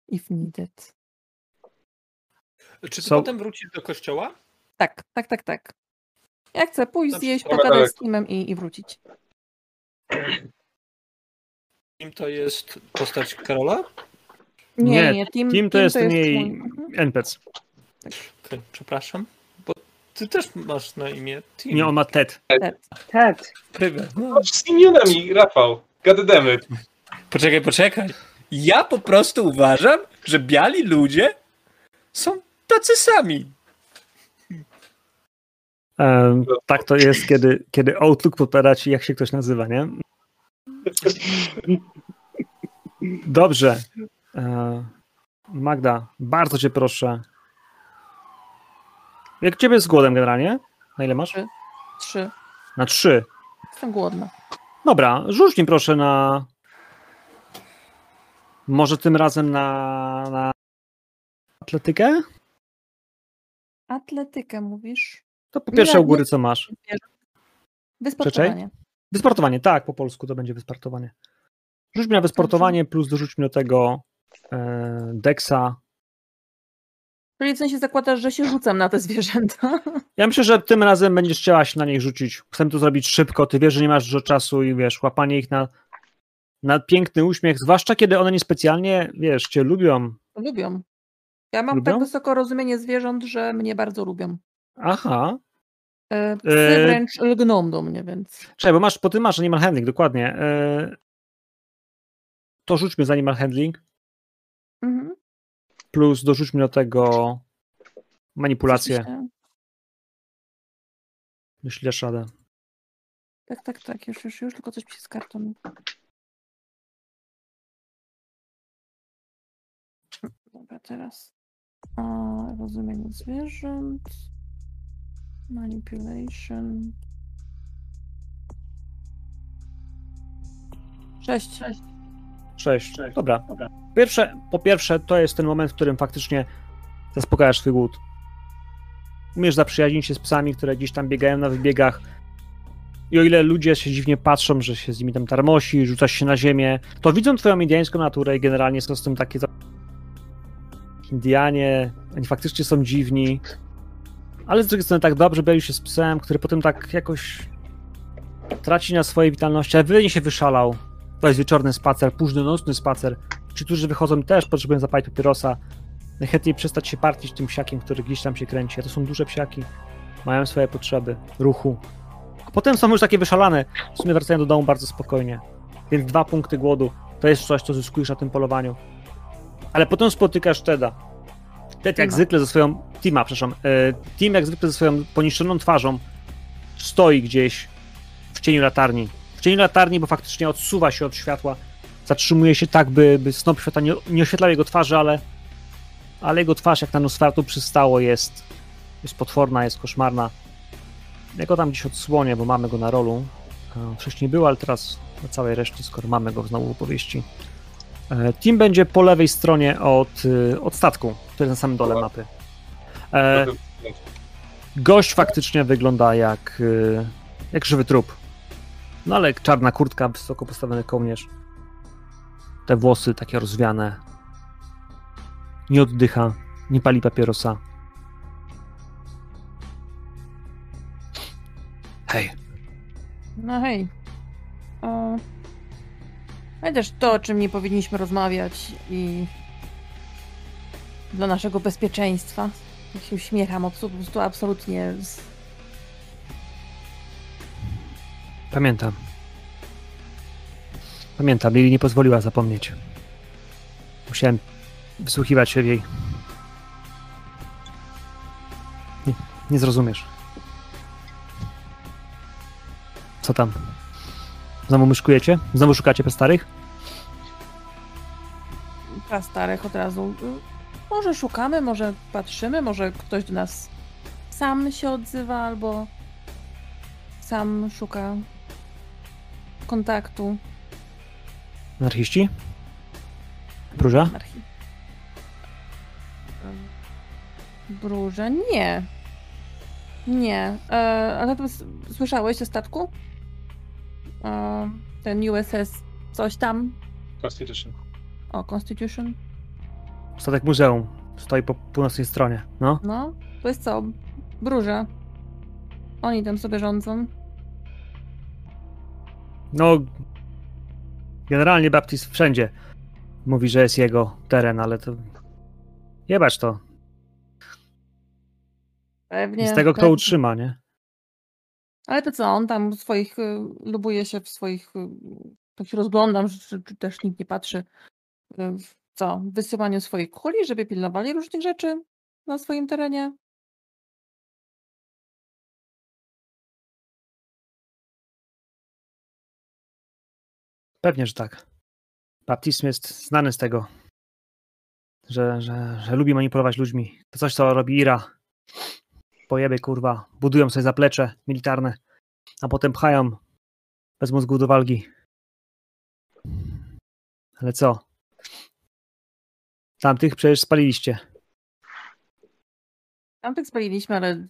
If needed. Czy ty So- potem wrócisz do kościoła? Tak, tak, tak, tak. Ja chcę pójść, Dobrze, zjeść, pogadać z daleko. Timem i, i wrócić. Kim to jest postać Karola? Nie, Nie, nie, nie. Tim, Tim to jest jej mój. Mhm. NPC. Okej, przepraszam, ty też masz na imię Tim. Nie, on ma Ted. Ted, Pryga. No. No, z imionami, Rafał. Gademy. Poczekaj, poczekaj. Ja po prostu uważam, że biali ludzie są tacy sami. Em, tak to jest, kiedy, kiedy Outlook podpowiada ci, jak się ktoś nazywa, nie? Dobrze. E, Magda, bardzo cię proszę. Jak ciebie z głodem generalnie? Na ile masz? Trzy. Na trzy. Jestem głodna. Dobra, rzuć mi proszę na Może tym razem na, na atletykę? Atletykę mówisz? To po pierwsze u góry co masz? Wysportowanie. Wysportowanie, tak, po polsku to będzie wysportowanie. Rzuć mi na wysportowanie, plus dorzuć mi do tego e, Dexa. Czyli w sensie zakładasz, że się rzucam na te zwierzęta. Ja myślę, że tym razem będziesz chciała się na nich rzucić. Chcemy to zrobić szybko, ty wiesz, że nie masz dużo czasu i wiesz, łapanie ich na, na piękny uśmiech, zwłaszcza kiedy one niespecjalnie, wiesz, cię lubią. Lubią. Ja mam Lubią? tak wysoko rozumienie zwierząt, że mnie bardzo lubią. Aha. E, Psy E, wręcz lgną do mnie, więc. Czekaj, bo masz, po tym masz animal handling, dokładnie. E, to rzućmy za animal handling, Mhm. Plus dorzućmy do tego manipulację. Myślę- Myślę, szadę. Tak, tak, tak, już, już, już, tylko coś mi się z kartą. Dobra, teraz. A, rozumienie zwierząt. Manipulation. Sześć. Sześć. Sześć. Dobra. Pierwsze, po pierwsze, to jest ten moment, w którym faktycznie zaspokajasz swój głód. Umiesz zaprzyjaźnić się z psami, które gdzieś tam biegają na wybiegach. I o ile ludzie się dziwnie patrzą, że się z nimi tam tarmosi, rzucasz się na ziemię, to widzą twoją indiańską naturę i generalnie są z tym takie... Indianie, oni faktycznie są dziwni. Ale z drugiej strony tak dobrze bawi się z psem, który potem tak jakoś traci na swojej witalności, ale wyjdzie się wyszalał. To jest wieczorny spacer, późny nocny spacer. Ci, którzy wychodzą też potrzebują zapalić papierosa. Najchętniej przestać się partić tym psiakiem, który gdzieś tam się kręci. A to są duże psiaki. Mają swoje potrzeby, ruchu. A potem są już takie wyszalane. W sumie wracają do domu bardzo spokojnie. Więc dwa punkty głodu to jest coś, co zyskujesz na tym polowaniu. Ale potem spotykasz Teda. Ted jak zwykle ze swoją... Tima, przepraszam. E, Tim jak zwykle ze swoją poniszczoną twarzą stoi gdzieś w cieniu latarni. W cieniu latarni, bo faktycznie odsuwa się od światła. Zatrzymuje się tak, by, by snop światła nie, nie oświetlał jego twarzy, ale, ale jego twarz, jak na Nosferatu przystało, jest, jest potworna, jest koszmarna. Ja go tam gdzieś odsłonię, bo mamy go na rolu. E, Wcześniej był, ale teraz na całej reszcie, skoro mamy go znowu w opowieści. E, Tim będzie po lewej stronie od, y, od statku, który jest na samym dole mapy. E, Gość faktycznie wygląda jak, jak żywy trup. No ale czarna kurtka, wysoko postawiony kołnierz. Te włosy takie rozwiane. Nie oddycha, nie pali papierosa. Hej, No hej. O... Ale też to, o czym nie powinniśmy rozmawiać i dla naszego bezpieczeństwa. Jak się uśmiecham, po prostu absolutnie. z- pamiętam. Pamiętam, Lili nie pozwoliła zapomnieć. Musiałem wsłuchiwać się w jej. Nie, nie zrozumiesz. Co tam? Znowu myszkujecie? Znowu szukacie starych? Dla starych od razu. Może szukamy, może patrzymy, może ktoś do nas sam się odzywa, albo sam szuka kontaktu. Anarchiści? Próża? Anarchii. Bróże? Nie. Nie. E, ale to słyszałeś o statku? E, ten USS coś tam? Constitution. O, Constitution? Statek muzeum. Stoi po północnej stronie. No. No, to jest co? Bróże. Oni tam sobie rządzą. No. Generalnie Baptist wszędzie mówi, że jest jego teren, ale to. Jebać to. Pewnie. Z tego, kto pewnie. utrzyma, nie? Ale to co, on tam swoich, y, lubuje się w swoich, y, tak się rozglądam, że, też nikt nie patrzy, y, w co, w wysyłaniu swoich kuli, żeby pilnowali różnych rzeczy na swoim terenie. Pewnie, że tak. Baptizm jest znany z tego, że, że, że lubi manipulować ludźmi. To coś, co robi Ira. Pojeby, kurwa. Budują sobie zaplecze militarne, a potem pchają bez mózgu do walki. Ale co? Tamtych przecież spaliliście. Tamtych spaliliśmy, ale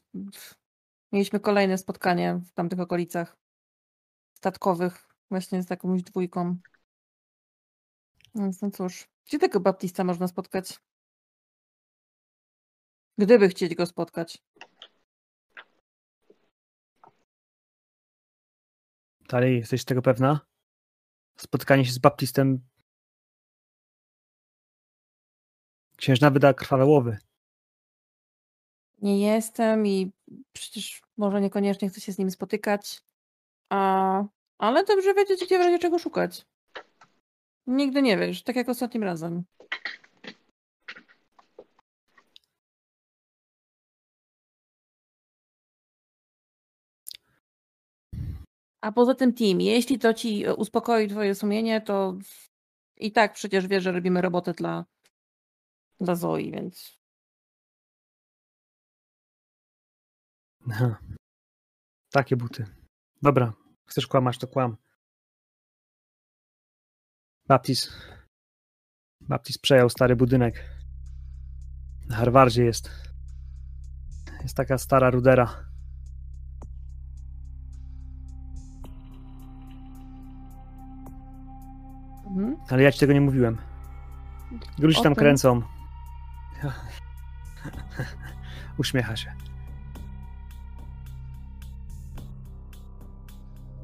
mieliśmy kolejne spotkanie w tamtych okolicach statkowych, właśnie z jakąś dwójką. Więc no cóż, gdzie tego Baptista można spotkać? Gdyby chcieć go spotkać. Dalej, jesteś tego pewna? Spotkanie się z Baptistem. Księżna wyda krwawe łowy. Nie jestem i przecież może niekoniecznie chcę się z nim spotykać. A, ale dobrze wiedzieć, gdzie w razie czego szukać. Nigdy nie wiesz, tak jak ostatnim razem. A poza tym, Tim, jeśli to ci e, uspokoi twoje sumienie, to i tak przecież wiesz, że robimy robotę dla, dla Zoi, więc Aha. Takie buty. Dobra, chcesz kłamać, to kłam. Baptis. Baptis przejął stary budynek. Na Harvardzie jest. Jest taka stara rudera. mhm. Ale ja ci tego nie mówiłem. Gruzi tam kręcą. Uśmiecha się.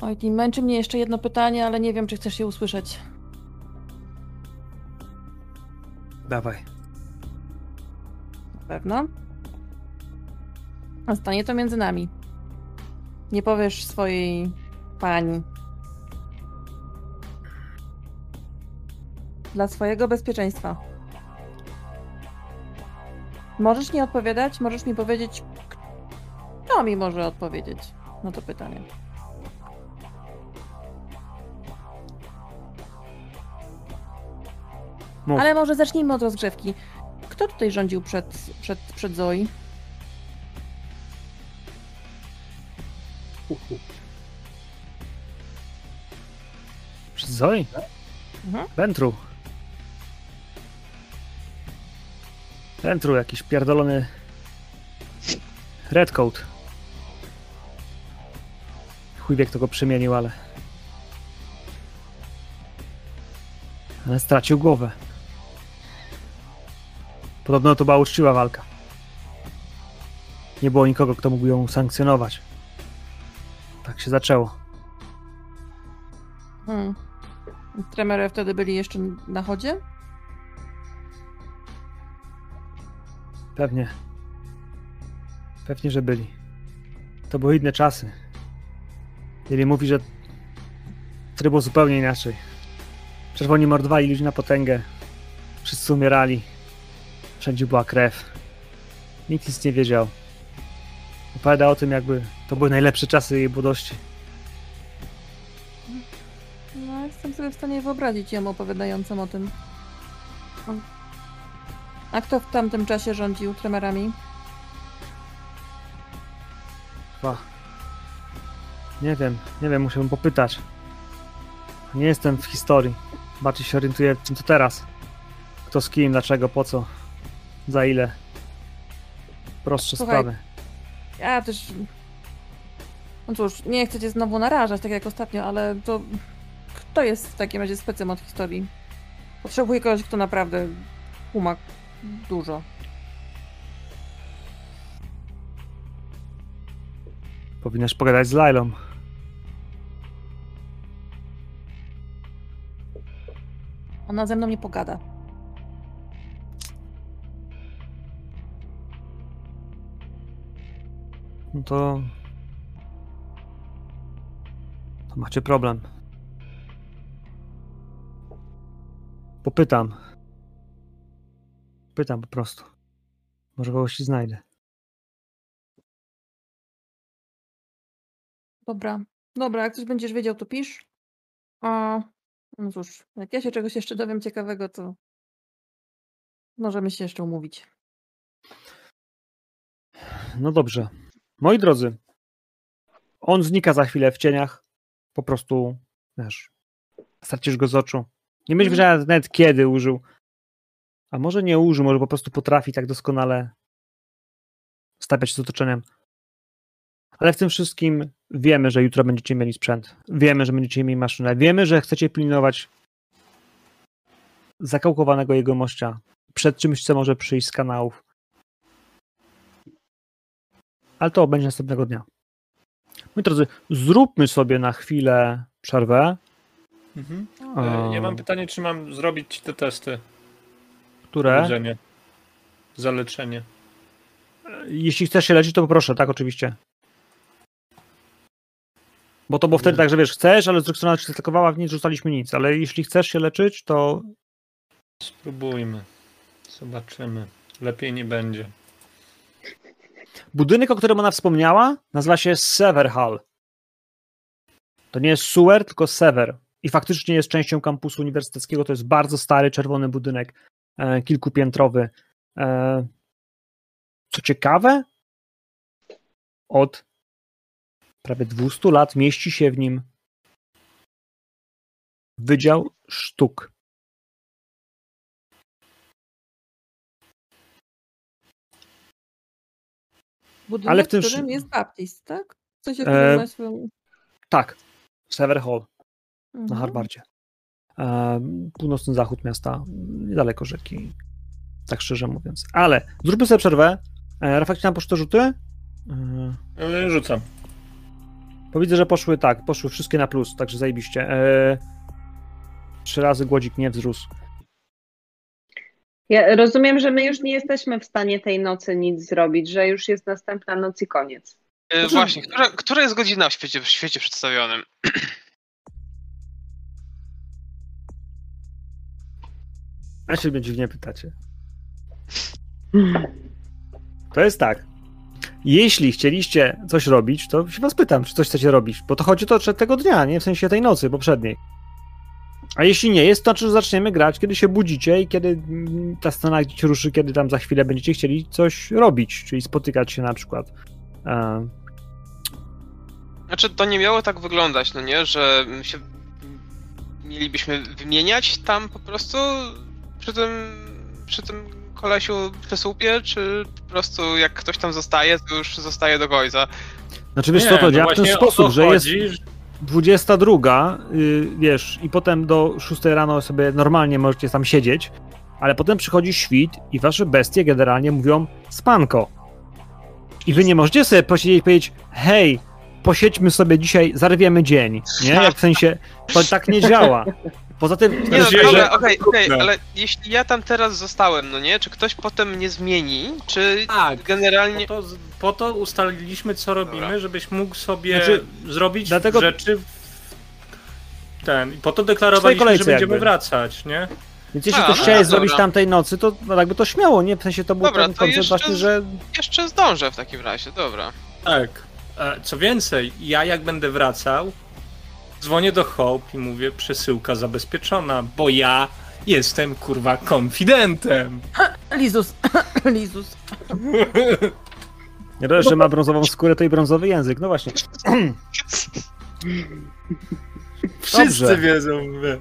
Oj, Tim, męczy mnie jeszcze jedno pytanie, ale nie wiem, czy chcesz je usłyszeć. Dawaj. Na pewno. A stanie to między nami. Nie powiesz swojej pani. Dla swojego bezpieczeństwa. Możesz nie odpowiadać, możesz mi powiedzieć, kto mi może odpowiedzieć na to pytanie. Mów. Ale może zacznijmy od rozgrzewki. Kto tutaj rządził przed, przed, przed Zoe? Przez Zoe? Mhm. Ventru. Ventru, jakiś pierdolony Redcoat. Chuj wie, kto go przemienił, ale... Ale stracił głowę. Podobno to była uczciwa walka. Nie było nikogo, kto mógł ją sankcjonować. Tak się zaczęło. Hmm. Tremery wtedy byli jeszcze na chodzie? Pewnie. Pewnie, że byli. To były inne czasy. Ili mówi, że tryb był zupełnie inaczej. Czerwoni mordowali ludzi na potęgę. Wszyscy umierali. Wszędzie była krew. Nikt nic nie wiedział. Opowiada o tym, jakby to były najlepsze czasy jej młodości. No, jestem sobie w stanie wyobrazić ją opowiadającą o tym. A kto w tamtym czasie rządził tremerami? Chyba. Nie wiem, nie wiem, musiałbym popytać. Nie jestem w historii. Bardziej się orientuję w tym, co teraz. Kto z kim, dlaczego, po co, za ile. Prostsze Słuchaj, sprawy. Ja też. No cóż, nie chcę cię znowu narażać, tak jak ostatnio, ale to. Kto jest w takim razie specem od historii? Potrzebuję kogoś, kto naprawdę kuma dużo. Powinnaś pogadać z Lailą. Ona ze mną nie pogada. No to. To macie problem. Popytam. Pytam po prostu. Może kogoś znajdę. Dobra. Dobra, jak coś będziesz wiedział, to pisz. A. No cóż, jak ja się czegoś jeszcze dowiem ciekawego, to. Możemy się jeszcze umówić. No dobrze. Moi drodzy, on znika za chwilę w cieniach. Po prostu, wiesz, stracisz go z oczu. Nie będziesz Mhm. wiedziała nawet kiedy użył. A może nie użył, może po prostu potrafi tak doskonale stawiać się z otoczeniem. Ale w tym wszystkim wiemy, że jutro będziecie mieli sprzęt. Wiemy, że będziecie mieli maszynę. Wiemy, że chcecie pilnować zakałkowanego jegomościa przed czymś, co może przyjść z kanałów. Ale to będzie następnego dnia. Moi drodzy, zróbmy sobie na chwilę przerwę. Mhm. E, Ja mam pytanie, czy mam zrobić te testy? Które? Leczenie. Zaleczenie. Jeśli chcesz się leczyć, to poproszę, tak, oczywiście. Bo to było wtedy tak, że wiesz, chcesz, ale z drugiej strony cię atakowała, nie rzucaliśmy nic, ale jeśli chcesz się leczyć, to Spróbujmy. Zobaczymy. Lepiej nie będzie. Budynek, o którym ona wspomniała, nazywa się Sever Hall. To nie jest Sewer, tylko Sever. I faktycznie jest częścią kampusu uniwersyteckiego. To jest bardzo stary, czerwony budynek, e, kilkupiętrowy. E, co ciekawe, od prawie 200 lat mieści się w nim Wydział Sztuk. Budynek, Ale w tym w którym jest Baptist, tak? Co się E, e... swoją... Tak, Sever Hall na Mhm. Harvardzie. E, północny zachód miasta, niedaleko rzeki. Tak szczerze mówiąc. Ale zróbmy sobie przerwę. E, Rafał, tam poszły te rzuty? E, E, Rzucam. Bo widzę, że poszły tak, poszły wszystkie na plus, także zajebiście. E, trzy razy głodzik nie wzrósł. Ja rozumiem, że my już nie jesteśmy w stanie tej nocy nic zrobić, że już jest następna noc i koniec. E, Właśnie, która, która jest godzina w świecie, w świecie przedstawionym? A się mnie dziwnie pytacie. To jest tak. Jeśli chcieliście coś robić, to się was pytam, czy coś chcecie robić, bo to chodzi to że tego dnia, nie w sensie tej nocy poprzedniej. A jeśli nie jest, to znaczy, że zaczniemy grać, kiedy się budzicie i kiedy mm, ta scena gdzieś ruszy, kiedy tam za chwilę będziecie chcieli coś robić, czyli spotykać się na przykład. E, Znaczy, to nie miało tak wyglądać, no nie, że się mielibyśmy wymieniać tam po prostu przy tym, przy tym kolesiu przy słupie, czy po prostu jak ktoś tam zostaje, to już zostaje do końca. Znaczy wiesz Nie, co, to no działa w ten sposób, że jest chodzi, 22, y, wiesz, i potem do 6 rano sobie normalnie możecie tam siedzieć, ale potem przychodzi świt i wasze bestie generalnie mówią spanko. I wy nie możecie sobie posiedzieć i powiedzieć, hej, posiedźmy sobie dzisiaj, zarwiemy dzień, nie? Jak w sensie, to tak nie działa. Poza tym, Nie no, dobra, że- okej, okej, Dobra. ale jeśli ja tam teraz zostałem, no nie, czy ktoś potem mnie zmieni, czy Tak, generalnie... Po to, po to ustaliliśmy, co robimy, Dobra. żebyś mógł sobie Znaczy, zrobić dlatego- rzeczy w ten. I po to deklarowaliśmy, że będziemy jakby. wracać, nie? więc jeśli A, ktoś no, chciałeś dobra. zrobić tamtej nocy, to no, jakby to śmiało, nie? W sensie to był Dobra, ten koncept jeszcze właśnie, że Jeszcze zdążę w takim razie, dobra. Tak. E, Co więcej, ja jak będę wracał, dzwonię do Hope i mówię, przesyłka zabezpieczona, bo ja jestem kurwa konfidentem. Lizus, Lizus. nie dość, że ma brązową skórę, to i brązowy język. No właśnie. Wszyscy Dobrze. wiedzą, wiesz.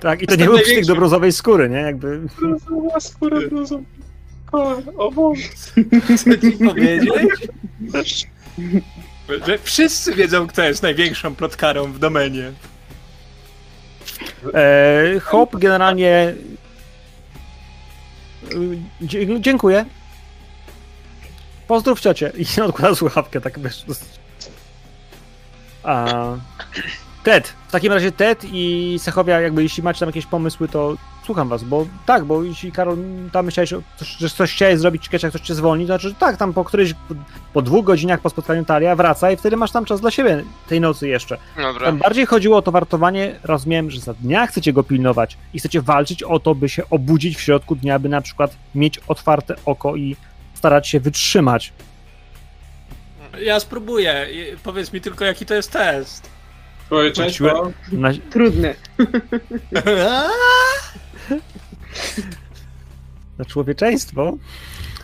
Tak, i to nie był największym- do brązowej skóry, nie? Jakby... Brązowa skóra, brązowa. O Boże. Co ci powiedzieć? Że wszyscy wiedzą, kto jest największą plotkarą w domenie. E, generalnie. dzie- Dziękuję. Pozdrów ciocie. I odkłada słuchawkę, tak wiesz. A, Ted. W takim razie Ted i Sechowia, jakby jeśli macie tam jakieś pomysły, to słucham was, bo tak, bo jeśli Karol tam myślałeś, że coś chciałeś zrobić, jak ktoś cię zwolni, to znaczy, że tak, tam po którejś, po dwóch godzinach po spotkaniu Talia wraca i wtedy masz tam czas dla siebie tej nocy jeszcze. Dobra. Tam bardziej chodziło o to wartowanie. Rozumiem, że za dnia chcecie go pilnować i chcecie walczyć o to, by się obudzić w środku dnia, by na przykład mieć otwarte oko i starać się wytrzymać. Ja spróbuję. Powiedz mi tylko, jaki to jest test. Człowieczeństwo, Na... Trudny. na człowieczeństwo.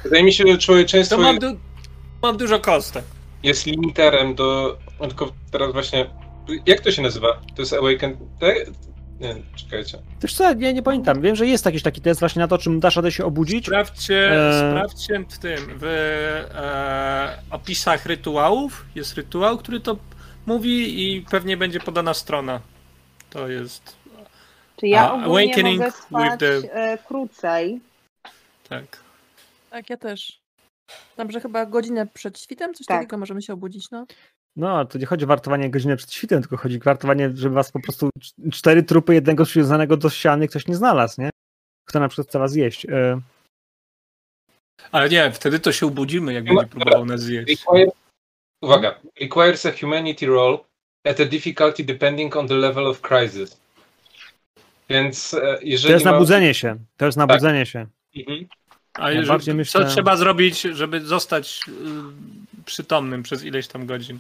wydaje mi się, że człowieczeństwo To mam, du- mam dużo kostek. jest limiterem do... Tylko teraz właśnie... Jak to się nazywa? To jest Awaken... Nie, czekajcie. Wiesz co, nie, nie pamiętam. Wiem, że jest jakiś taki test właśnie na to, czym dasz radę się obudzić. Sprawdźcie, E, sprawdźcie w tym, w e, opisach rytuałów. Jest rytuał, który to mówi i pewnie będzie podana strona. To jest, Czy ja awakening mogę spać with the- e, krócej? tak. Tak, ja też. Tam, że chyba godzinę przed świtem, coś Tak. takiego możemy się obudzić, no. No, to nie chodzi o wartowanie godziny przed świtem, tylko chodzi o wartowanie, żeby was po prostu cz- cztery trupy jednego przywiązanego do ściany ktoś nie znalazł, nie? Kto na przykład chce was zjeść. E, Ale nie, wtedy to się obudzimy, jak będzie próbował nas zjeść. Uwaga. Requires a humanity roll at a difficulty depending on the level of crisis. Więc e, jeżeli to jest ma... nabudzenie się. To jest nabudzenie się. Mhm. A jeżeli, co myślę- trzeba zrobić, żeby zostać y, przytomnym przez ileś tam godzin?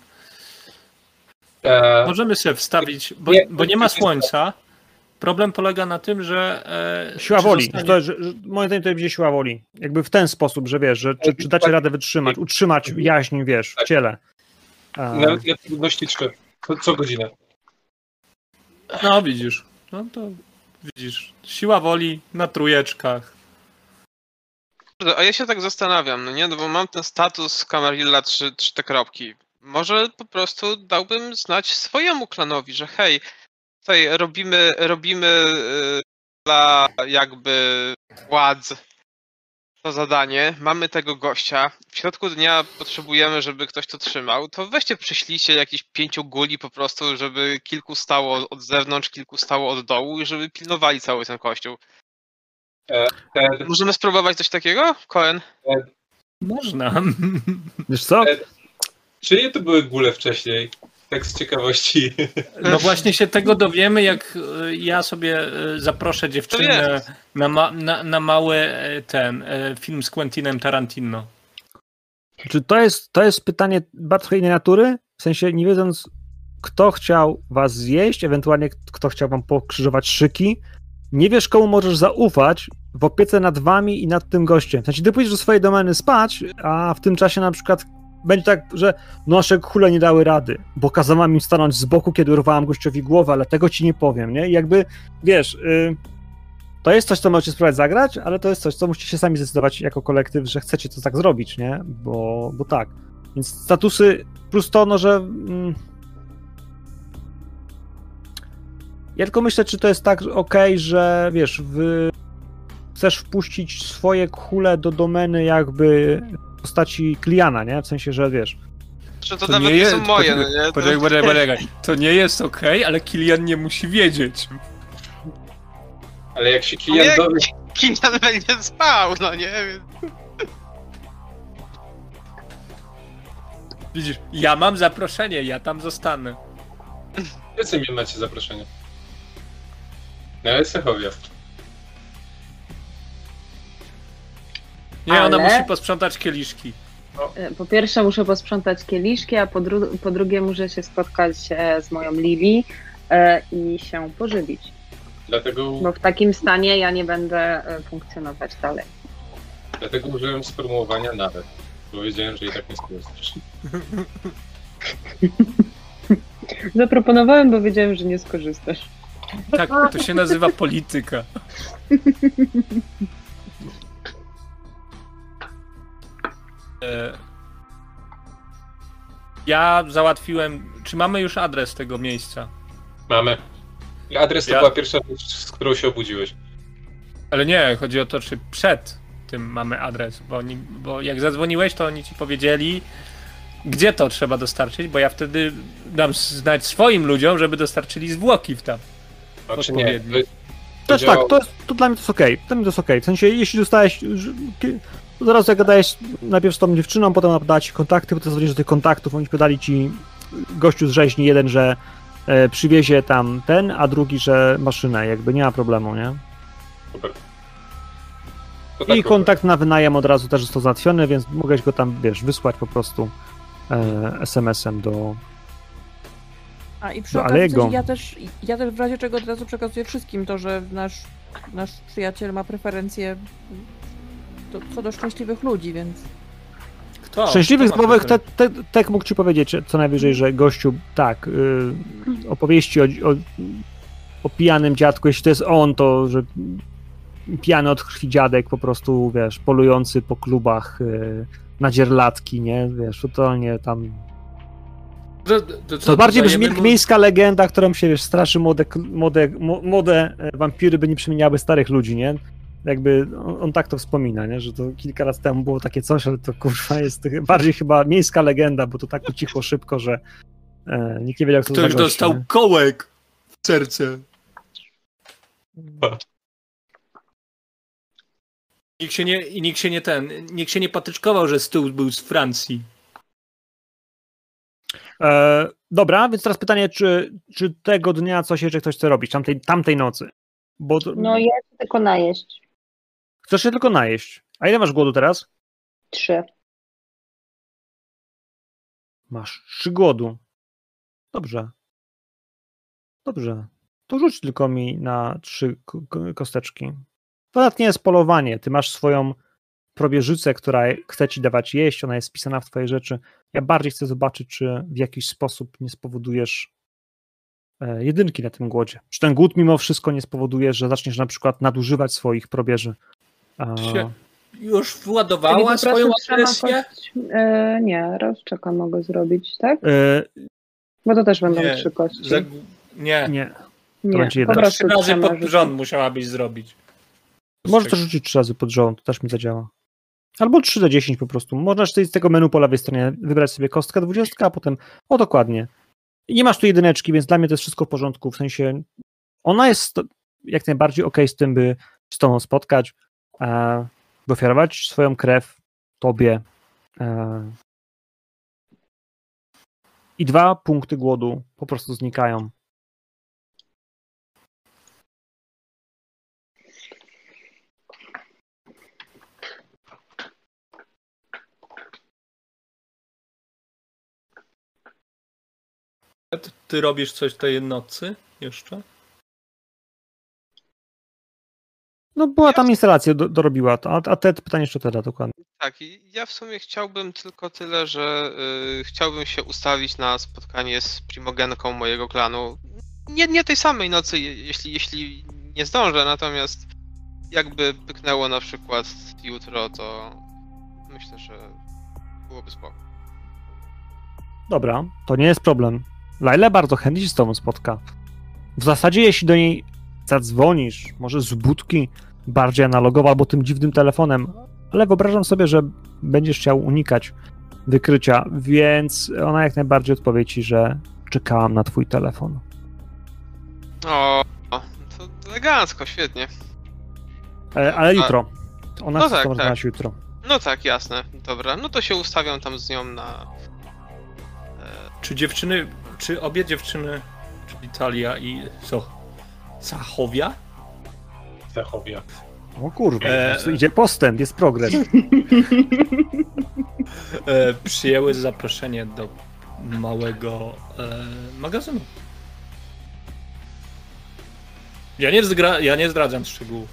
E, Możemy sobie wstawić, bo Nie, bo nie ma słońca. Problem polega na tym, że. E, Siła woli. zostanie- To, że, że, moim zdaniem to będzie siła woli. Jakby w ten sposób, że wiesz, że czy, czy dacie radę wytrzymać, utrzymać jaźń, wiesz, w ciele. E, Nawet na trudności 3. Co, godzinę. No widzisz. No to widzisz. Siła woli na trójeczkach. Kurde, A ja się tak zastanawiam, no nie? No bo mam ten status Camarilla 3, 3 te kropki. Może po prostu dałbym znać swojemu klanowi, że hej, tutaj robimy, robimy y, dla jakby władz to zadanie, mamy tego gościa, w środku dnia potrzebujemy, żeby ktoś to trzymał, to weźcie przyślijcie jakichś pięciu guli po prostu, żeby kilku stało od zewnątrz, kilku stało od dołu i żeby pilnowali cały ten kościół. Ted, Możemy spróbować coś takiego, Cohen? Można. Wiesz co? czyje to były góle wcześniej? Tak z ciekawości. No właśnie się tego dowiemy, jak e, ja sobie e, zaproszę dziewczynę na, ma, na, na mały e, ten film z Quentinem Tarantino. Czy to jest, to jest pytanie bardzo innej natury? W sensie nie wiedząc, kto chciał was zjeść, ewentualnie kto chciał wam pokrzyżować szyki, nie wiesz, komu możesz zaufać w opiece nad wami i nad tym gościem. W sensie ty pójdziesz do swojej domeny spać, a w tym czasie na przykład będzie tak, że nasze kule nie dały rady, bo kazałam im stanąć z boku, kiedy urwałam gościowi głowę, ale tego ci nie powiem, nie? I jakby, wiesz, y, to jest coś, co możecie spróbować zagrać, ale to jest coś, co musicie się sami zdecydować jako kolektyw, że chcecie to tak zrobić, nie? Bo, bo tak. Więc statusy plus to, no, że. Mm, ja tylko myślę, czy to jest tak okej, że wiesz, wy chcesz wpuścić swoje kule do domeny jakby w postaci Kliana, nie? W sensie, że wiesz. Że to, nawet nie, są moje, no nie? To... Poczekaj, poczekaj, poczekaj. To nie jest okej, ale Kilian nie musi wiedzieć. Ale jak się Nie, klient dowie, Kilian będzie spał, no nie? Widzisz, ja mam zaproszenie, ja tam zostanę. jacy mi macie zaproszenie? Nawet Sechowia. Nie, ona Ale- musi posprzątać kieliszki. E, Po pierwsze muszę posprzątać kieliszki, a po, dru- po drugie muszę się spotkać e, z moją Lili e, i się pożywić. Dlatego, Bo w takim stanie ja nie będę funkcjonować dalej. dlatego użyłem sformułowania nawet. Bo wiedziałem, że i tak nie skorzystasz. Zaproponowałem, bo wiedziałem, że nie skorzystasz. Tak, to się nazywa polityka. Ja załatwiłem. Czy mamy już adres tego miejsca? Mamy. Adres to Ja- była pierwsza rzecz, z którą się obudziłeś. Ale nie, chodzi o to, czy przed tym mamy adres, bo, oni, bo jak zadzwoniłeś, to oni ci powiedzieli, gdzie to trzeba dostarczyć, bo ja wtedy dam znać swoim ludziom, żeby dostarczyli zwłoki w tam. Znaczy nie. Też tak, to, jest, to dla mnie to jest okej. Dla mnie to jest okej. W sensie, jeśli dostałeś. Zaraz jak gadałeś najpierw z tą dziewczyną, potem podała ci kontakty, potem zadzwonisz do tych kontaktów, oni podali ci gościu z rzeźni, jeden, że e, przywiezie tam ten, a drugi, że maszynę, jakby nie ma problemu, nie? Super. Tak I kontakt na wynajem od razu też został załatwiony, więc mogłeś go tam, wiesz, wysłać po prostu e, SMS-em do. A i przy okazji coś, ja też, ja też w razie czego od razu przekazuję wszystkim to, że nasz, nasz przyjaciel ma preferencje do, co do szczęśliwych ludzi, więc Kto? Szczęśliwych zmowych, te, te, Tek mógł ci powiedzieć co najwyżej, że gościu, tak, y, opowieści o, o o pijanym dziadku, jeśli to jest on, to że pijany od krwi dziadek po prostu, wiesz, polujący po klubach yy, na dzierlatki, nie? Wiesz, totalnie tam... To, to, To bardziej brzmi jak miejska legenda, którą się, wiesz, straszy młode, młode, młode e, wampiry, by nie przemieniały starych ludzi, nie? Jakby on, on tak to wspomina, nie? Że to kilka lat temu było takie coś, ale to kurwa jest bardziej chyba miejska legenda, bo to tak ucichło szybko, że e, nikt nie wiedział, co to Ktoś dostał nie? kołek w serce. Nikt się nie, i nikt się nie ten, nikt się nie patyczkował, że stół był z Francji. E, dobra, więc teraz pytanie, czy, czy tego dnia coś jeszcze ktoś chce robić, tamtej, tamtej nocy? Bo No ja chcę tylko najeść. Chcesz się tylko najeść. A ile masz głodu teraz? Trzy. Masz trzy głodu. Dobrze. Dobrze. To rzuć tylko mi na trzy ko- ko- kosteczki. To nawet nie jest polowanie. Ty masz swoją probierzycę, która chce ci dawać jeść, ona jest wpisana w twoje rzeczy. Ja bardziej chcę zobaczyć, czy w jakiś sposób nie spowodujesz e, jedynki na tym głodzie. Czy ten głód mimo wszystko nie spowoduje, że zaczniesz na przykład nadużywać swoich probierzy. Się- Już władowała po swoją agresję? kość- E, nie, raz czeka mogę zrobić, tak? e, Bo to też będą Nie, trzy kości. Za, nie, nie. nie, będzie po jeden. prostu trzy razy pod rzucić. rząd musiałabyś zrobić. Możesz to rzucić trzy razy pod rząd, to też mi zadziała. Albo 3 do 10 po prostu. Możesz z tego menu po lewej stronie wybrać sobie kostkę 20, a potem, o dokładnie. I nie masz tu jedyneczki, więc dla mnie to jest wszystko w porządku, w sensie ona jest jak najbardziej okej z tym, by z tobą spotkać, e, ofiarować swoją krew tobie. E, I dwa punkty głodu po prostu znikają. Ty robisz coś tej nocy jeszcze? No była tam instalacja, do, dorobiła to, a, a te pytanie jeszcze teraz dokładnie. Tak, ja w sumie chciałbym tylko tyle, że y, chciałbym się ustawić na spotkanie z primogenką mojego klanu. Nie, nie tej samej nocy, je- jeśli, jeśli nie zdążę, natomiast jakby pyknęło na przykład jutro, to myślę, że byłoby spoko. Dobra, to nie jest problem. Laila bardzo chętnie się z tobą spotka. W zasadzie, jeśli do niej zadzwonisz, może z budki bardziej analogowo, albo tym dziwnym telefonem, ale wyobrażam sobie, że będziesz chciał unikać wykrycia, więc ona jak najbardziej odpowie ci, że czekałam na twój telefon. O, to elegancko, świetnie. E, ale jutro. Ona No tak, tak. jutro. No tak, jasne, dobra. No to się ustawiam tam z nią na... E, Czy dziewczyny, czy obie dziewczyny, czyli Talia i so, Zachowia, Zachowia. O kurwa, E, idzie postęp, jest progres. e, przyjęły zaproszenie do małego e, magazynu. Ja nie, zdra- ja nie zdradzam szczegółów.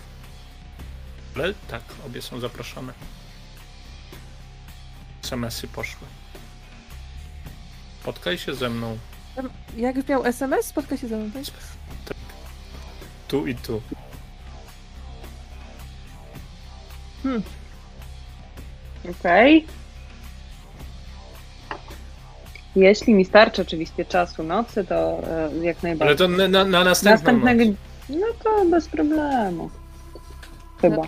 Ale tak, obie są zaproszone. SMS-y poszły. Spotkaj się ze mną Jak już miał SMS, spotka się ze mną, tak? Tu i tu. Okej. Jeśli mi starczy oczywiście czasu nocy, to e, jak Ale najbardziej. to na, na, na następną Następnego. noc. No to bez problemu. Chyba.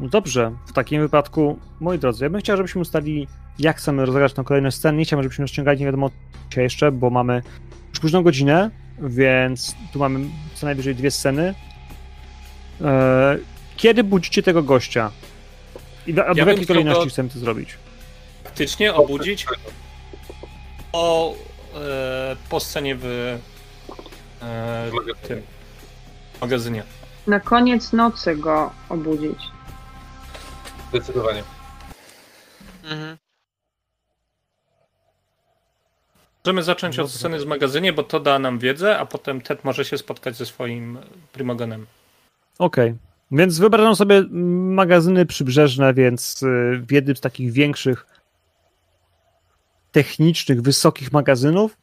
No dobrze, w takim wypadku, moi drodzy, ja bym chciał, żebyśmy ustalili, jak chcemy rozegrać tą kolejną scenę. Nie chciałbym, żebyśmy rozciągali nie wiadomo co jeszcze, bo mamy już późną godzinę, więc tu mamy co najwyżej dwie sceny. Eee, kiedy budzicie tego gościa? I do, Ja w jakiej kolejności chcemy to zrobić? Faktycznie obudzić o, e, po scenie w e, tym magazynie. Na koniec nocy go obudzić. Zdecydowanie. mhm. Możemy zacząć od Dobra. sceny z magazynie, bo to da nam wiedzę, a potem Ted może się spotkać ze swoim primogenem. Okej. Więc wyobrażam sobie magazyny przybrzeżne, więc y, w jednym z takich większych technicznych, wysokich magazynów.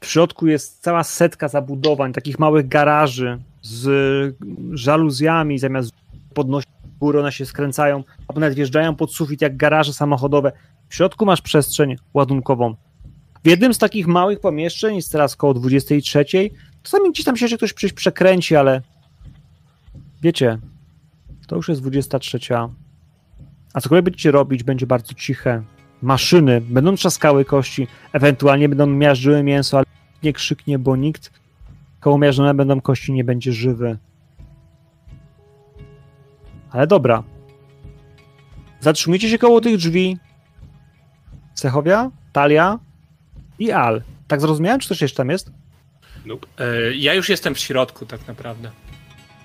W środku jest cała setka zabudowań, takich małych garaży z żaluzjami, zamiast podnosić w górę, one się skręcają, albo nawet wjeżdżają pod sufit jak garaże samochodowe. W środku masz przestrzeń ładunkową. W jednym z takich małych pomieszczeń jest teraz około 23. Czasami gdzieś tam się jeszcze ktoś przekręci, ale wiecie, to już jest 23. A cokolwiek będziecie robić, będzie bardzo ciche. Maszyny będą trzaskały kości, ewentualnie będą miażdżyły mięso, ale nie krzyknie, bo nikt koło miażdżone będą kości, nie będzie żywy. Ale dobra. Zatrzymujcie się koło tych drzwi. Cechowia, Talia i Al. Tak zrozumiałem, czy coś jeszcze tam jest? Nope. E, Ja już jestem w środku tak naprawdę.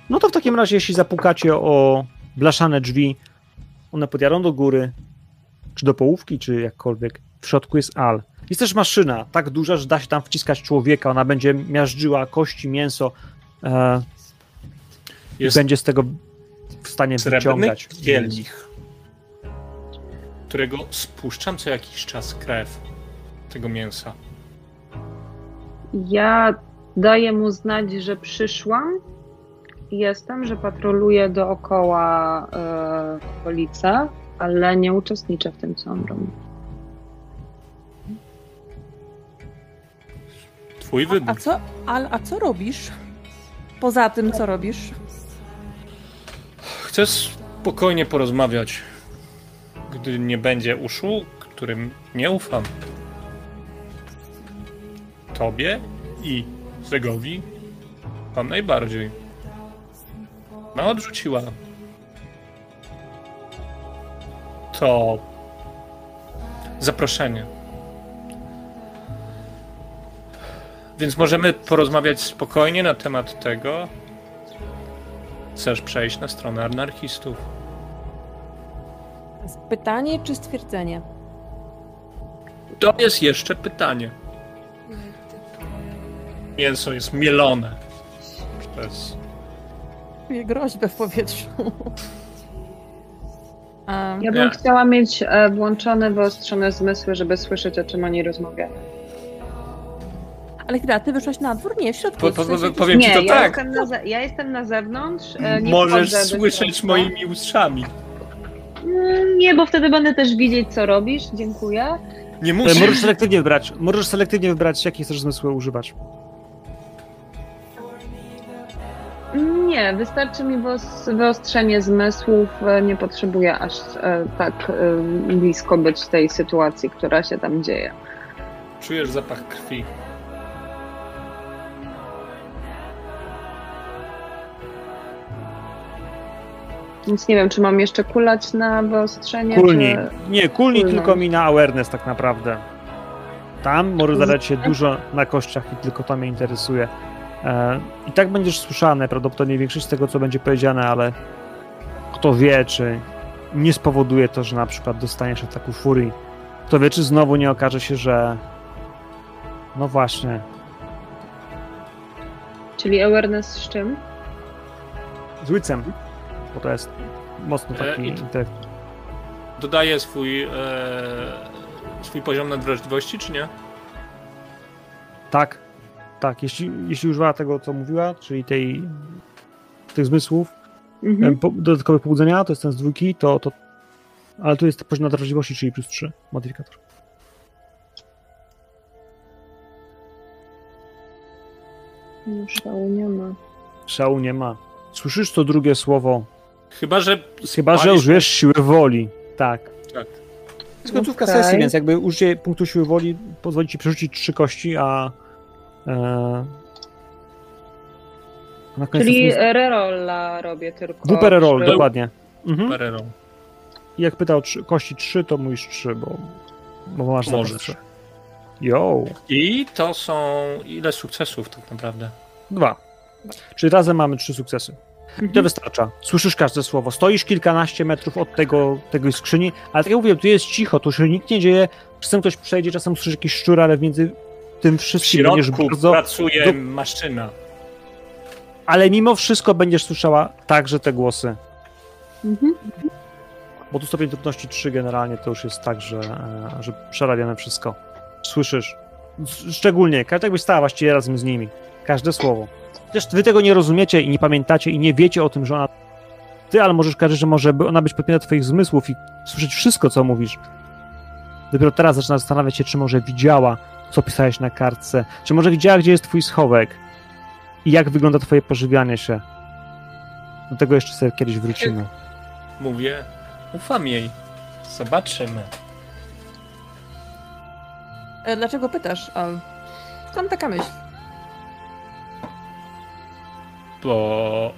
No to w takim razie, jeśli zapukacie o blaszane drzwi, one podjadą do góry, czy do połówki, czy jakkolwiek, w środku jest Al. Jest też maszyna, tak duża, że da się tam wciskać człowieka, ona będzie miażdżyła kości, mięso e, Jest będzie z tego w stanie wyciągać. kielich, którego spuszczam co jakiś czas krew tego mięsa. Ja daję mu znać, że przyszłam. Jestem, że patroluję dookoła e, okolice, ale nie uczestniczę w tym, co on robi. Twój A wybór. co, Al, a co robisz? Poza tym, co robisz? Chcę spokojnie porozmawiać, gdy nie będzie uszu, którym nie ufam. Tobie i Zegowi wam najbardziej. No, odrzuciła. To zaproszenie. Więc możemy porozmawiać spokojnie na temat tego, Chcesz przejść na stronę anarchistów? Pytanie czy stwierdzenie? To jest jeszcze pytanie. Mięso jest mielone przez. Czuję groźbę w powietrzu. A, Ja bym Nie. chciała mieć e, włączone, wyostrzone zmysły, żeby słyszeć, o czym oni rozmawiają. ale chwila, ty wyszłaś na dwór? Nie, w środku. Po, po, po, powiem nie, ci to ja, tak. jestem na ze- ja jestem na zewnątrz. e, Nie Możesz słyszeć moimi uszami. Mm, Nie, bo wtedy będę też widzieć, co robisz. Dziękuję. Nie E, musisz. Możesz selektywnie wybrać. Możesz selektywnie wybrać, jakie chcesz zmysły używać. Nie, wystarczy mi wyos- wyostrzenie zmysłów. e, Nie potrzebuję aż e, tak e, blisko być tej sytuacji, która się tam dzieje. Czujesz zapach krwi. Więc nie wiem, czy mam jeszcze kulać na wyostrzenie, Kulni. czy... Nie, kulni tylko mi na awareness tak naprawdę. Tam może zadać się dużo na kościach i tylko to mnie interesuje. E, I tak będziesz słyszany prawdopodobnie większość z tego, co będzie powiedziane, ale kto wie, czy nie spowoduje to, że na przykład dostaniesz ataku furii. Kto wie, czy znowu nie okaże się, że no właśnie, Czyli awareness z czym? z łycem, bo to jest mocno E, taki intelekt. Dodaje swój, e, swój poziom nadwrażliwości, czy nie? Tak, tak. Jeśli, jeśli używała tego, co mówiła, czyli tej, tych zmysłów, Mhm. po, dodatkowe pobudzenia, to jest ten z dwójki, to, to. Ale tu jest poziom nadwrażliwości, czyli plus 3 modyfikator. No, szału nie ma. Szału nie ma. Słyszysz to drugie słowo, Chyba, że. chyba że użyjesz siły woli. Tak. Tak. Jest końcówka Okej. sesji, więc jakby użycie punktu siły woli pozwoli ci przerzucić trzy kości, a. E, na koniec Czyli jest rerolla robię tylko. WP roll, przy- dokładnie. Mhm. I jak pytał trzy, kości 3, to mówisz 3, bo, bo masz Możesz. zapas 3. Yo, I to są. Ile sukcesów tak naprawdę? dwa. Czyli razem mamy trzy sukcesy. I to Mhm. wystarcza. Słyszysz każde słowo. Stoisz kilkanaście metrów od tego, tego skrzyni, ale tak jak mówię, tu jest cicho, tu się nikt nie dzieje. Czasem ktoś przejdzie, czasem słyszysz jakiś szczur, ale między tym W wszystkim będziesz bardzo... pracuje do- maszyna. Ale mimo wszystko będziesz słyszała także te głosy. Mhm. Bo tu stopień trudności 3 generalnie to już jest tak, że, e, że przerabiane wszystko. Słyszysz? Szczególnie, każdy jakbyś stała właściwie razem z nimi. Każde słowo. Chociaż wy tego nie rozumiecie i nie pamiętacie i nie wiecie o tym, że ona... Ty, ale możesz każdy, że może ona być podpięta twoich zmysłów i słyszeć wszystko, co mówisz. Dopiero teraz zaczyna zastanawiać się, czy może widziała, co pisałeś na kartce, czy może widziała, gdzie jest twój schowek i jak wygląda twoje pożywianie się. Do tego jeszcze sobie kiedyś wrócimy. Mówię, ufam jej. Zobaczymy. E, Dlaczego pytasz, Al? Skąd taka myśl? Bo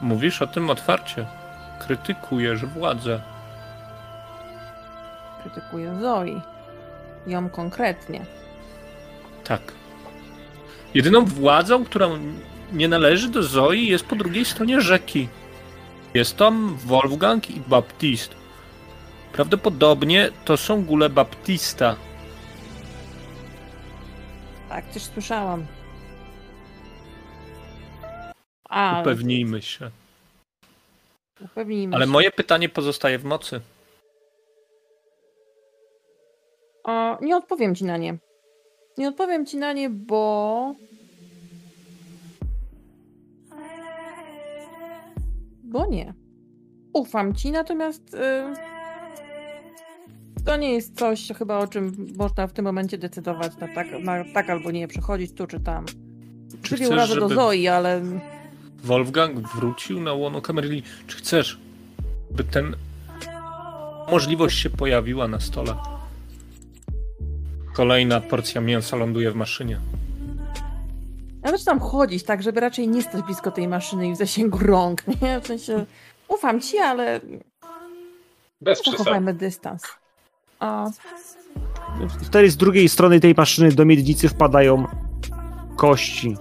mówisz o tym otwarcie. Krytykujesz władzę. Krytykuję Zoe. Ją konkretnie. Tak. Jedyną władzą, która nie należy do Zoi, jest po drugiej stronie rzeki. Jest tam Wolfgang i Baptist. Prawdopodobnie to są góle Baptista. Tak, też słyszałam. A, Upewnijmy się. upewnijmy Ale się. moje pytanie pozostaje w mocy. O, nie odpowiem ci na nie. Nie odpowiem ci na nie, bo. Bo nie. Ufam ci, natomiast. y, To nie jest coś chyba o czym można w tym momencie decydować na tak, na tak albo nie, przechodzić tu czy tam. Czy chcesz, radę do Zoi, ale Wolfgang wrócił na łono Camerili? Czy chcesz, by ten możliwość się pojawiła na stole? Kolejna porcja mięsa ląduje w maszynie. ja zaczynam chodzić tak, żeby raczej nie stać blisko tej maszyny i w zasięgu rąk, nie? W sensie ufam ci, ale Bez zachowajmy dystans. A Wtedy z drugiej strony tej maszyny do miednicy wpadają kości,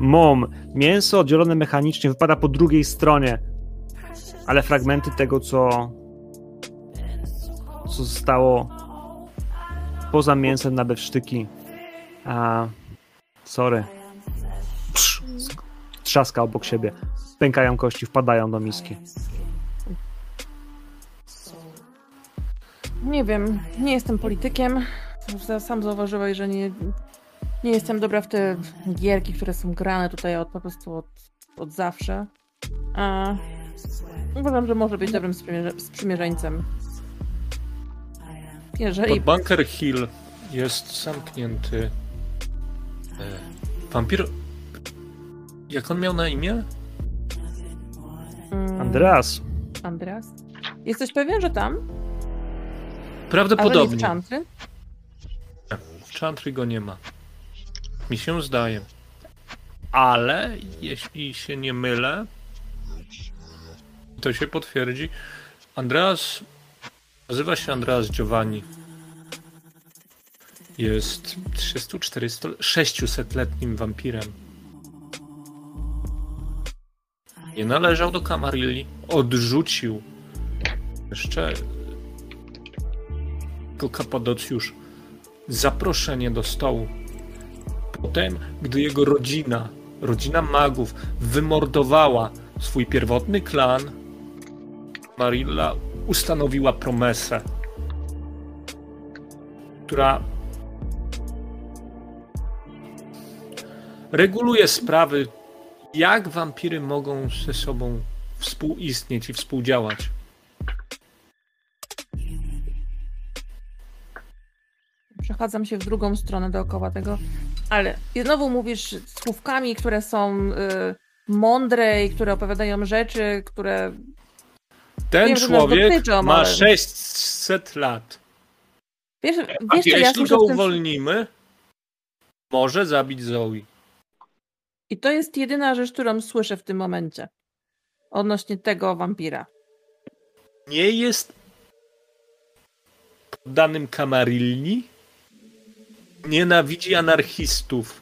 mom, mięso oddzielone mechanicznie wypada po drugiej stronie, ale fragmenty tego, co, co zostało poza mięsem na bewsztyki, a sorry, Psz, sk- trzaska obok siebie, pękają kości, wpadają do miski. Nie wiem, nie jestem politykiem. Sam zauważyłeś, że nie, nie jestem dobra w te gierki, które są grane tutaj od, po prostu od, od zawsze. A uważam, że może być dobrym sprzymierze- sprzymierzeńcem. Jeżeli. Pod Bunker Hill jest zamknięty e, wampir. Jak on miał na imię? Mm, Andreas, Andreas? Jesteś pewien, że tam? A że nie w Prawdopodobnie. Chantry? W Chantry go nie ma. Mi się zdaje. Ale jeśli się nie mylę, to się potwierdzi. Andreas nazywa się Andreas Giovanni. Jest 300, 400, 600-letnim wampirem. Nie należał do Camarilli. Odrzucił jeszcze jako Kapadocjusz zaproszenie do stołu. Potem, gdy jego rodzina, rodzina magów, wymordowała swój pierwotny klan, Marilla ustanowiła promesę, która reguluje sprawy, jak wampiry mogą ze sobą współistnieć i współdziałać. Przechadzam się w drugą stronę dookoła tego. Ale znowu mówisz słówkami, które są y, mądre i które opowiadają rzeczy, które. Ten Wiem, człowiek ma ale- 600 lat. Wiesz, A wiesz ja jeśli słyszę go w tym. uwolnimy, może zabić Zoe. I to jest jedyna rzecz, którą słyszę w tym momencie. Odnośnie tego wampira. Nie jest poddanym Kamarilli. Nienawidzi anarchistów.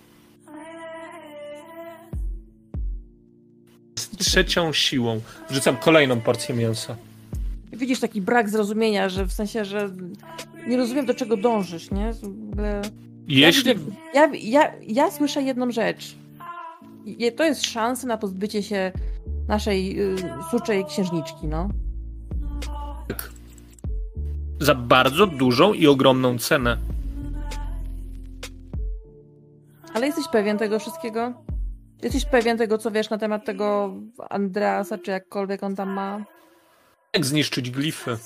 trzecią siłą. Wrzucam kolejną porcję mięsa. Widzisz taki brak zrozumienia, że w sensie, że nie rozumiem do czego dążysz, nie? Jeśli. Ja, ja, ja, ja, słyszę jedną rzecz. I to jest szansa na pozbycie się naszej y, suczej księżniczki, no. Tak. Za bardzo dużą i ogromną cenę. Ale jesteś pewien tego wszystkiego? Jesteś pewien tego, co wiesz na temat tego Andreasa, czy jakkolwiek on tam ma? Jak zniszczyć glify?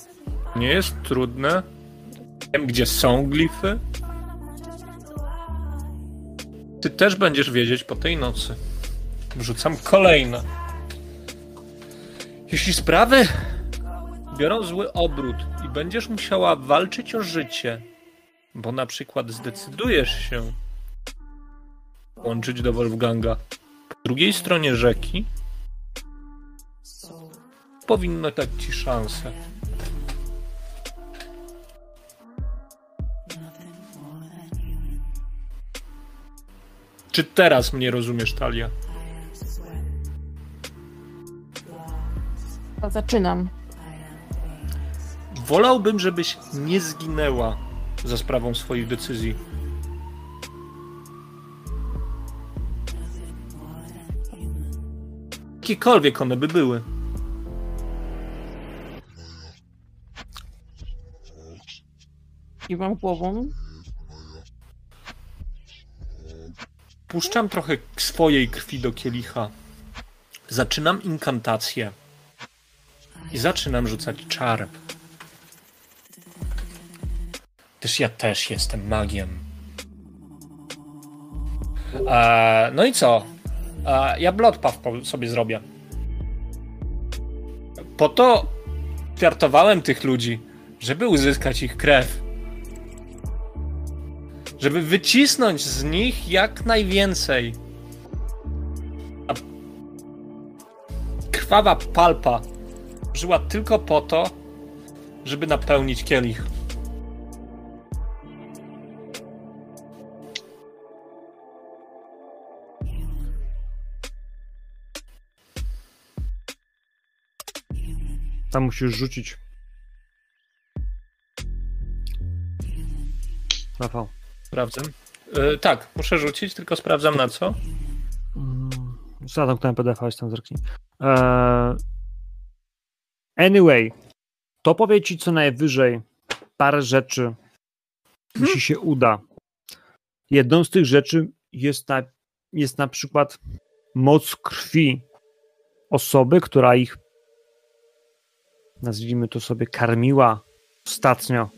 Nie jest trudne. Wiem, gdzie są glify. Ty też będziesz wiedzieć po tej nocy. Wrzucam kolejne. Jeśli sprawy biorą zły obrót i będziesz musiała walczyć o życie, bo na przykład zdecydujesz się łączyć do Wolfganga drugiej stronie rzeki, powinno dać ci szansę. Czy teraz mnie rozumiesz, Talia? Zaczynam. Wolałbym, żebyś nie zginęła za sprawą swoich decyzji. Jakiekolwiek one by były. I mam głową. Puszczam trochę swojej krwi do kielicha. Zaczynam inkantację. I zaczynam rzucać czar. Też ja też jestem magiem. E, no i co? Ja Bloodpath sobie zrobię. Po to kwiartowałem tych ludzi, żeby uzyskać ich krew. Żeby wycisnąć z nich jak najwięcej. A krwawa palpa żyła tylko po to, żeby napełnić kielich. Tam musisz rzucić. Rafał. Sprawdzam. E, tak, muszę rzucić, tylko sprawdzam na co. Mm, Zadam PDF-a, jest tam zerknij. Eee, anyway, to powie ci co najwyżej parę rzeczy, jeśli się uda. Jedną z tych rzeczy jest na, jest na przykład moc krwi osoby, która ich nazwijmy to sobie karmiła ostatnio.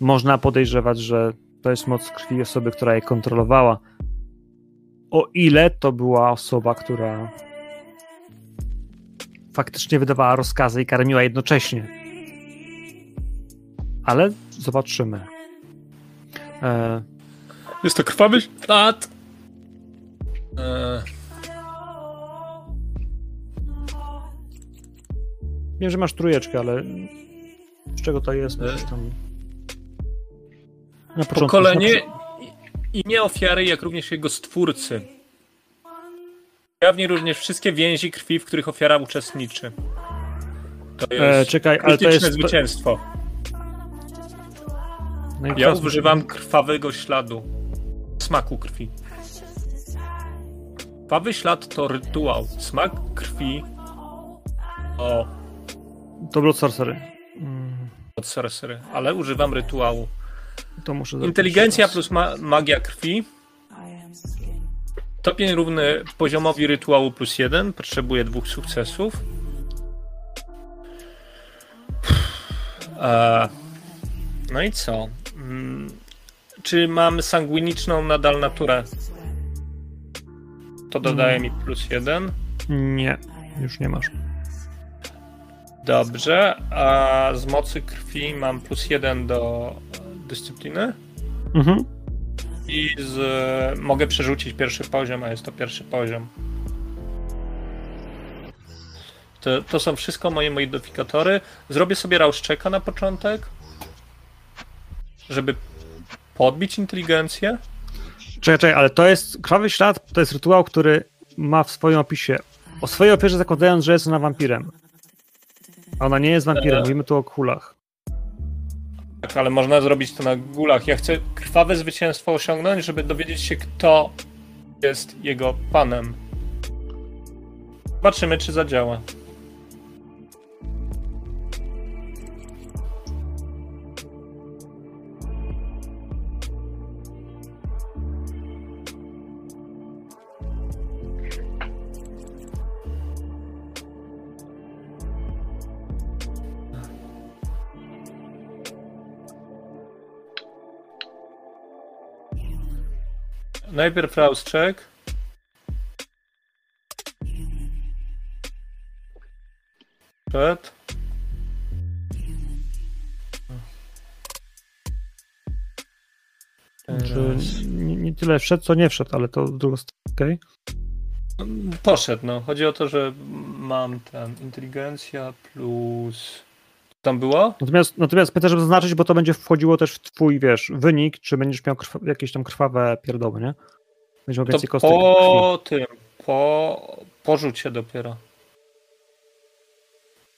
Można podejrzewać, że to jest moc krwi osoby, która je kontrolowała. O ile to była osoba, która faktycznie wydawała rozkazy i karmiła jednocześnie. Ale zobaczymy. E, Jest to krwawy ślad. E, wiem, że masz trójeczkę, ale z czego to jest? E. Na początku, pokolenie imię ofiary, jak również jego stwórcy. Ujawni również wszystkie więzi krwi, w których ofiara uczestniczy. To E, jest czekaj, ale to jest. zwycięstwo. No Ja używam krwawego śladu. Smaku krwi. Krwawy ślad to rytuał. Smak krwi. O, To Blood Sorcery. Mm, od sorcery, ale używam rytuału. To muszę Inteligencja plus ma magia krwi. Stopień równy poziomowi rytuału plus jeden. Potrzebuję dwóch sukcesów. E, no i co? Mm, Czy mam sanguiniczną nadal naturę? To dodaje mi plus jeden. Nie, już nie masz. Dobrze. A z mocy krwi mam plus jeden do dyscypliny. Mhm. I z, mogę przerzucić pierwszy poziom, a jest to pierwszy poziom. To, to są wszystko moje modyfikatory. Zrobię sobie rauszczeka na początek, żeby podbić inteligencję. Czekaj, czekaj, ale to jest krwawy ślad, to jest rytuał, który ma w swoim opisie. O swojej ofierze zakładając, że jest ona wampirem. Ona nie jest wampirem, mówimy tu o kulach. Tak, ale można zrobić to na gulach. Ja chcę krwawe zwycięstwo osiągnąć, żeby dowiedzieć się, kto jest jego panem. Zobaczymy, czy zadziała. Najpierw Rouse check. Przed. Znaczy, nie, nie tyle wszedł, co nie wszedł, ale to w drugą stronę. okej. Poszedł, no. Chodzi o to, że mam ten inteligencja plus. Tam było? Natomiast, natomiast pytam, żeby zaznaczyć, bo to będzie wchodziło też w twój, wiesz, wynik, czy będziesz miał krwa, jakieś tam krwawe pierdoły, nie? Będziesz miał więcej kostek po tym, po, po rzucie dopiero.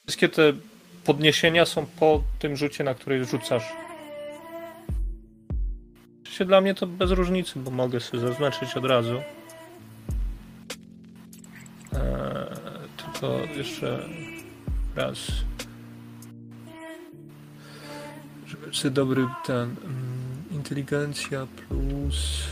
Wszystkie te podniesienia są po tym rzucie, na który rzucasz. Oczywiście dla mnie to bez różnicy, bo mogę sobie zaznaczyć od razu. Eee, tylko jeszcze raz. Sobie dobry ten. mm, Inteligencja plus.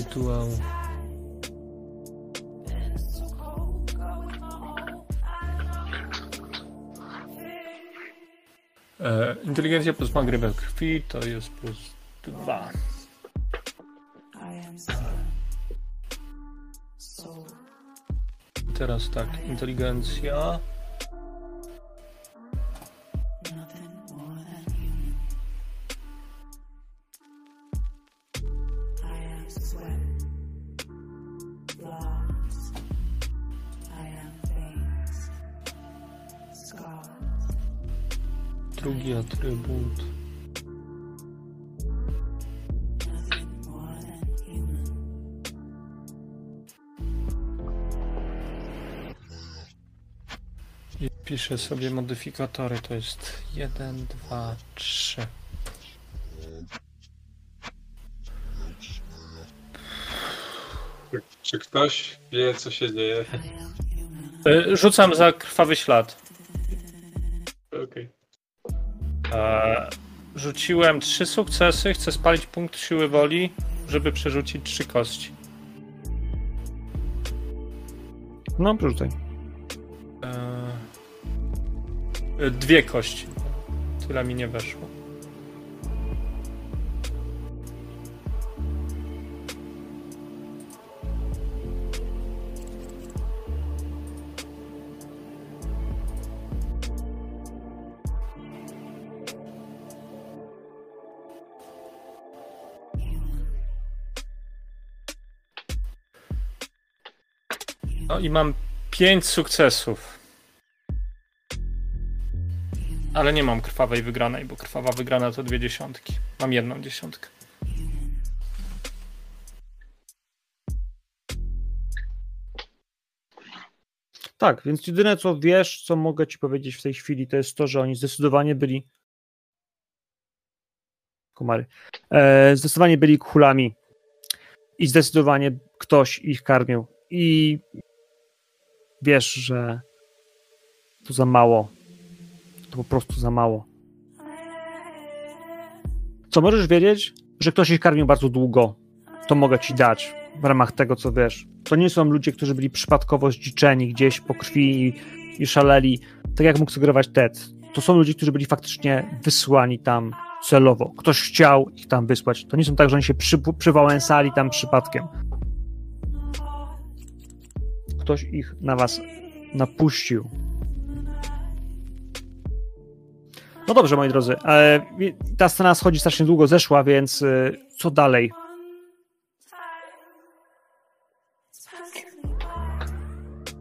Rytuału. E, inteligencja plus magry we krwi to jest plus dwa. Teraz tak, inteligencja. Atrybut. I piszę sobie modyfikatory, to jest 1, 2, 3. Czy ktoś wie, co się dzieje? E, Rzucam za krwawy ślad. Okej. E, Rzuciłem trzy sukcesy, chcę spalić punkt siły woli, żeby przerzucić trzy kości. No, przerzucaj. E, e, Dwie kości. Tyle mi nie weszło. I mam pięć sukcesów. Ale nie mam krwawej wygranej, bo krwawa wygrana to dwie dziesiątki. Mam jedną dziesiątkę. Tak, więc jedyne co wiesz, co mogę ci powiedzieć w tej chwili, to jest to, że oni zdecydowanie byli. Komary. E, zdecydowanie byli kulami. I zdecydowanie ktoś ich karmił. I wiesz, że to za mało. To po prostu za mało. Co możesz wiedzieć? Że ktoś ich karmił bardzo długo. To mogę ci dać w ramach tego, co wiesz. To nie są ludzie, którzy byli przypadkowo zdziczeni gdzieś po krwi i, i szaleli, tak jak mógł sugerować Ted. To są ludzie, którzy byli faktycznie wysłani tam celowo. Ktoś chciał ich tam wysłać. To nie są tak, że oni się przy, przywałęsali tam przypadkiem. Ktoś ich na was napuścił. No dobrze, moi drodzy. E, ta scena schodzi strasznie długo, zeszła, więc e, co dalej?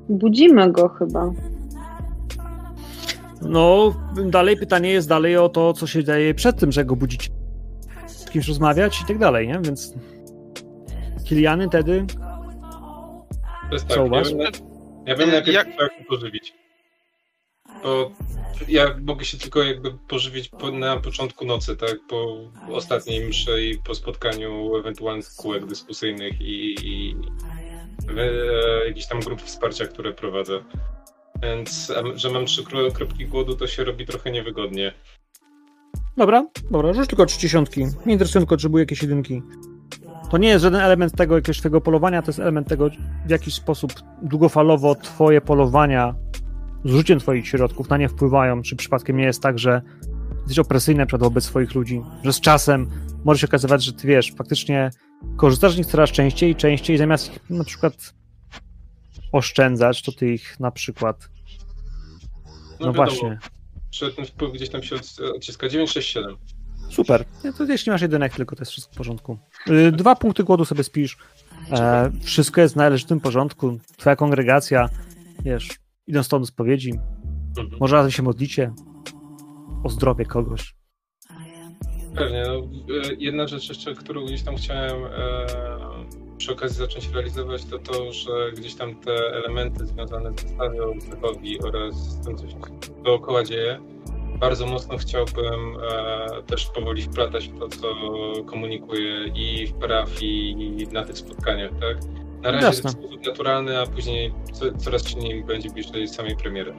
Budzimy go chyba. No, dalej pytanie jest dalej o to, co się dzieje przed tym, że go budzić, z kimś rozmawiać i tak dalej, nie? Więc Kiliany wtedy To jest Co tak, u was? ja bym, ja bym najpierw Jak- chciał się pożywić. Bo ja mogę się tylko jakby pożywić po, na początku nocy, tak? Po ostatniej mszy i po spotkaniu ewentualnych kółek dyskusyjnych i, i e, jakichś tam grup wsparcia, które prowadzę. Więc, a że mam trzy kro- kropki głodu, to się robi trochę niewygodnie. Dobra, dobra, rzuć tylko trzy dziesiątki. Nie interesują, tylko potrzebuję jakieś jedynki. To nie jest żaden element tego jakiegoś twojego polowania, to jest element tego, w jaki sposób długofalowo twoje polowania z użyciem twoich środków na nie wpływają, czy przypadkiem nie jest tak, że jesteś opresyjny przed wobec swoich ludzi, że z czasem może się okazywać, że ty wiesz, faktycznie korzystasz z nich coraz częściej i częściej, zamiast ich na przykład oszczędzać, to ty ich na przykład no, wiadomo, właśnie. Ten wpływ gdzieś tam się od- odciska 9, 6, 7. Super. Nie, To jeśli masz jedynek tylko, to jest wszystko w porządku. Y, Dwa punkty głodu sobie spisz. E, wszystko jest w należytym porządku. Twoja kongregacja, wiesz, idą stąd spowiedzi. Mhm. Może razem się modlicie o zdrowie kogoś. Pewnie. No, e, jedna rzecz jeszcze, którą gdzieś tam chciałem e, przy okazji zacząć realizować, to to, że gdzieś tam te elementy związane ze stadią Zechowi oraz z tym, co się dookoła dzieje, bardzo mocno chciałbym e, też powoli wplatać w to, co komunikuję i w parafii, i na tych spotkaniach, tak? Na razie Jasne. w sposób naturalny, a później co, coraz silniej będzie bliżej samej premiery.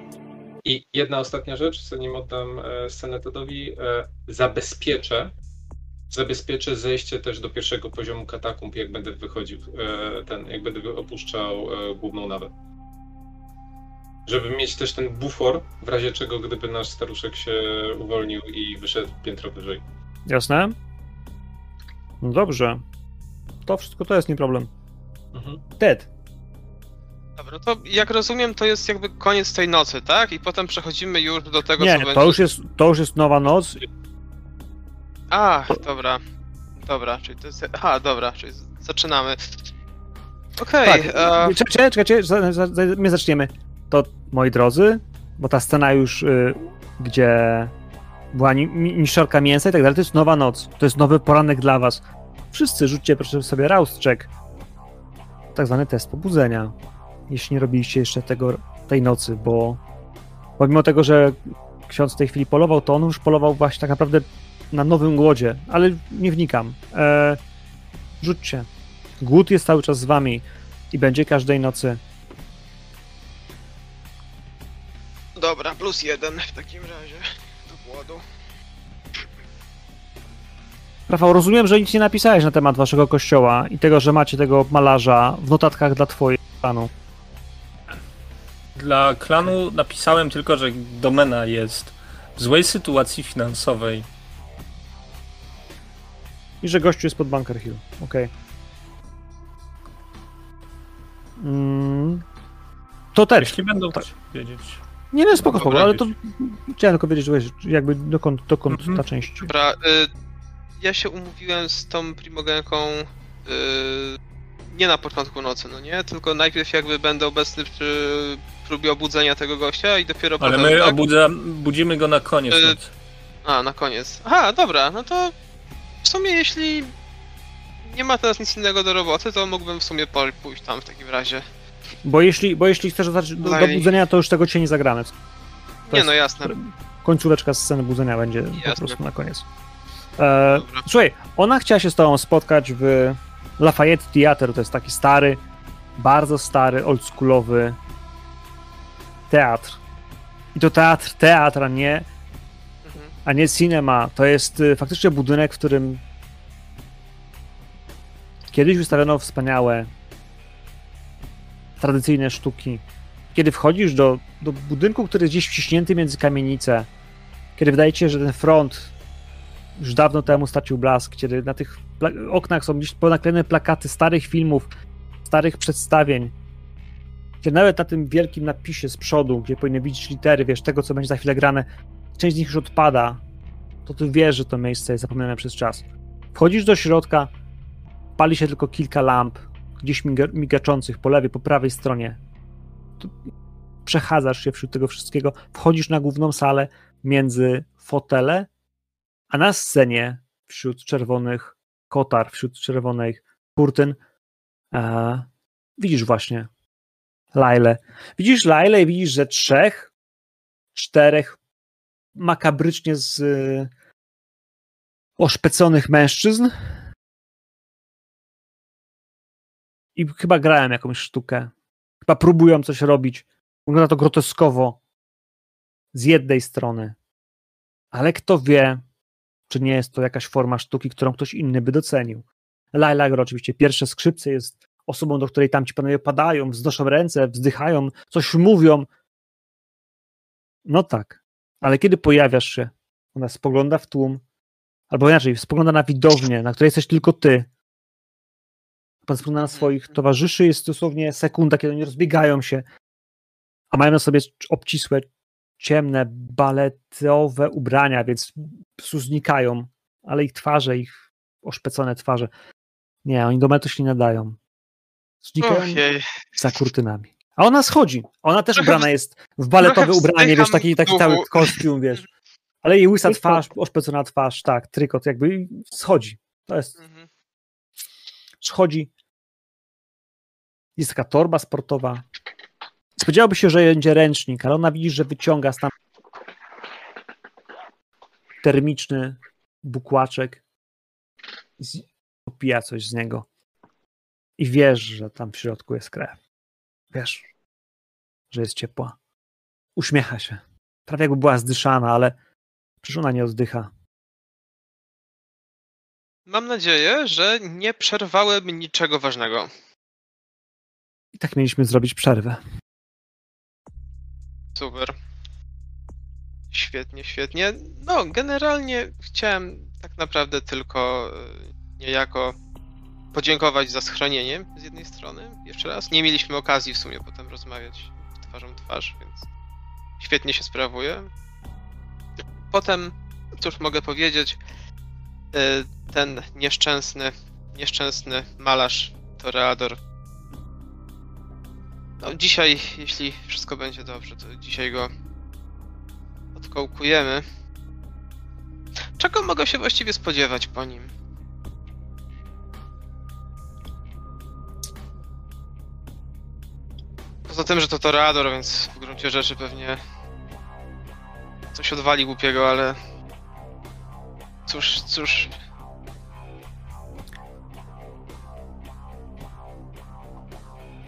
I jedna ostatnia rzecz, zanim oddam e, scenę Todowi, e, zabezpieczę, zabezpieczę zejście też do pierwszego poziomu katakumb, jak będę wychodził, e, ten, jak będę opuszczał e, główną nawę. Żeby mieć też ten bufor, w razie czego, gdyby nasz staruszek się uwolnił i wyszedł piętro wyżej. Jasne? No dobrze. To wszystko to jest nie problem. Mhm. Ted, Dobra, to jak rozumiem, to jest jakby koniec tej nocy, tak? I potem przechodzimy już do tego, nie, co będzie. to już, jest, to już jest nowa noc. A, dobra. Dobra, czyli to jest. Aha, dobra, czyli zaczynamy. Okej, Tak, e, czekajcie, czekajcie, za- za- za- my zaczniemy. To, moi drodzy, bo ta scena już, y, gdzie była ni- ni- niszczarka mięsa i tak dalej, to jest nowa noc. To jest nowy poranek dla was. Wszyscy rzućcie proszę sobie rouse check. Tak zwany test pobudzenia. Jeśli nie robiliście jeszcze tego tej nocy, bo pomimo tego, że ksiądz w tej chwili polował, to on już polował właśnie tak naprawdę na nowym głodzie, ale nie wnikam. E, rzućcie. Głód jest cały czas z wami i będzie każdej nocy. Dobra, plus jeden w takim razie. Do głodu. Rafał, rozumiem, że nic nie napisałeś na temat waszego kościoła i tego, że macie tego malarza w notatkach dla twojego planu. Dla klanu napisałem tylko, że domena jest w złej sytuacji finansowej. I że gościu jest pod Bunker Hill. Okej. Mm. To też. Jeśli będą Tak. tak wiedzieć. Nie, nie, spoko, spoko, ale to chciałem tylko wiedzieć, że wiesz, jakby dokąd, dokąd Mhm. ta część. Dobra, y, ja się umówiłem z tą primogenką y, nie na początku nocy, no nie? Tylko najpierw jakby będę obecny przy próbie obudzenia tego gościa i dopiero Ale potem. my tak? obudza, budzimy go na koniec Y, nocy. A, na koniec. Aha, dobra, no to w sumie jeśli nie ma teraz nic innego do roboty, to mógłbym w sumie pójść tam w takim razie. Bo jeśli, bo jeśli chcesz zacząć do, do budzenia, to już tego cię nie zagramy. To nie no jasne. Końcóweczka sceny budzenia będzie po Jasne. prostu na koniec. E, słuchaj, ona chciała się z tobą spotkać w Lafayette Theatre, to jest taki stary, bardzo stary, oldschoolowy teatr. I to teatr, teatr, a nie, Mhm. a nie cinema. To jest y, faktycznie budynek, w którym kiedyś wystawiono wspaniałe tradycyjne sztuki. Kiedy wchodzisz do, do budynku, który jest gdzieś wciśnięty między kamienice, kiedy wydaje się, że ten front już dawno temu stracił blask, kiedy na tych oknach są gdzieś ponaklejone plakaty starych filmów, starych przedstawień, kiedy nawet na tym wielkim napisie z przodu, gdzie powinny widzieć litery, wiesz, tego, co będzie za chwilę grane, część z nich już odpada, to ty wiesz, że to miejsce jest zapomniane przez czas. Wchodzisz do środka, pali się tylko kilka lamp, gdzieś miga migaczących po lewej, po prawej stronie. Przechadzasz się wśród tego wszystkiego, wchodzisz na główną salę między fotele, a na scenie wśród czerwonych kotar, wśród czerwonych kurtyn e, widzisz właśnie Lailę. Widzisz Lailę i widzisz, że trzech, czterech makabrycznie z e, oszpeconych mężczyzn i chyba grałem jakąś sztukę. Chyba próbują coś robić. Wygląda to groteskowo z jednej strony. Ale kto wie, czy nie jest to jakaś forma sztuki, którą ktoś inny by docenił. Laila oczywiście pierwsze skrzypce, jest osobą, do której tam ci panowie padają, wznoszą ręce, wzdychają, coś mówią. No tak, ale kiedy pojawiasz się, ona spogląda w tłum, albo inaczej, spogląda na widownię, na której jesteś tylko ty. Pan spogląda na swoich towarzyszy, jest dosłownie sekunda, kiedy oni rozbiegają się, a mają na sobie obcisłe, ciemne, baletowe ubrania, więc znikają, ale ich twarze, ich oszpecone twarze, nie, oni do metu się nie nadają. Znikają Ojej. za kurtynami. A ona schodzi. Ona też ubrana jest w baletowe ubranie, wiesz, taki, taki cały kostium, wiesz. Ale jej łysa twarz, oszpecona twarz, tak, trykot, jakby i schodzi. To jest, Mhm. schodzi. Jest taka torba sportowa. Spodziewałby się, że będzie ręcznik, ale ona widzi, że wyciąga tam termiczny bukłaczek i popija coś z niego. I wiesz, że tam w środku jest krew. Wiesz, że jest ciepła. Uśmiecha się. Prawie jakby była zdyszana, ale przecież ona nie oddycha. Mam nadzieję, że nie przerwałem niczego ważnego. I tak mieliśmy zrobić przerwę. Super. Świetnie, świetnie. No, generalnie chciałem tak naprawdę tylko e, niejako podziękować za schronienie z jednej strony. Jeszcze raz. Nie mieliśmy okazji w sumie potem rozmawiać twarzą twarz, więc świetnie się sprawuje. Potem, cóż mogę powiedzieć, e, ten nieszczęsny, nieszczęsny malarz Toreador no dzisiaj, jeśli wszystko będzie dobrze, to dzisiaj go odkołkujemy. Czego mogę się właściwie spodziewać po nim? Poza tym, że to Toreador, więc w gruncie rzeczy pewnie coś odwali głupiego, ale cóż, cóż,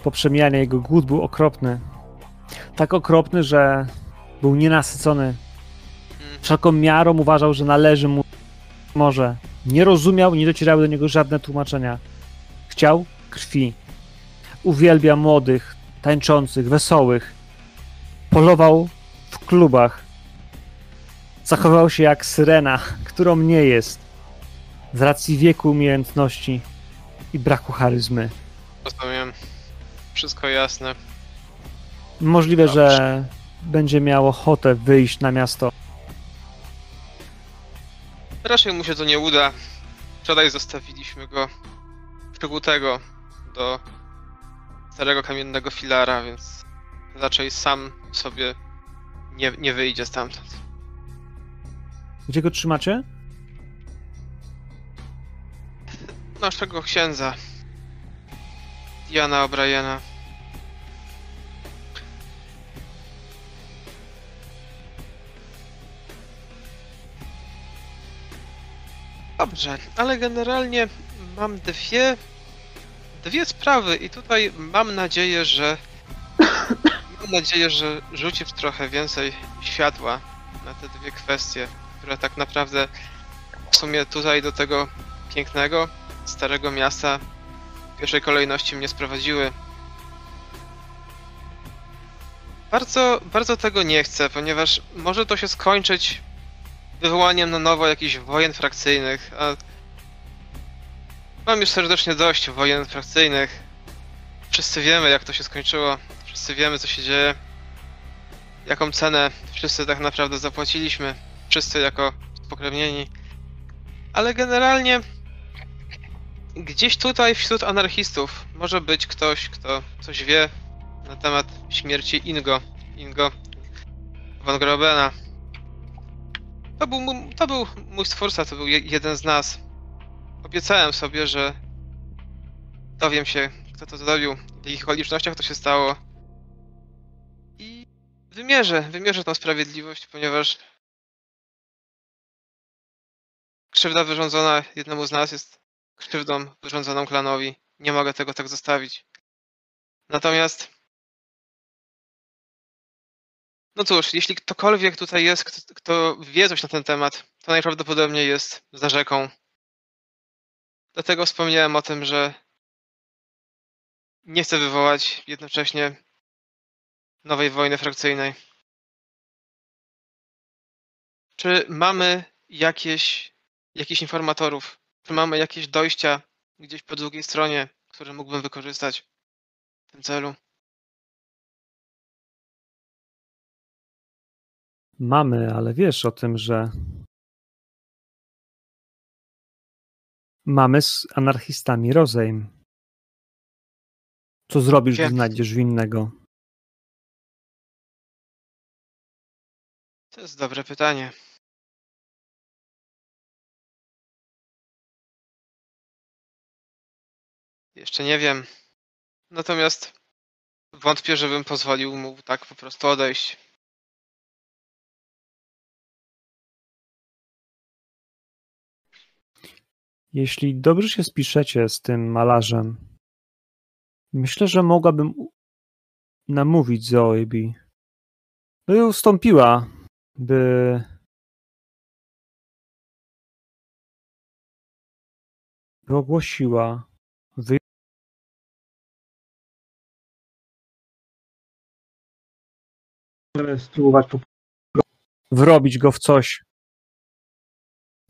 poprzemijania jego głód był okropny. Tak okropny, że był nienasycony. Wszelką miarą uważał, że należy mu może. Nie rozumiał, nie docierały do niego żadne tłumaczenia. Chciał krwi. Uwielbia młodych, tańczących, wesołych. Polował w klubach. Zachował się jak syrena, którą nie jest. Z racji wieku, umiejętności i braku charyzmy. rozumiem. Wszystko jasne. Możliwe, Dobrze. że będzie miał ochotę wyjść na miasto. Raczej mu się to nie uda. Wczoraj zostawiliśmy go przykutego do starego kamiennego filara, więc raczej sam sobie nie, nie wyjdzie stamtąd. Gdzie go trzymacie? Naszego księdza. Diana O'Briena. Dobrze, ale generalnie mam dwie, dwie sprawy i tutaj mam nadzieję, że mam nadzieję, że rzucisz trochę więcej światła na te dwie kwestie, które tak naprawdę w sumie tutaj do tego pięknego, starego miasta pierwszej kolejności mnie sprowadziły. Bardzo, bardzo tego nie chcę, ponieważ może to się skończyć wywołaniem na nowo jakichś wojen frakcyjnych, a mam już serdecznie dość wojen frakcyjnych. Wszyscy wiemy, jak to się skończyło. Wszyscy wiemy, co się dzieje. Jaką cenę wszyscy tak naprawdę zapłaciliśmy. Wszyscy jako spokrewnieni. Ale generalnie gdzieś tutaj wśród anarchistów może być ktoś, kto coś wie na temat śmierci Ingo. Ingo von Grobena. To był, to był mój stwórca, to był je, jeden z nas. Obiecałem sobie, że dowiem się, kto to zrobił, w jakich okolicznościach to się stało. I wymierzę, wymierzę tą sprawiedliwość, ponieważ krzywda wyrządzona jednemu z nas jest krzywdą wyrządzoną klanowi. nie mogę tego tak zostawić. Natomiast no cóż, jeśli ktokolwiek tutaj jest, kto, kto wie coś na ten temat, to najprawdopodobniej jest za rzeką. Dlatego wspomniałem o tym, że nie chcę wywołać jednocześnie nowej wojny frakcyjnej. Czy mamy jakieś, jakichś informatorów? Czy mamy jakieś dojścia gdzieś po drugiej stronie, które mógłbym wykorzystać w tym celu? Mamy, ale wiesz o tym, że mamy z anarchistami rozejm. Co zrobisz, gdy znajdziesz winnego? To jest dobre pytanie. Jeszcze nie wiem. Natomiast wątpię, żebym pozwolił mu tak po prostu odejść. Jeśli dobrze się spiszecie z tym malarzem, myślę, że mogłabym namówić Zoebi, by ustąpiła, by by ogłosiła spróbować wrobić go w coś,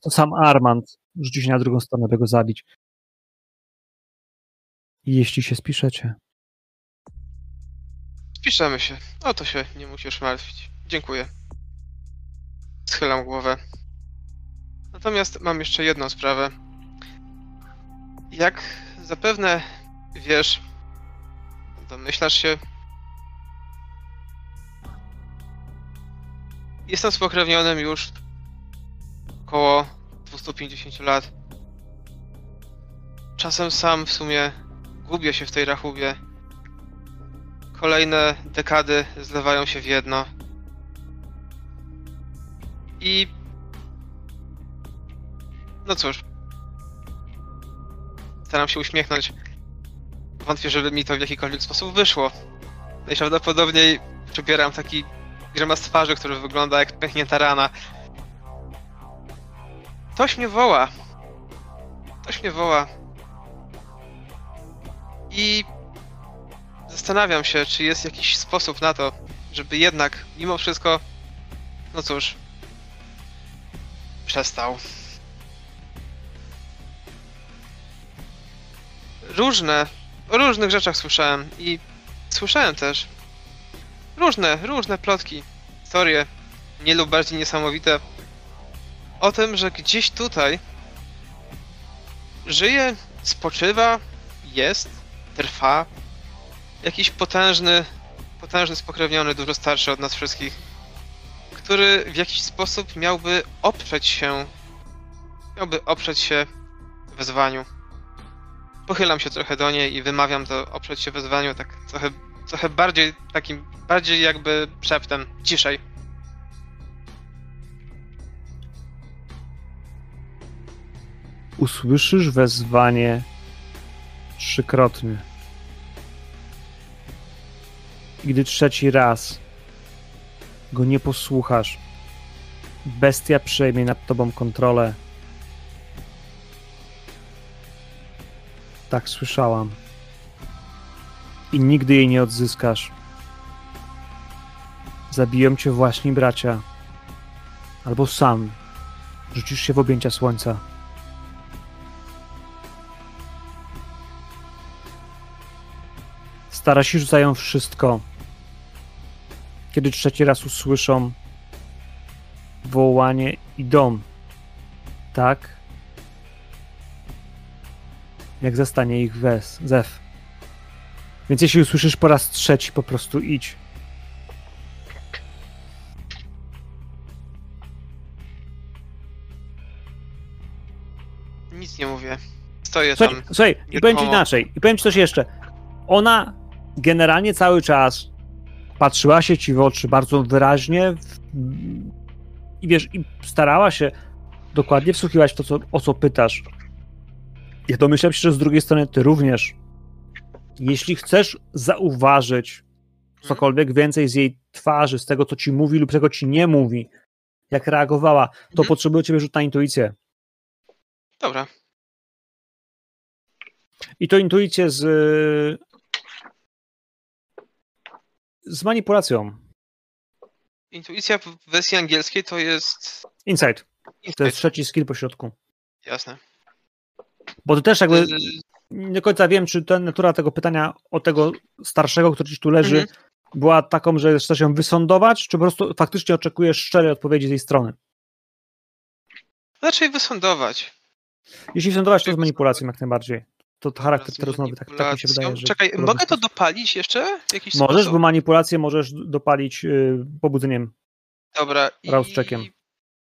to sam Armand rzuci się na drugą stronę, by go zabić. Jeśli się spiszecie. Spiszemy się. O to się nie musisz martwić. Dziękuję. Schylam głowę. Natomiast mam jeszcze jedną sprawę. Jak zapewne wiesz, domyślasz się, jestem spokrewnionym już około 250 lat. Czasem sam w sumie gubię się w tej rachubie. Kolejne dekady zlewają się w jedno. I. No cóż. Staram się uśmiechnąć. Wątpię, żeby mi to w jakikolwiek sposób wyszło. Najprawdopodobniej przybieram taki grymas twarzy, który wygląda jak pęknięta rana. Ktoś mnie woła. Ktoś mnie woła. I Zastanawiam się, czy jest jakiś sposób na to, żeby jednak, mimo wszystko, no cóż, przestał. Różne, o różnych rzeczach słyszałem i słyszałem też różne, różne plotki, historie, nie lub bardziej niesamowite, o tym, że gdzieś tutaj żyje, spoczywa, jest, trwa jakiś potężny, potężny spokrewniony, dużo starszy od nas wszystkich, który w jakiś sposób miałby oprzeć się, miałby oprzeć się wezwaniu. Pochylam się trochę do niej i wymawiam to oprzeć się wezwaniu tak trochę, trochę bardziej takim, bardziej jakby szeptem, ciszej. Usłyszysz wezwanie trzykrotnie. I gdy trzeci raz go nie posłuchasz, bestia przejmie nad tobą kontrolę. Tak słyszałam. I nigdy jej nie odzyskasz. Zabiją cię właśnie bracia. Albo sam rzucisz się w objęcia słońca. Starasi rzucają wszystko. Kiedy trzeci raz usłyszą wołanie i dom. Tak? Jak zastanie ich wes, zew. Więc jeśli usłyszysz po raz trzeci, po prostu idź. Nic nie mówię. Stoję Słuchaj, tam. słuchaj i powiem ci inaczej. I powiem ci coś jeszcze. Ona generalnie cały czas patrzyła się ci w oczy bardzo wyraźnie w... i wiesz, i starała się dokładnie wsłuchiwać w to, co, o co pytasz. Ja domyślam się, że z drugiej strony ty również Jeśli chcesz zauważyć cokolwiek więcej z jej twarzy, z tego, co ci mówi lub czego ci nie mówi, jak reagowała, to Mhm. potrzebuję ciebie rzut na intuicję. Dobra. I to intuicję z. z manipulacją. Intuicja w wersji angielskiej to jest... Insight. To jest trzeci skill po środku. Jasne. Bo ty też jakby. Nie do końca wiem, czy ta natura tego pytania o tego starszego, który ci tu leży, Mhm. była taką, że chcesz ją wysądować, czy po prostu faktycznie oczekujesz szczerej odpowiedzi z jej strony. Raczej wysądować. Jeśli wysądować, to z manipulacją jak najbardziej. To charakter rozmowy, tak, tak mi się wydaje, że... Czekaj, mogę to dopalić jeszcze jakiś Możesz, sposób? bo manipulację możesz dopalić y, pobudzeniem. Dobra. i- Rauscheckiem.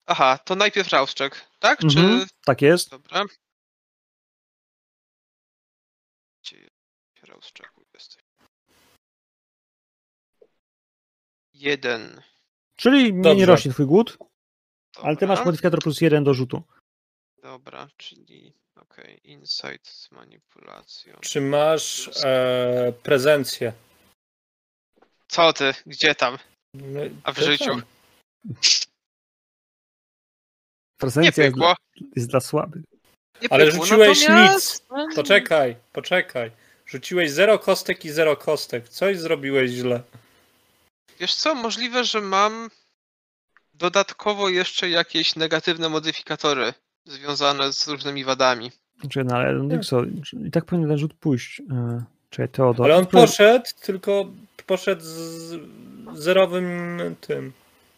Aha, to najpierw Rauschek, tak? Mhm, Czy... tak jest. Dobra. Jest Rauscheku jesteś? Jeden. Czyli mnie nie Dobrze. rośnie twój głód, Dobra. ale ty masz modyfikator plus jeden do rzutu. Dobra, czyli okej, insight z manipulacją. Czy masz e, prezencję? Co ty? Gdzie tam? No, A w to życiu? tam. Nie Prezencja jest pykło. jest dla słabych. Nie Ale pykło, rzuciłeś natomiast- Poczekaj, poczekaj. Rzuciłeś zero kostek i zero kostek. Coś zrobiłeś źle. Wiesz co, możliwe, że mam dodatkowo jeszcze jakieś negatywne modyfikatory związane z różnymi wadami. Znaczy, no ale co, i tak powinien ten rzut pójść. Yy, czekaj, Teodor. Ale on poszedł, tylko poszedł z zerowym tym.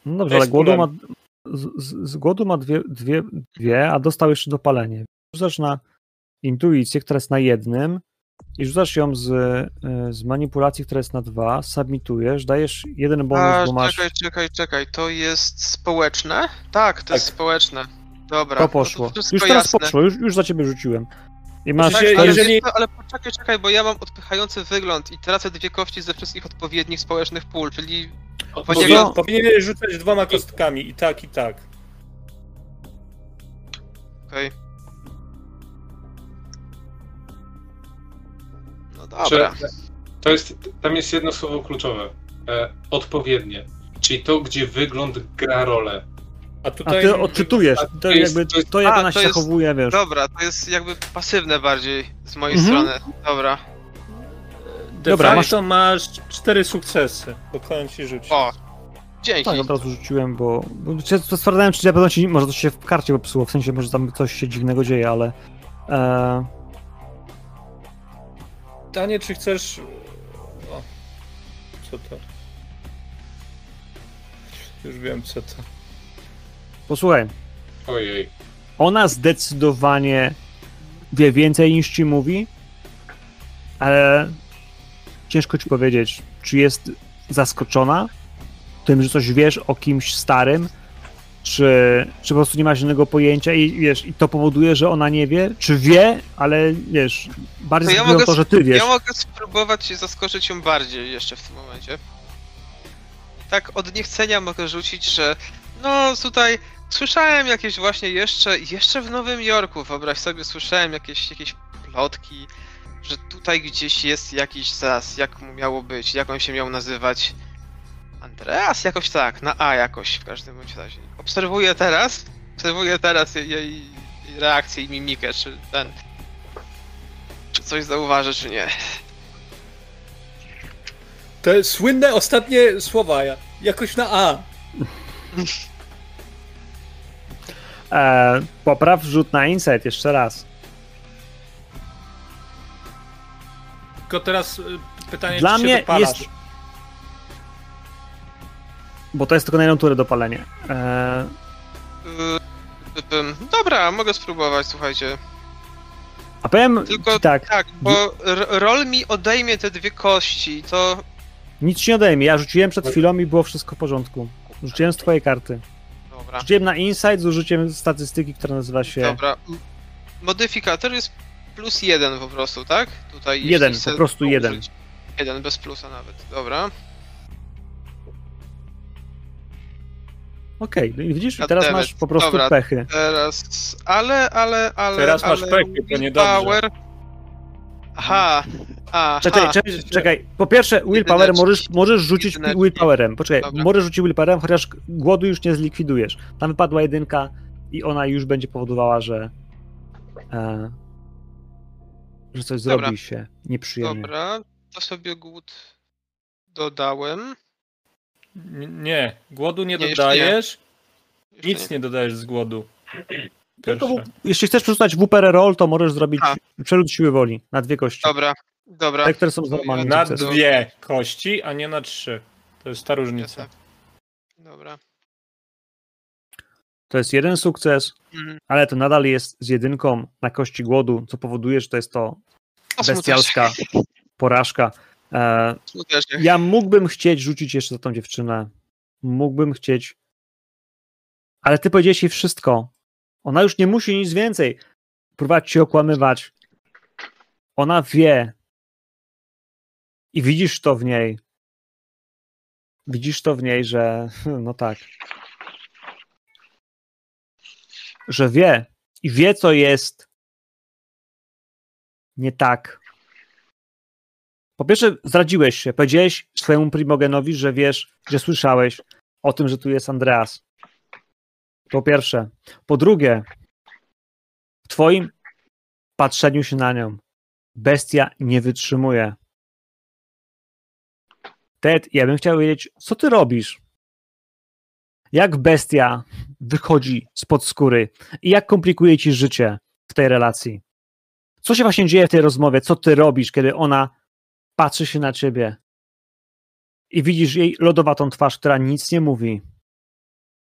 No dobrze, ale głodu ma, z, z, z głodu ma dwie, dwie, dwie, a dostał jeszcze dopalenie. Rzucasz na intuicję, która jest na jednym i rzucasz ją z, y, z manipulacji, która jest na dwa, submitujesz, dajesz jeden bonus, A, bo masz... czekaj, czekaj, czekaj, to jest społeczne? Tak, to jest Tak. społeczne. Dobra, To no poszło. wszystko Już teraz jasne. poszło, już, już za ciebie rzuciłem. I masz Tak, ale, jeżeli- co, ale poczekaj, czekaj, bo ja mam odpychający wygląd i tracę dwie kości ze wszystkich odpowiednich społecznych pól, czyli Powinien, No. Powinieneś rzucać dwoma kostkami i tak, i tak. okej. No dobra. to jest, tam jest jedno słowo kluczowe. E, odpowiednie. Czyli to, gdzie wygląd gra rolę. A A tutaj. ty odczytujesz, A to, jest- jakby, to jest- to jak A, ona się to jest- zachowuje, wiesz. Dobra, to jest jakby pasywne bardziej z mojej Mhm. strony. Dobra. De Dobra, facto masz cztery sukcesy, bo koń ci rzuci. O! Dzięki. Tak, od razu rzuciłem, bo, bo się sprawdzałem, czy na pewno ci, może to się w karcie popsuło, w sensie może tam coś się dziwnego dzieje, ale e, Pytanie, czy chcesz. O. Co to? Już wiem, co to. posłuchaj, Ojej. ona zdecydowanie wie więcej niż ci mówi, ale ciężko ci powiedzieć, czy jest zaskoczona tym, że coś wiesz o kimś starym, czy, czy po prostu nie ma żadnego pojęcia i wiesz, i to powoduje, że ona nie wie, czy wie, ale wiesz, bardziej To ja mogę to, że ty wiesz. Ja mogę spróbować zaskoczyć ją bardziej jeszcze w tym momencie. Tak od niechcenia mogę rzucić, że no tutaj słyszałem jakieś właśnie jeszcze, jeszcze w Nowym Jorku, wyobraź sobie, słyszałem jakieś, jakieś plotki, że tutaj gdzieś jest jakiś zas, jak mu miało być, jak on się miał nazywać. Andreas? Jakoś tak, na A jakoś w każdym bądź razie. Obserwuję teraz, obserwuję teraz jej, reakcję i mimikę, czy ten... Czy coś zauważy, czy nie. Te słynne ostatnie słowa, ja- jakoś na A. E, popraw rzut na insight jeszcze raz. Tylko teraz y, pytanie, Dla czy mnie się dopalasz. jest- Bo to jest tylko na jedną turę dopalenie. E, Yy, ym, Dobra, mogę spróbować, słuchajcie. a powiem Tylko tak, Tak, bo r- roll mi odejmie te dwie kości, to nic ci nie odejmie. Ja rzuciłem przed chwilą i było wszystko w porządku. Rzuciłem z twojej karty. dobra. Rzuciłem na insight z użyciem statystyki, która nazywa się Dobra. Modyfikator jest plus jeden po prostu, tak? Tutaj Jeden, po prostu jeden. Jeden, bez plusa nawet. Dobra. Okej, no i widzisz, teraz masz po prostu Dobra. pechy. Teraz, ale, ale, ale... Teraz masz ale pechy, to niedobrze. Power... Aha, Aha, Czekaj, czekaj, czekaj. Po pierwsze, willpower możesz, możesz rzucić willpowerem. Poczekaj, Dobra. możesz rzucić willpowerem, chociaż głodu już nie zlikwidujesz. Tam wypadła jedynka i ona już będzie powodowała, że e, że coś Dobra. zrobi się nieprzyjemnie. Dobra, to sobie głód dodałem. Nie, głodu nie Nie, dodajesz, Jeszcze nic nie dodajesz z głodu. Pierwsze. w- jeśli chcesz przerzucać WPR roll, to możesz zrobić A. przerzut siły woli na dwie kości. Dobra, dobra. Te, które są z normalnym Na dwie kości, a nie na trzy. To jest ta różnica. Dobra. To jest jeden sukces, Mhm. ale to nadal jest z jedynką na kości głodu, co powoduje, że to jest to To bestialska porażka. E. Ja mógłbym chcieć rzucić jeszcze za tą dziewczynę. Mógłbym chcieć. Ale ty powiedziałeś jej wszystko. Ona już nie musi nic więcej. Próbować cię okłamywać. Ona wie. I widzisz to w niej. Widzisz to w niej, że no tak. Że wie. I wie, co jest nie tak. Po pierwsze, zdradziłeś się. Powiedziałeś swojemu primogenowi, że wiesz, że słyszałeś o tym, że tu jest Andreas. Po pierwsze. Po drugie, w twoim patrzeniu się na nią bestia nie wytrzymuje. Ted, ja bym chciał wiedzieć, co ty robisz? Jak bestia wychodzi spod skóry i jak komplikuje ci życie w tej relacji? Co się właśnie dzieje w tej rozmowie? Co ty robisz, kiedy ona patrzy się na ciebie i widzisz jej lodowatą twarz, która nic nie mówi,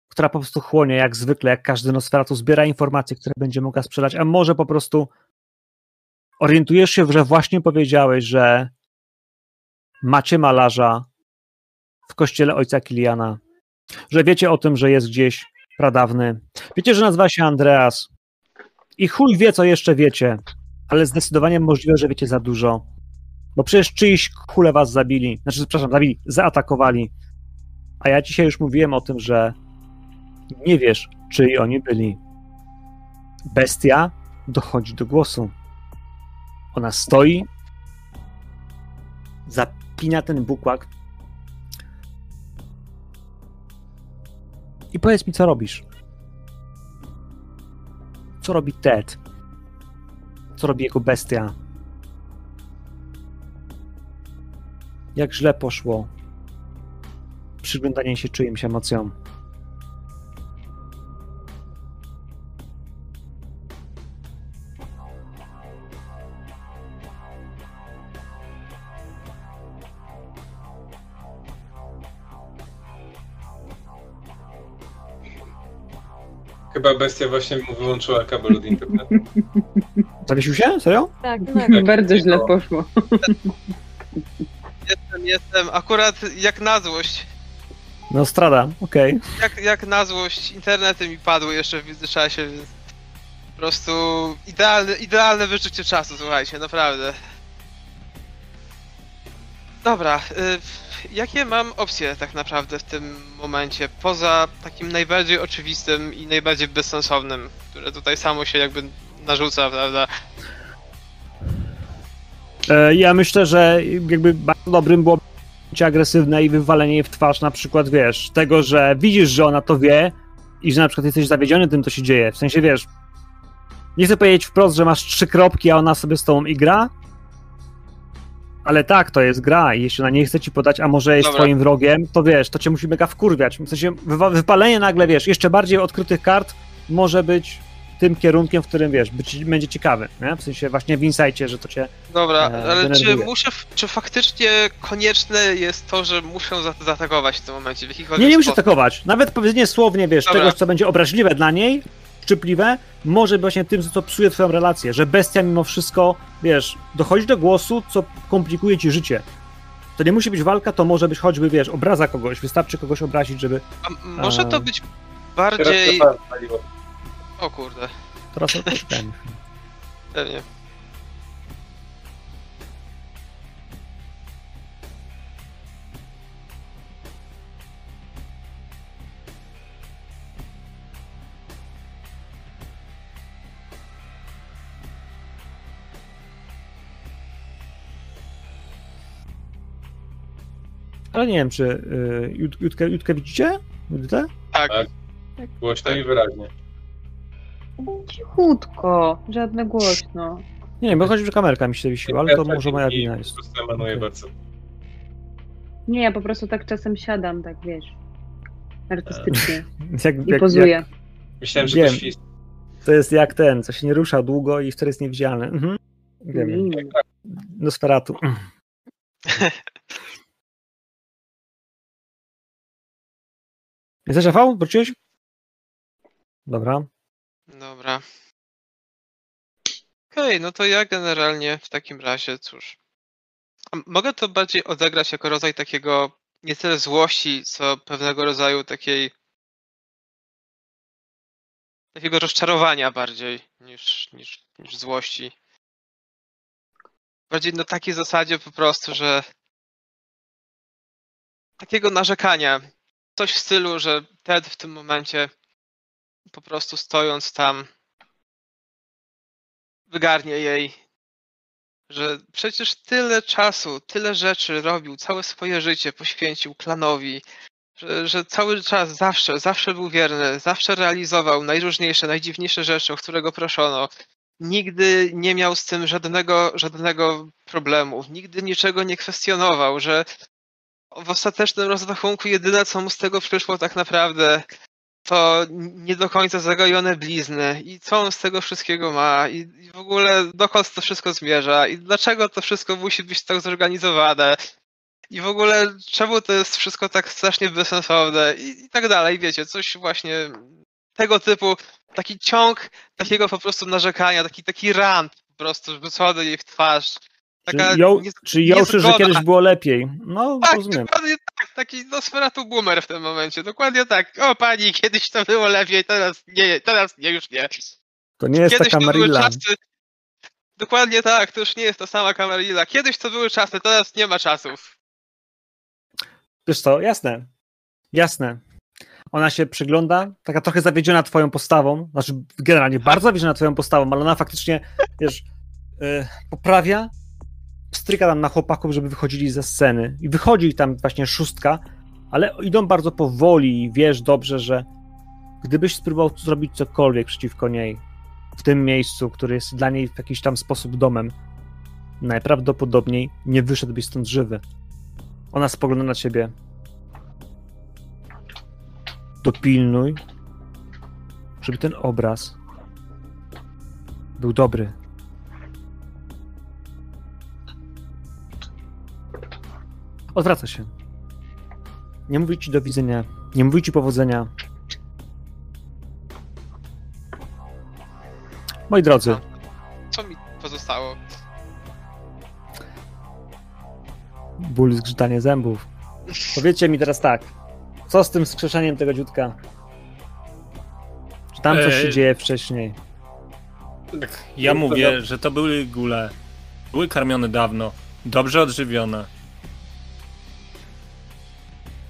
która po prostu chłonie jak zwykle, jak każdy Nosferatu, zbiera informacje, które będzie mogła sprzedać, a może po prostu orientujesz się, że właśnie powiedziałeś, że macie malarza w kościele ojca Kiliana, że wiecie o tym, że jest gdzieś pradawny, wiecie, że nazywa się Andreas i chuj wie, co jeszcze wiecie, ale zdecydowanie możliwe, że wiecie za dużo. Bo przecież czyjś kule was zabili. Znaczy, przepraszam, zabili, zaatakowali. A ja dzisiaj już mówiłem o tym, że nie wiesz, czyj oni byli. Bestia dochodzi do głosu. Ona stoi, zapina ten bukłak. I powiedz mi, co robisz? Co robi Ted? Co robi jego bestia? Jak źle poszło przyglądanie się czyimś emocjom. Chyba bestia właśnie mu wyłączyła kabel od internetu. Zawiesił się? Serio? Tak, Tak. Bardzo źle poszło. Jestem, jestem. Akurat jak na złość. No strada, okej. Jak, jak na złość internety mi padły jeszcze w międzyczasie, więc po prostu idealne, idealne wyczucie czasu, słuchajcie, naprawdę. Dobra, y, jakie mam opcje tak naprawdę w tym momencie, poza takim najbardziej oczywistym i najbardziej bezsensownym, które tutaj samo się jakby narzuca, prawda? E, Ja myślę, że jakby bardzo dobrym było bycie agresywne i wywalenie jej w twarz na przykład, wiesz, tego, że widzisz, że ona to wie i że na przykład jesteś zawiedziony tym, co się dzieje. W sensie, wiesz, nie chcę powiedzieć wprost, że masz trzy kropki, a ona sobie z tobą igra, ale tak, to jest gra i jeśli ona nie chce ci podać, a może jest Dobra. twoim wrogiem, to wiesz, to cię musi mega wkurwiać. W sensie wypalenie nagle, wiesz, jeszcze bardziej odkrytych kart może być tym kierunkiem, w którym, wiesz, być, będzie ciekawy, nie? W sensie właśnie w insightie, że to cię Dobra, E, ale czy muszę, czy faktycznie konieczne jest to, że muszę za- zaatakować w tym momencie w jakikolwiek Nie, nie sposób? atakować. Nawet powiedzenie słownie, wiesz, Dobra. czegoś, co będzie obraźliwe dla niej, szczypliwe, może być właśnie tym, co psuje twoją relację, że bestia mimo wszystko, wiesz, dochodzi do głosu, co komplikuje ci życie. To nie musi być walka, to może być choćby, wiesz, obraza kogoś, wystarczy kogoś obrazić, żeby... A może to A. być Teraz bardziej... O kurde, Teraz poczekajmy. pewnie. Ale nie wiem, czy y, Jut- Jutkę, Jutkę widzicie? Jutkę? Tak, Tak. Głośno i wyraźnie. Cichutko, żadne głośno. Nie wiem, bo chodzi, że kamerka mi się zawiesiła, ale to może moja I wina Po jest. prostu emanuje Okej. bardzo. Nie, ja po prostu tak czasem siadam, tak wiesz, artystycznie Jak, i jak, pozuję. jak, Myślałem, że Wiem. to świst. to jest jak ten, co się nie rusza długo i wtedy jest niewidzialny. Mhm. Wiem, Mm. Nosferatu. Jesteś Rafał? Wróciłeś? Dobra. Dobra. Okej, no to ja generalnie w takim razie, cóż. Mogę to bardziej odegrać jako rodzaj takiego nie tyle złości, co pewnego rodzaju takiej takiego rozczarowania bardziej niż, niż, niż złości. Bardziej na takiej zasadzie po prostu, że takiego narzekania. Coś w stylu, że Ted w tym momencie po prostu stojąc tam wygarnie jej, że przecież tyle czasu, tyle rzeczy robił, całe swoje życie poświęcił klanowi, że, że cały czas zawsze, zawsze był wierny, zawsze realizował najróżniejsze, najdziwniejsze rzeczy, o które go proszono. Nigdy nie miał z tym żadnego, żadnego problemu, nigdy niczego nie kwestionował, że w ostatecznym rozrachunku jedyne, co mu z tego przyszło tak naprawdę, to nie do końca zagojone blizny. I co on z tego wszystkiego ma? I, i w ogóle dokąd to wszystko zmierza? I dlaczego to wszystko musi być tak zorganizowane? I w ogóle czemu to jest wszystko tak strasznie bezsensowne? I, i tak dalej, wiecie, coś właśnie tego typu, taki ciąg takiego po prostu narzekania, taki, taki rant po prostu rzucony jej w twarz. Taka Czy, ją, nie- czy jączy, że kiedyś było lepiej? No, Tak, rozumiem. dokładnie tak, taki Nosferatu boomer w tym momencie, dokładnie tak. O pani, kiedyś to było lepiej, teraz nie, teraz nie, już nie. To nie jest Kiedyś taka to były Marilla. czasy... Dokładnie tak, to już nie jest ta sama Camarilla. Kiedyś to były czasy, teraz nie ma czasów. Wiesz co, jasne. Jasne. Ona się przygląda, taka trochę zawiedziona twoją postawą, znaczy generalnie bardzo zawiedziona twoją postawą, ale ona faktycznie, wiesz, yy, poprawia, stryka tam na chłopaków, żeby wychodzili ze sceny. I wychodzi tam właśnie szóstka, ale idą bardzo powoli i wiesz dobrze, że gdybyś spróbował zrobić cokolwiek przeciwko niej w tym miejscu, który jest dla niej w jakiś tam sposób domem, najprawdopodobniej nie wyszedłbyś stąd żywy. Ona spogląda na ciebie. Dopilnuj, żeby ten obraz był dobry. Odwraca się. Nie mówi ci do widzenia, nie mówi ci powodzenia. Moi drodzy, Co mi pozostało? ból i zgrzytanie zębów. Powiedzcie mi teraz tak, co z tym skrzeszeniem tego dziutka? Czy tam coś się dzieje wcześniej? Tak, ja mówię, że to były gule. Były karmione dawno, dobrze odżywione.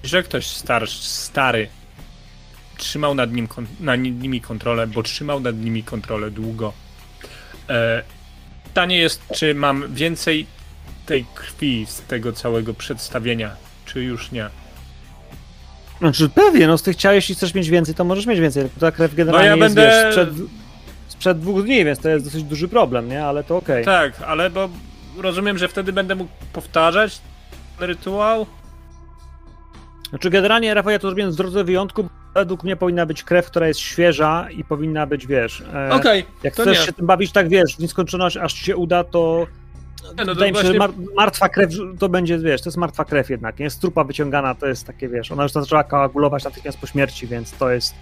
Że ktoś starszy, stary trzymał nad, nim, nad nimi kontrolę, bo trzymał nad nimi kontrolę długo. E, pytanie jest, czy mam więcej tej krwi z tego całego przedstawienia, czy już nie. Znaczy pewnie, no z tych ciał, jeśli chcesz mieć więcej, to możesz mieć więcej. tylko Ta krew generalnie ja jest, będę- wiesz, sprzed, sprzed dwóch dni, więc to jest dosyć duży problem, nie? Ale to okej. Tak, ale bo rozumiem, że wtedy będę mógł powtarzać ten rytuał. Znaczy generalnie, Rafał, ja to zrobiłem w drodze wyjątku, według mnie powinna być krew, która jest świeża i powinna być, wiesz... E, Okej, Jak chcesz nie. się tym bawić tak, wiesz, w nieskończoność, aż ci się uda, to Nie, no to wydaje mi się, że mar martwa krew to będzie, wiesz, to jest martwa krew jednak, nie? Z trupa wyciągana to jest takie, wiesz, ona już zaczęła koagulować natychmiast po śmierci, więc to jest...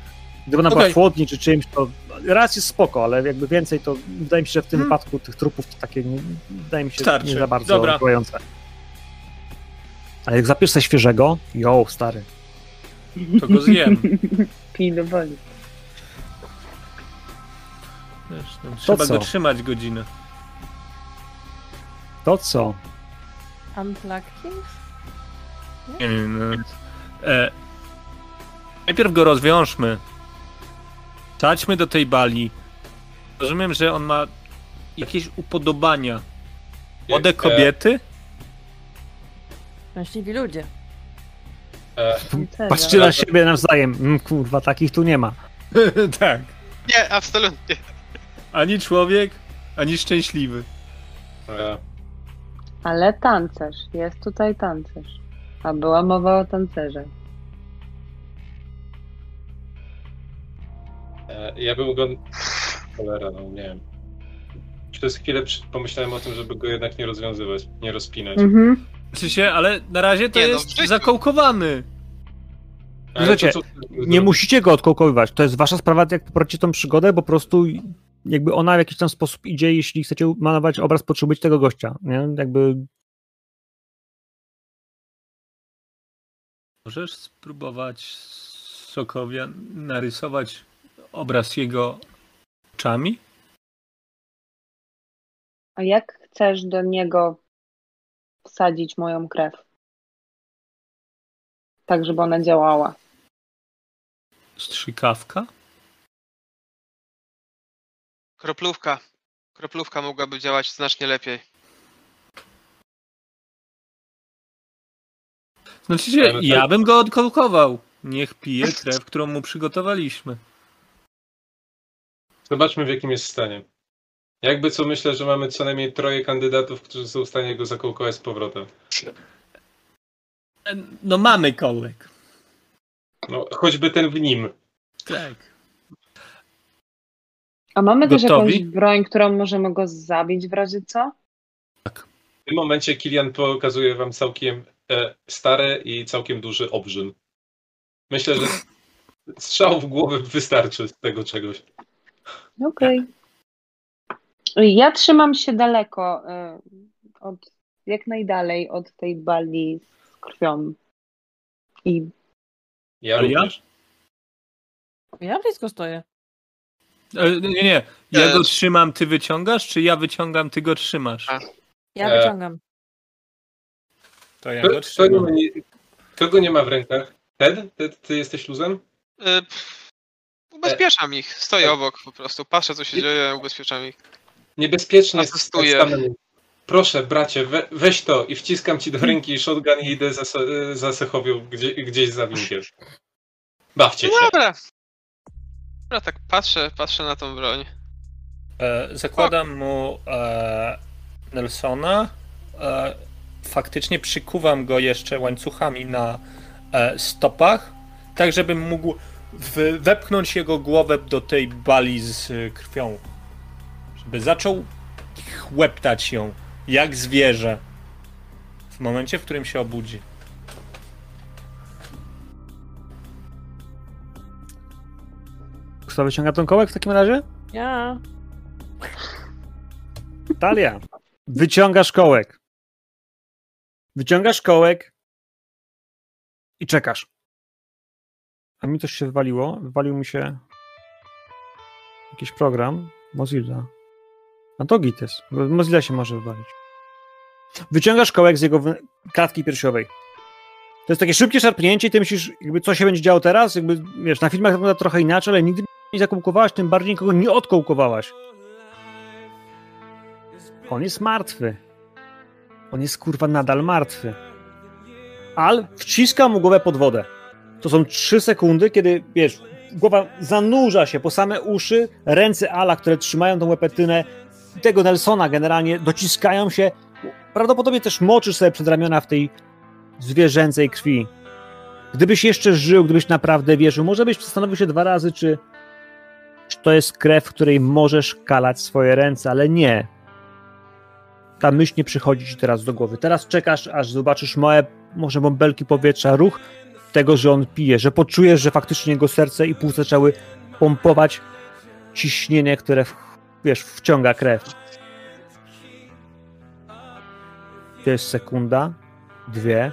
Gdyby ona była Okej. w chłodni czy czymś, to raz jest spoko, ale jakby więcej to wydaje mi się, że w tym Hmm. wypadku tych trupów to takie, nie, wydaje mi się, Starczy. nie za bardzo Dobra. Ale jak zapiesz sobie świeżego, jo, stary. To go zjem. Pij do woli. Wiesz, no, trzeba co? go trzymać godzinę. To co? Unplugging? Nie wiem. No. E, najpierw go rozwiążmy. Chodźmy do tej bali. Rozumiem, że on ma jakieś upodobania. Młode E, kobiety? Szczęśliwi ludzie. E, Patrzcie na siebie nawzajem. Mm, kurwa, takich tu nie ma. tak. Nie, absolutnie. Ani człowiek, ani szczęśliwy. e, Ale tancerz, jest tutaj tancerz. A była mowa o tancerze. e, ja bym go... Cholera, no nie wiem. Przez chwilę pomyślałem o tym, żeby go jednak nie rozwiązywać, nie rozpinać. Mhm. Znaczy się, ale na razie to Nie, no, jest zakołkowany. Ale Słuchajcie, to, co- Nie musicie go odkołkowywać. To jest wasza sprawa, jak poprowadzicie tą przygodę, po prostu jakby ona w jakiś tam sposób idzie, jeśli chcecie malować obraz, potrzebujecie tego gościa. Nie? Jakby Możesz spróbować Sokowia narysować obraz jego oczami? A jak chcesz do niego wsadzić moją krew? Tak, żeby ona działała. Strzykawka? Kroplówka. Kroplówka mogłaby działać znacznie lepiej. Znaczy się, ja bym go odkołkował. Niech pije krew, którą mu przygotowaliśmy. Zobaczmy, w jakim jest stanie. Jakby co myślę, że mamy co najmniej troje kandydatów, którzy są w stanie go zakołkować z powrotem. No mamy kołek. No, choćby ten w nim. Tak. A mamy też Gotowi? jakąś broń, którą możemy go zabić w razie co? W tym momencie Kilian pokazuje wam całkiem e, stary i całkiem duży obrzyn. Myślę, że strzał w głowę wystarczy z tego czegoś. Okej. Ja trzymam się daleko, y, od, jak najdalej od tej bali z krwią. I Ja również. Ja blisko stoję. E, Nie, nie. Ja E. go trzymam, ty wyciągasz, czy ja wyciągam, ty go trzymasz? Ja E, wyciągam. To ja go trzymam. ma, nie- ma w rękach? Ted? Ted, ty jesteś luzem? Pff, Ubezpieczam ich. Stoję obok po prostu. Patrzę, co się dzieje, ubezpieczam ich. Niebezpiecznie jest Asystuję. stanąć. Proszę, bracie, we, weź to i wciskam ci do ręki shotgun i idę za, za Sechowią gdzie, gdzieś za winkiem. Bawcie No się. dobra. Dobra, tak patrzę, patrzę na tą broń. E, zakładam mu e, Nelsona. E, faktycznie przykuwam go jeszcze łańcuchami na e, stopach, tak żebym mógł w, wepchnąć jego głowę do tej bali z e, krwią. Żeby zaczął chłeptać ją, jak zwierzę. W momencie, w którym się obudzi. kto wyciąga ten kołek w takim razie? Ja. Talia, wyciągasz kołek. Wyciągasz kołek i czekasz. A mi coś się wywaliło. Wywalił mi się jakiś program. Mozilla. A to git jest. Mozilla się może wywalić. Wyciągasz kołek z jego klatki piersiowej. To jest takie szybkie szarpnięcie i ty myślisz, jakby co się będzie działo teraz? Jakby, wiesz, na filmach wygląda trochę inaczej, ale nigdy nie zakołkowałaś, tym bardziej nikogo nie odkołkowałaś. On jest martwy. On jest kurwa nadal martwy. Al wciska mu głowę pod wodę. To są trzy sekundy, kiedy wiesz, głowa zanurza się po same uszy, ręce Ala, które trzymają tą łepetynę, tego Nelsona generalnie dociskają się. Prawdopodobnie też moczysz sobie przed ramiona w tej zwierzęcej krwi. Gdybyś jeszcze żył, gdybyś naprawdę wierzył, może byś zastanowił się dwa razy, czy, czy to jest krew, w której możesz kalać swoje ręce, ale nie ta myśl nie przychodzi ci teraz do głowy. Teraz czekasz, aż zobaczysz małe, może bąbelki powietrza, ruch tego, że on pije, że poczujesz, że faktycznie jego serce i płuca zaczęły pompować ciśnienie, które, w, wiesz, wciąga krew. To jest sekunda, dwie,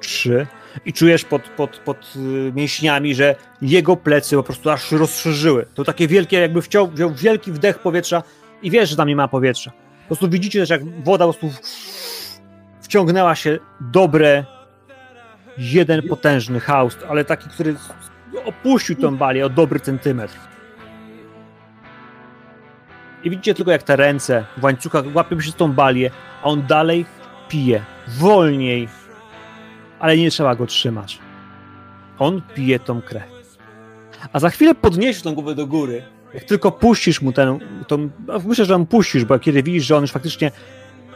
trzy i czujesz pod, pod, pod y, mięśniami, że jego plecy po prostu aż się rozszerzyły. To takie wielkie, jakby wciął, wziął wielki wdech powietrza i wiesz, że tam nie ma powietrza. Po prostu widzicie też, jak woda po prostu wciągnęła się dobre jeden potężny haust, ale taki, który opuścił tą balię o dobry centymetr. I widzicie tylko, jak te ręce w łańcuchach łapią się z tą balię, a on dalej pije. Wolniej. ale nie trzeba go trzymać. On pije tą krew. A za chwilę podniesiesz tą głowę do góry. Jak tylko puścisz mu ten. Tą, no, myślę, że mu puścisz, bo kiedy widzisz, że on już faktycznie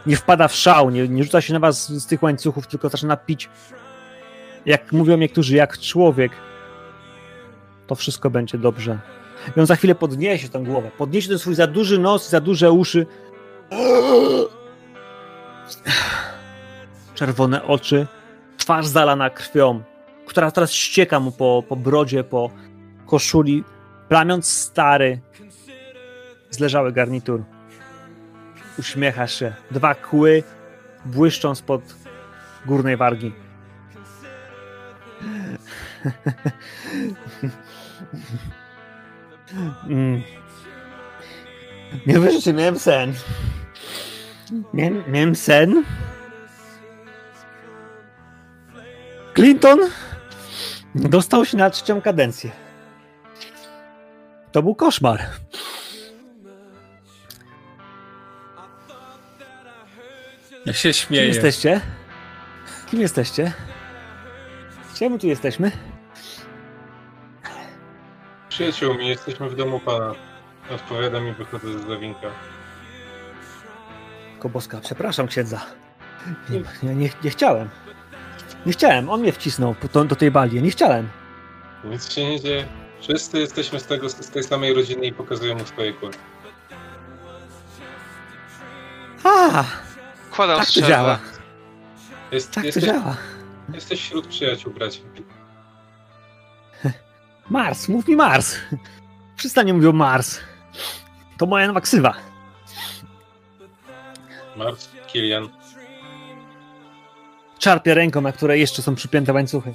nie wpada w szał, nie, nie rzuca się na was z tych łańcuchów, tylko zaczyna pić, jak mówią niektórzy, jak człowiek, to wszystko będzie dobrze. I on za chwilę podniesie tę głowę, podniesie ten swój za duży nos, za duże uszy. Czerwone oczy, twarz zalana krwią, która teraz ścieka mu po, po brodzie, po koszuli, plamiąc stary, zleżały garnitur. Uśmiecha się. Dwa kły błyszczą spod górnej wargi. Mm. Nie wiesz, że miałem sen. Miałem, miałem sen. Clinton dostał się na trzecią kadencję. To był koszmar. Ja się Kim śmieję. jesteście? Kim jesteście? Czemu tu jesteśmy? Przyjaciółmi, jesteśmy w domu pana. Odpowiadam i wychodzę z zawinka. Koboska, przepraszam księdza. Nie, nie, nie, nie chciałem. Nie chciałem, on mnie wcisnął po to, do tej bali. Nie chciałem. Nic się nie dzieje. Wszyscy jesteśmy z, tego, z tej samej rodziny i pokazuję mu swoje kły. A, Kładam tak to strzelbę. działa. Jest, Tak to jesteś, działa. jesteś wśród przyjaciół, bracie. Mars, mów mi Mars. Wszyscy nie mówią Mars. To moja nowa ksywa. Mars, Kilian. Czarpię ręką, na której jeszcze są przypięte łańcuchy.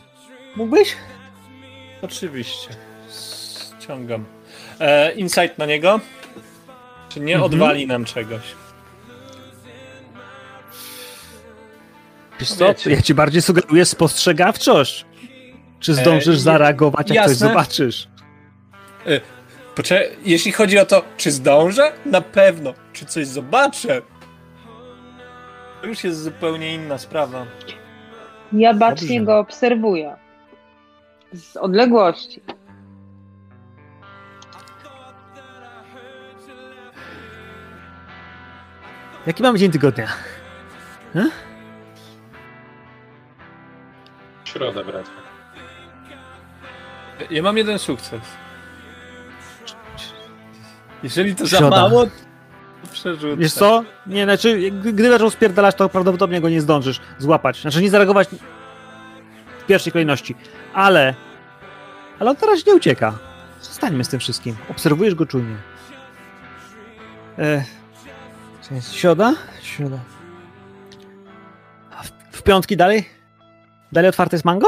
Mógłbyś? Oczywiście. Ściągam. E, insight na niego? Czy nie Mhm. odwali nam czegoś? Wiesz co? Ja ci bardziej sugeruję spostrzegawczość. Czy zdążysz E, zareagować, jak coś jasne. zobaczysz? Poczekaj, jeśli chodzi o to, czy zdążę? Na pewno. Czy coś zobaczę? To już jest zupełnie inna sprawa. Ja bacznie Dobrze. go obserwuję. Z odległości. Jaki mamy dzień tygodnia? Środa, bracie. Ja mam jeden sukces. Jeżeli to za mało, to przerzucę. Wiesz co? Nie, znaczy, gdy zaczął spierdalać, to prawdopodobnie go nie zdążysz złapać. Znaczy, nie zareagować w pierwszej kolejności. Ale... Ale on teraz nie ucieka. Zostańmy z tym wszystkim. Obserwujesz go czujnie. E, co jest? Środa? Środa. A w, w piątki dalej? Dalej otwarte jest mango?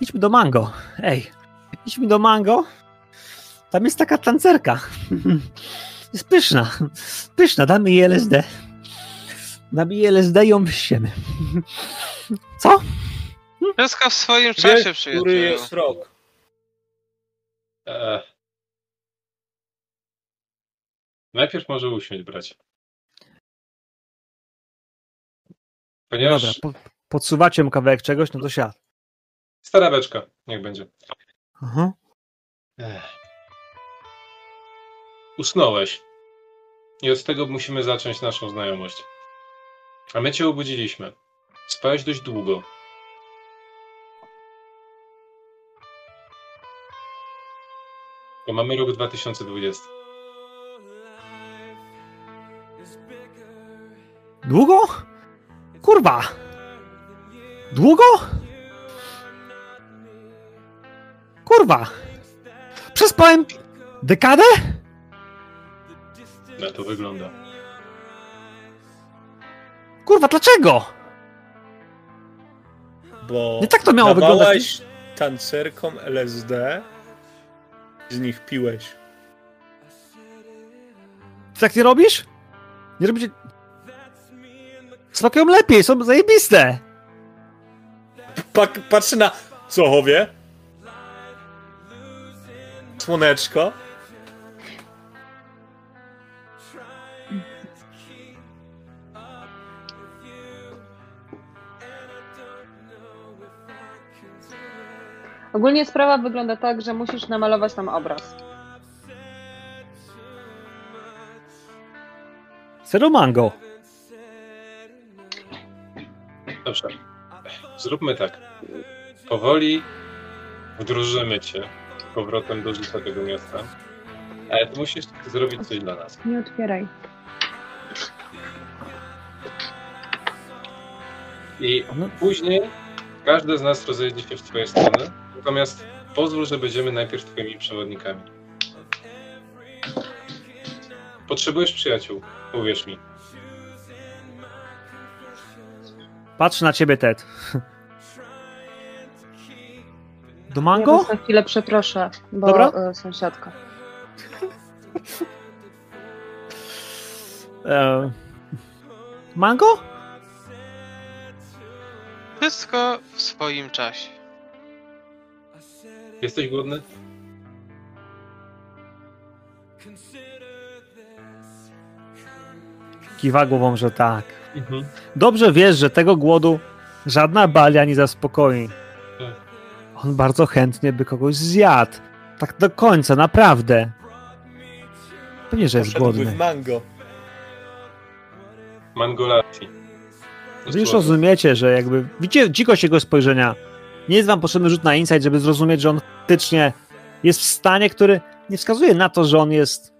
Idźmy do mango. Ej, idźmy do mango. Tam jest taka tancerka. Jest pyszna. Pyszna, damy jej LSD. Damy jej LSD i ją wyściemy. Co? Wszystko w swoim czasie, Wiesz, który jest rok? Eee. Najpierw może usiąść, bracie. Ponieważ Dobra, po, podsuwacie mu kawałek czegoś, no to siad. stara beczka, niech będzie. Aha. Ech. Usnąłeś. I od tego musimy zacząć naszą znajomość. A my cię obudziliśmy. Spałeś dość długo. Bo mamy rok 2020. Długo? Kurwa! Długo? Kurwa! Przespałem dekadę? Na to wygląda. Kurwa, dlaczego? Bo Nie tak to miało dawałaś tancerkom LSD, z nich piłeś. Ty tak nie robisz? Nie robicie... Smakują lepiej, są zajebiste! Pak, patrzy na Sochowie. Słoneczko. Ogólnie sprawa wygląda tak, że musisz namalować tam obraz. Zero mango. Dobrze. Zróbmy tak. Powoli wdrożymy cię powrotem do życia tego miasta. Ale ty musisz zrobić coś dla nas. Nie otwieraj. I No. później każdy z nas rozejdzie się w swoje strony. Natomiast pozwól, że będziemy najpierw twoimi przewodnikami. Potrzebujesz przyjaciół, uwierz mi. Patrz na ciebie, Ted. Do Ja mango? was na chwilę przeproszę, bo Dobra. e, sąsiadka. E, mango? Wszystko w swoim czasie. Jesteś głodny? Kiwa głową, że tak. Dobrze wiesz, że tego głodu żadna balia nie zaspokoi. On bardzo chętnie by kogoś zjadł. Tak do końca, naprawdę. Pewnie, że jest Poszedłby głodny. w mango. Mangolati. Wy już rozumiecie, że jakby. Widzicie dzikość jego spojrzenia. Nie jest wam potrzebny rzut na insight, żeby zrozumieć, że on faktycznie jest w stanie, który nie wskazuje na to, że on jest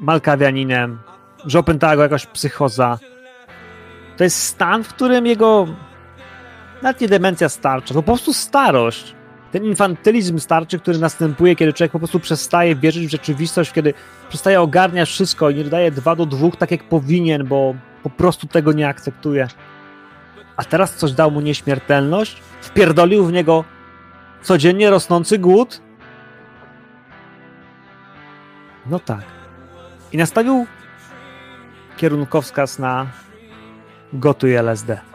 malkawianinem, że opętała go jakaś psychoza. To jest stan, w którym jego nawet nie demencja starcza, to po prostu starość. Ten infantylizm starczy, który następuje, kiedy człowiek po prostu przestaje wierzyć w rzeczywistość, kiedy przestaje ogarniać wszystko i nie dodaje dwa do dwóch tak jak powinien, bo po prostu tego nie akceptuje. A teraz coś dał mu nieśmiertelność, wpierdolił w niego codziennie rosnący głód. No tak. I nastawił kierunkowskaz na gotuj LSD.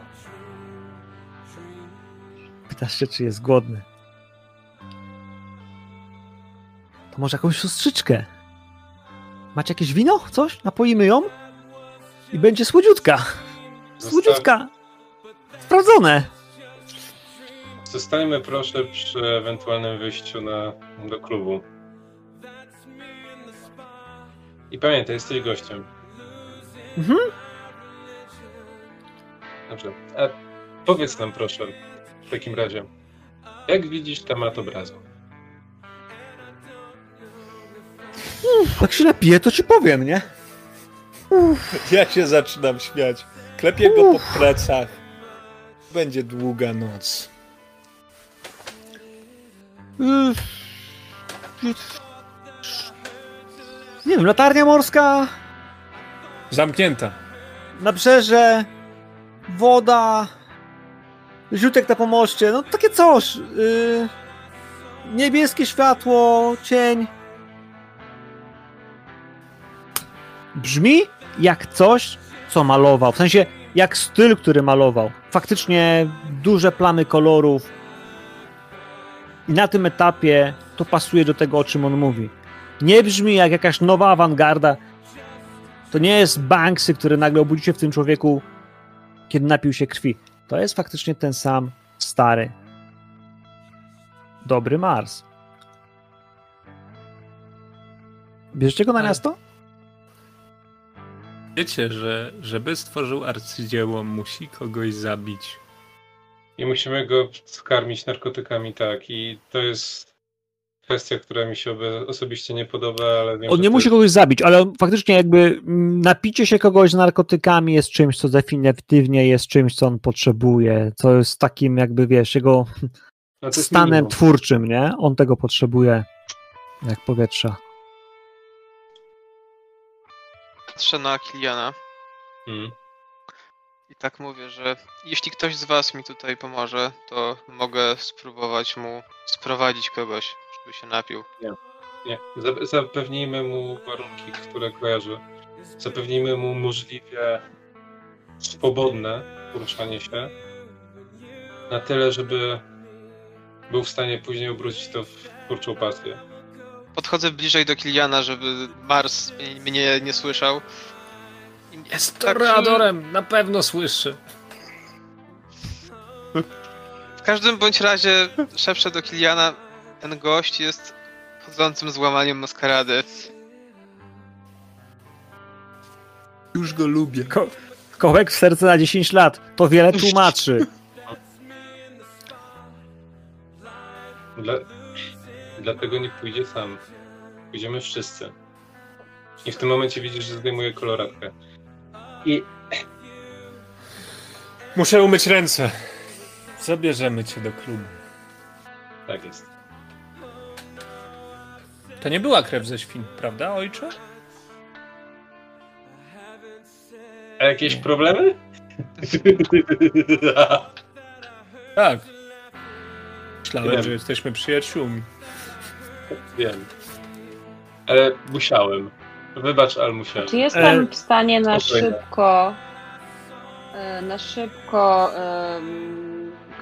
Pytasz się, czy jest głodny. To może jakąś siostrzyczkę? Macie jakieś wino? Coś? Napoimy ją? I będzie słodziutka. Słodziutka. Sprawdzone. Zostańmy proszę przy ewentualnym wyjściu na, do klubu. I pamiętaj, jesteś gościem. Mhm. Dobrze. A powiedz nam proszę, w takim razie, jak widzisz temat obrazu? Jak się napiję, to ci powiem, nie? Ja się zaczynam śmiać. Klepię go po plecach. Będzie długa noc. Nie wiem, latarnia morska, Zamknięta. nabrzeże, woda, ziutek na pomoście, no takie coś. Yy, niebieskie światło, cień. Brzmi jak coś, co malował. W sensie, jak styl, który malował. Faktycznie duże plamy kolorów. I na tym etapie to pasuje do tego, o czym on mówi. Nie brzmi jak jakaś nowa awangarda. To nie jest Banksy, który nagle obudził się w tym człowieku, kiedy napił się krwi. To jest faktycznie ten sam stary, dobry Mars. Bierzecie go na Ale- miasto? Wiecie, że żeby stworzył arcydzieło, musi kogoś zabić. I musimy go skarmić narkotykami, tak. I to jest kwestia, która mi się osobiście nie podoba, ale wiem, On nie musi jest... kogoś zabić, ale on faktycznie jakby mm, napicie się kogoś z narkotykami jest czymś, co definitywnie jest czymś, co on potrzebuje, co jest takim jakby, wiesz, jego no stanem minimum. twórczym, nie? On tego potrzebuje jak powietrza. Patrzę na Kiliana Mm. i tak mówię, że jeśli ktoś z was mi tutaj pomoże, to mogę spróbować mu sprowadzić kogoś, żeby się napił. Nie, Za- zapewnijmy mu warunki, które kojarzy. Zapewnijmy mu możliwie swobodne poruszanie się. Na tyle, żeby był w stanie później obrócić to w twórczą pasję. Podchodzę bliżej do Kiliana, żeby Mars mnie- nie słyszał. Jest tak, toreadorem, na pewno słyszy. każdym bądź razie szepczę do Kiliana, ten gość jest chodzącym złamaniem maskarady. Już go lubię. Ko kołek w serce na 10 lat. To wiele tłumaczy. Dla... Dlatego nie pójdzie sam. Pójdziemy wszyscy. I w tym momencie widzisz, że zdejmuje koloratkę. I Muszę umyć ręce. Zabierzemy cię do klubu. tak jest. To nie była krew ze świn, prawda, ojcze? A jakieś problemy? Tak. Myślałem, Wiem. że jesteśmy przyjaciółmi. Wiem. Ale musiałem. Wybacz, ale musiałem. Czy jestem E, w stanie na spokojnie. szybko, e, na szybko,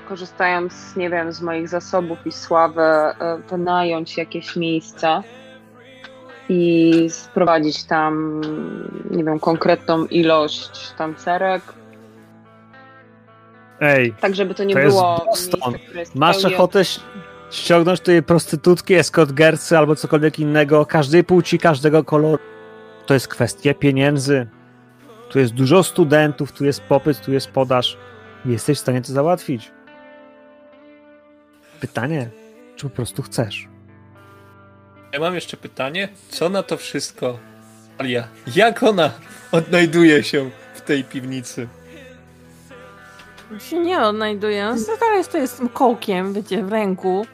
korzystając, nie wiem, z moich zasobów i sławy, e, wynająć jakieś miejsce i sprowadzić tam, nie wiem, konkretną ilość tancerek, Ej, tak żeby to nie To jest było Boston. miejsce, jest masz pełne- ochotę ściągnąć tutaj prostytutki, eskortgercy albo cokolwiek innego, każdej płci, każdego koloru. To jest kwestia pieniędzy. Tu jest dużo studentów, tu jest popyt, tu jest podaż. Jesteś w stanie to załatwić. Pytanie, czy po prostu chcesz? Ja mam jeszcze pytanie. Co na to wszystko Alia? Jak ona odnajduje się w tej piwnicy? się nie odnajduję. Stara stoję z tym kołkiem, wiecie, w ręku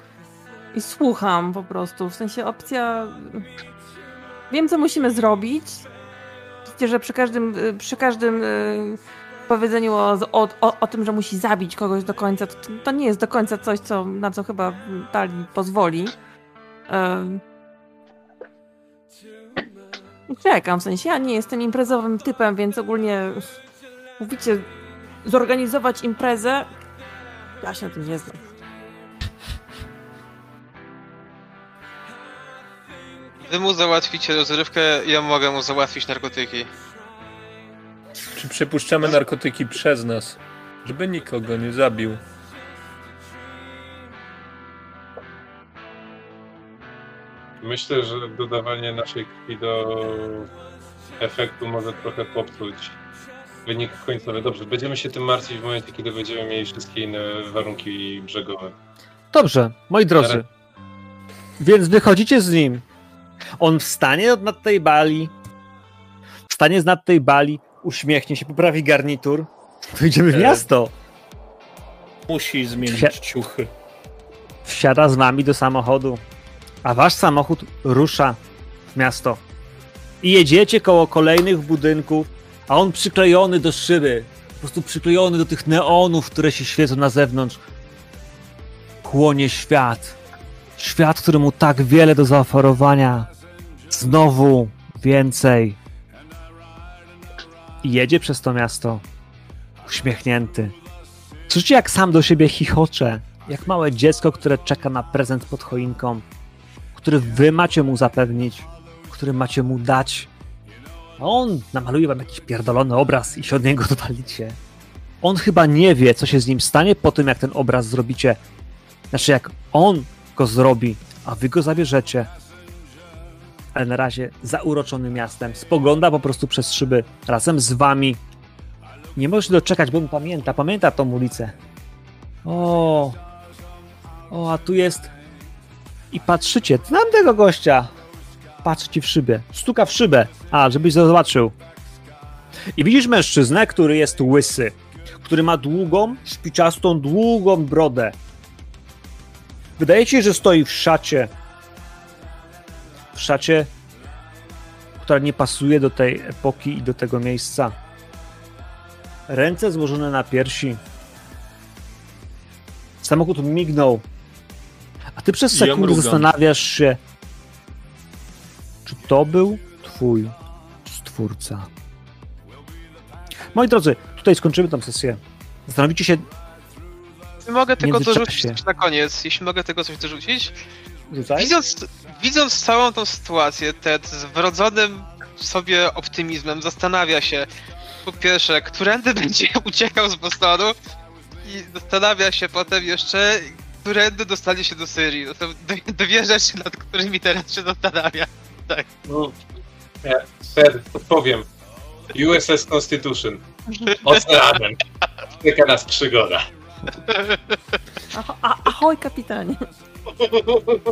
i słucham po prostu. W sensie opcja... Wiem, co musimy zrobić. Wiecie, że przy każdym, y, przy każdym y, powiedzeniu o, o, o, o tym, że musi zabić kogoś do końca, to, to nie jest do końca coś, co, na co chyba Tali pozwoli. Ym. Czekam, w sensie ja nie jestem imprezowym typem, więc ogólnie mówicie zorganizować imprezę. Ja się na tym nie znam. Wy mu załatwicie rozrywkę, ja mogę mu załatwić narkotyki. Czy przepuszczamy narkotyki przez nas, żeby nikogo nie zabił? Myślę, że dodawanie naszej krwi do efektu może trochę popsuć wynik końcowy. Dobrze, będziemy się tym martwić w momencie, kiedy będziemy mieli wszystkie inne warunki brzegowe. Dobrze, moi drodzy. Ale- Więc wychodzicie z nim. On wstanie nad tej bali. Wstanie z nad tej bali, uśmiechnie się, poprawi garnitur. Wyjdziemy w E. miasto. Musi zmienić Wsi- ciuchy. Wsiada z wami do samochodu. A wasz samochód rusza w miasto. I jedziecie koło kolejnych budynków, a on przyklejony do szyby. Po prostu przyklejony do tych neonów, które się świecą na zewnątrz. Kłonie świat. Świat, który mu tak wiele do zaoferowania. Znowu więcej. I jedzie przez to miasto. Uśmiechnięty. Słyszycie, jak sam do siebie chichocze. Jak małe dziecko, które czeka na prezent pod choinką. Który wy macie mu zapewnić. Który macie mu dać. A on namaluje wam jakiś pierdolony obraz i się od niego dodalicie. On chyba nie wie, co się z nim stanie po tym, jak ten obraz zrobicie. Znaczy, jak on go zrobi, a wy go zabierzecie. Ale na razie zauroczony miastem. Spogląda po prostu przez szyby razem z wami. Nie może się doczekać, bo on pamięta, pamięta tą ulicę. O, o, a tu jest. I patrzycie, znam tego gościa. Patrzy ci w szybę, stuka w szybę. A, żebyś zobaczył. I widzisz mężczyznę, który jest łysy, który ma długą, szpiczastą, długą brodę. Wydaje ci się, że stoi w szacie. W szacie, która nie pasuje do tej epoki i do tego miejsca. Ręce złożone na piersi. Samochód mignął. A ty przez sekundę zastanawiasz się, czy to był twój stwórca. Moi drodzy, tutaj skończymy tę sesję. Zastanowicie się, mogę tylko dorzucić coś na koniec, jeśli mogę tego coś dorzucić. Rzucaj. Widząc, widząc całą tą sytuację, Ted z wrodzonym sobie optymizmem zastanawia się, po pierwsze, którędy będzie uciekał z Bostonu i zastanawia się potem jeszcze, którędy dostanie się do Syrii. To są dwie, dwie rzeczy, nad którymi teraz się zastanawia. No, ja, Ted, powiem. USS Constitution. Oceanem. Czeka nas przygoda. Aho, a, ahoj, kapitanie.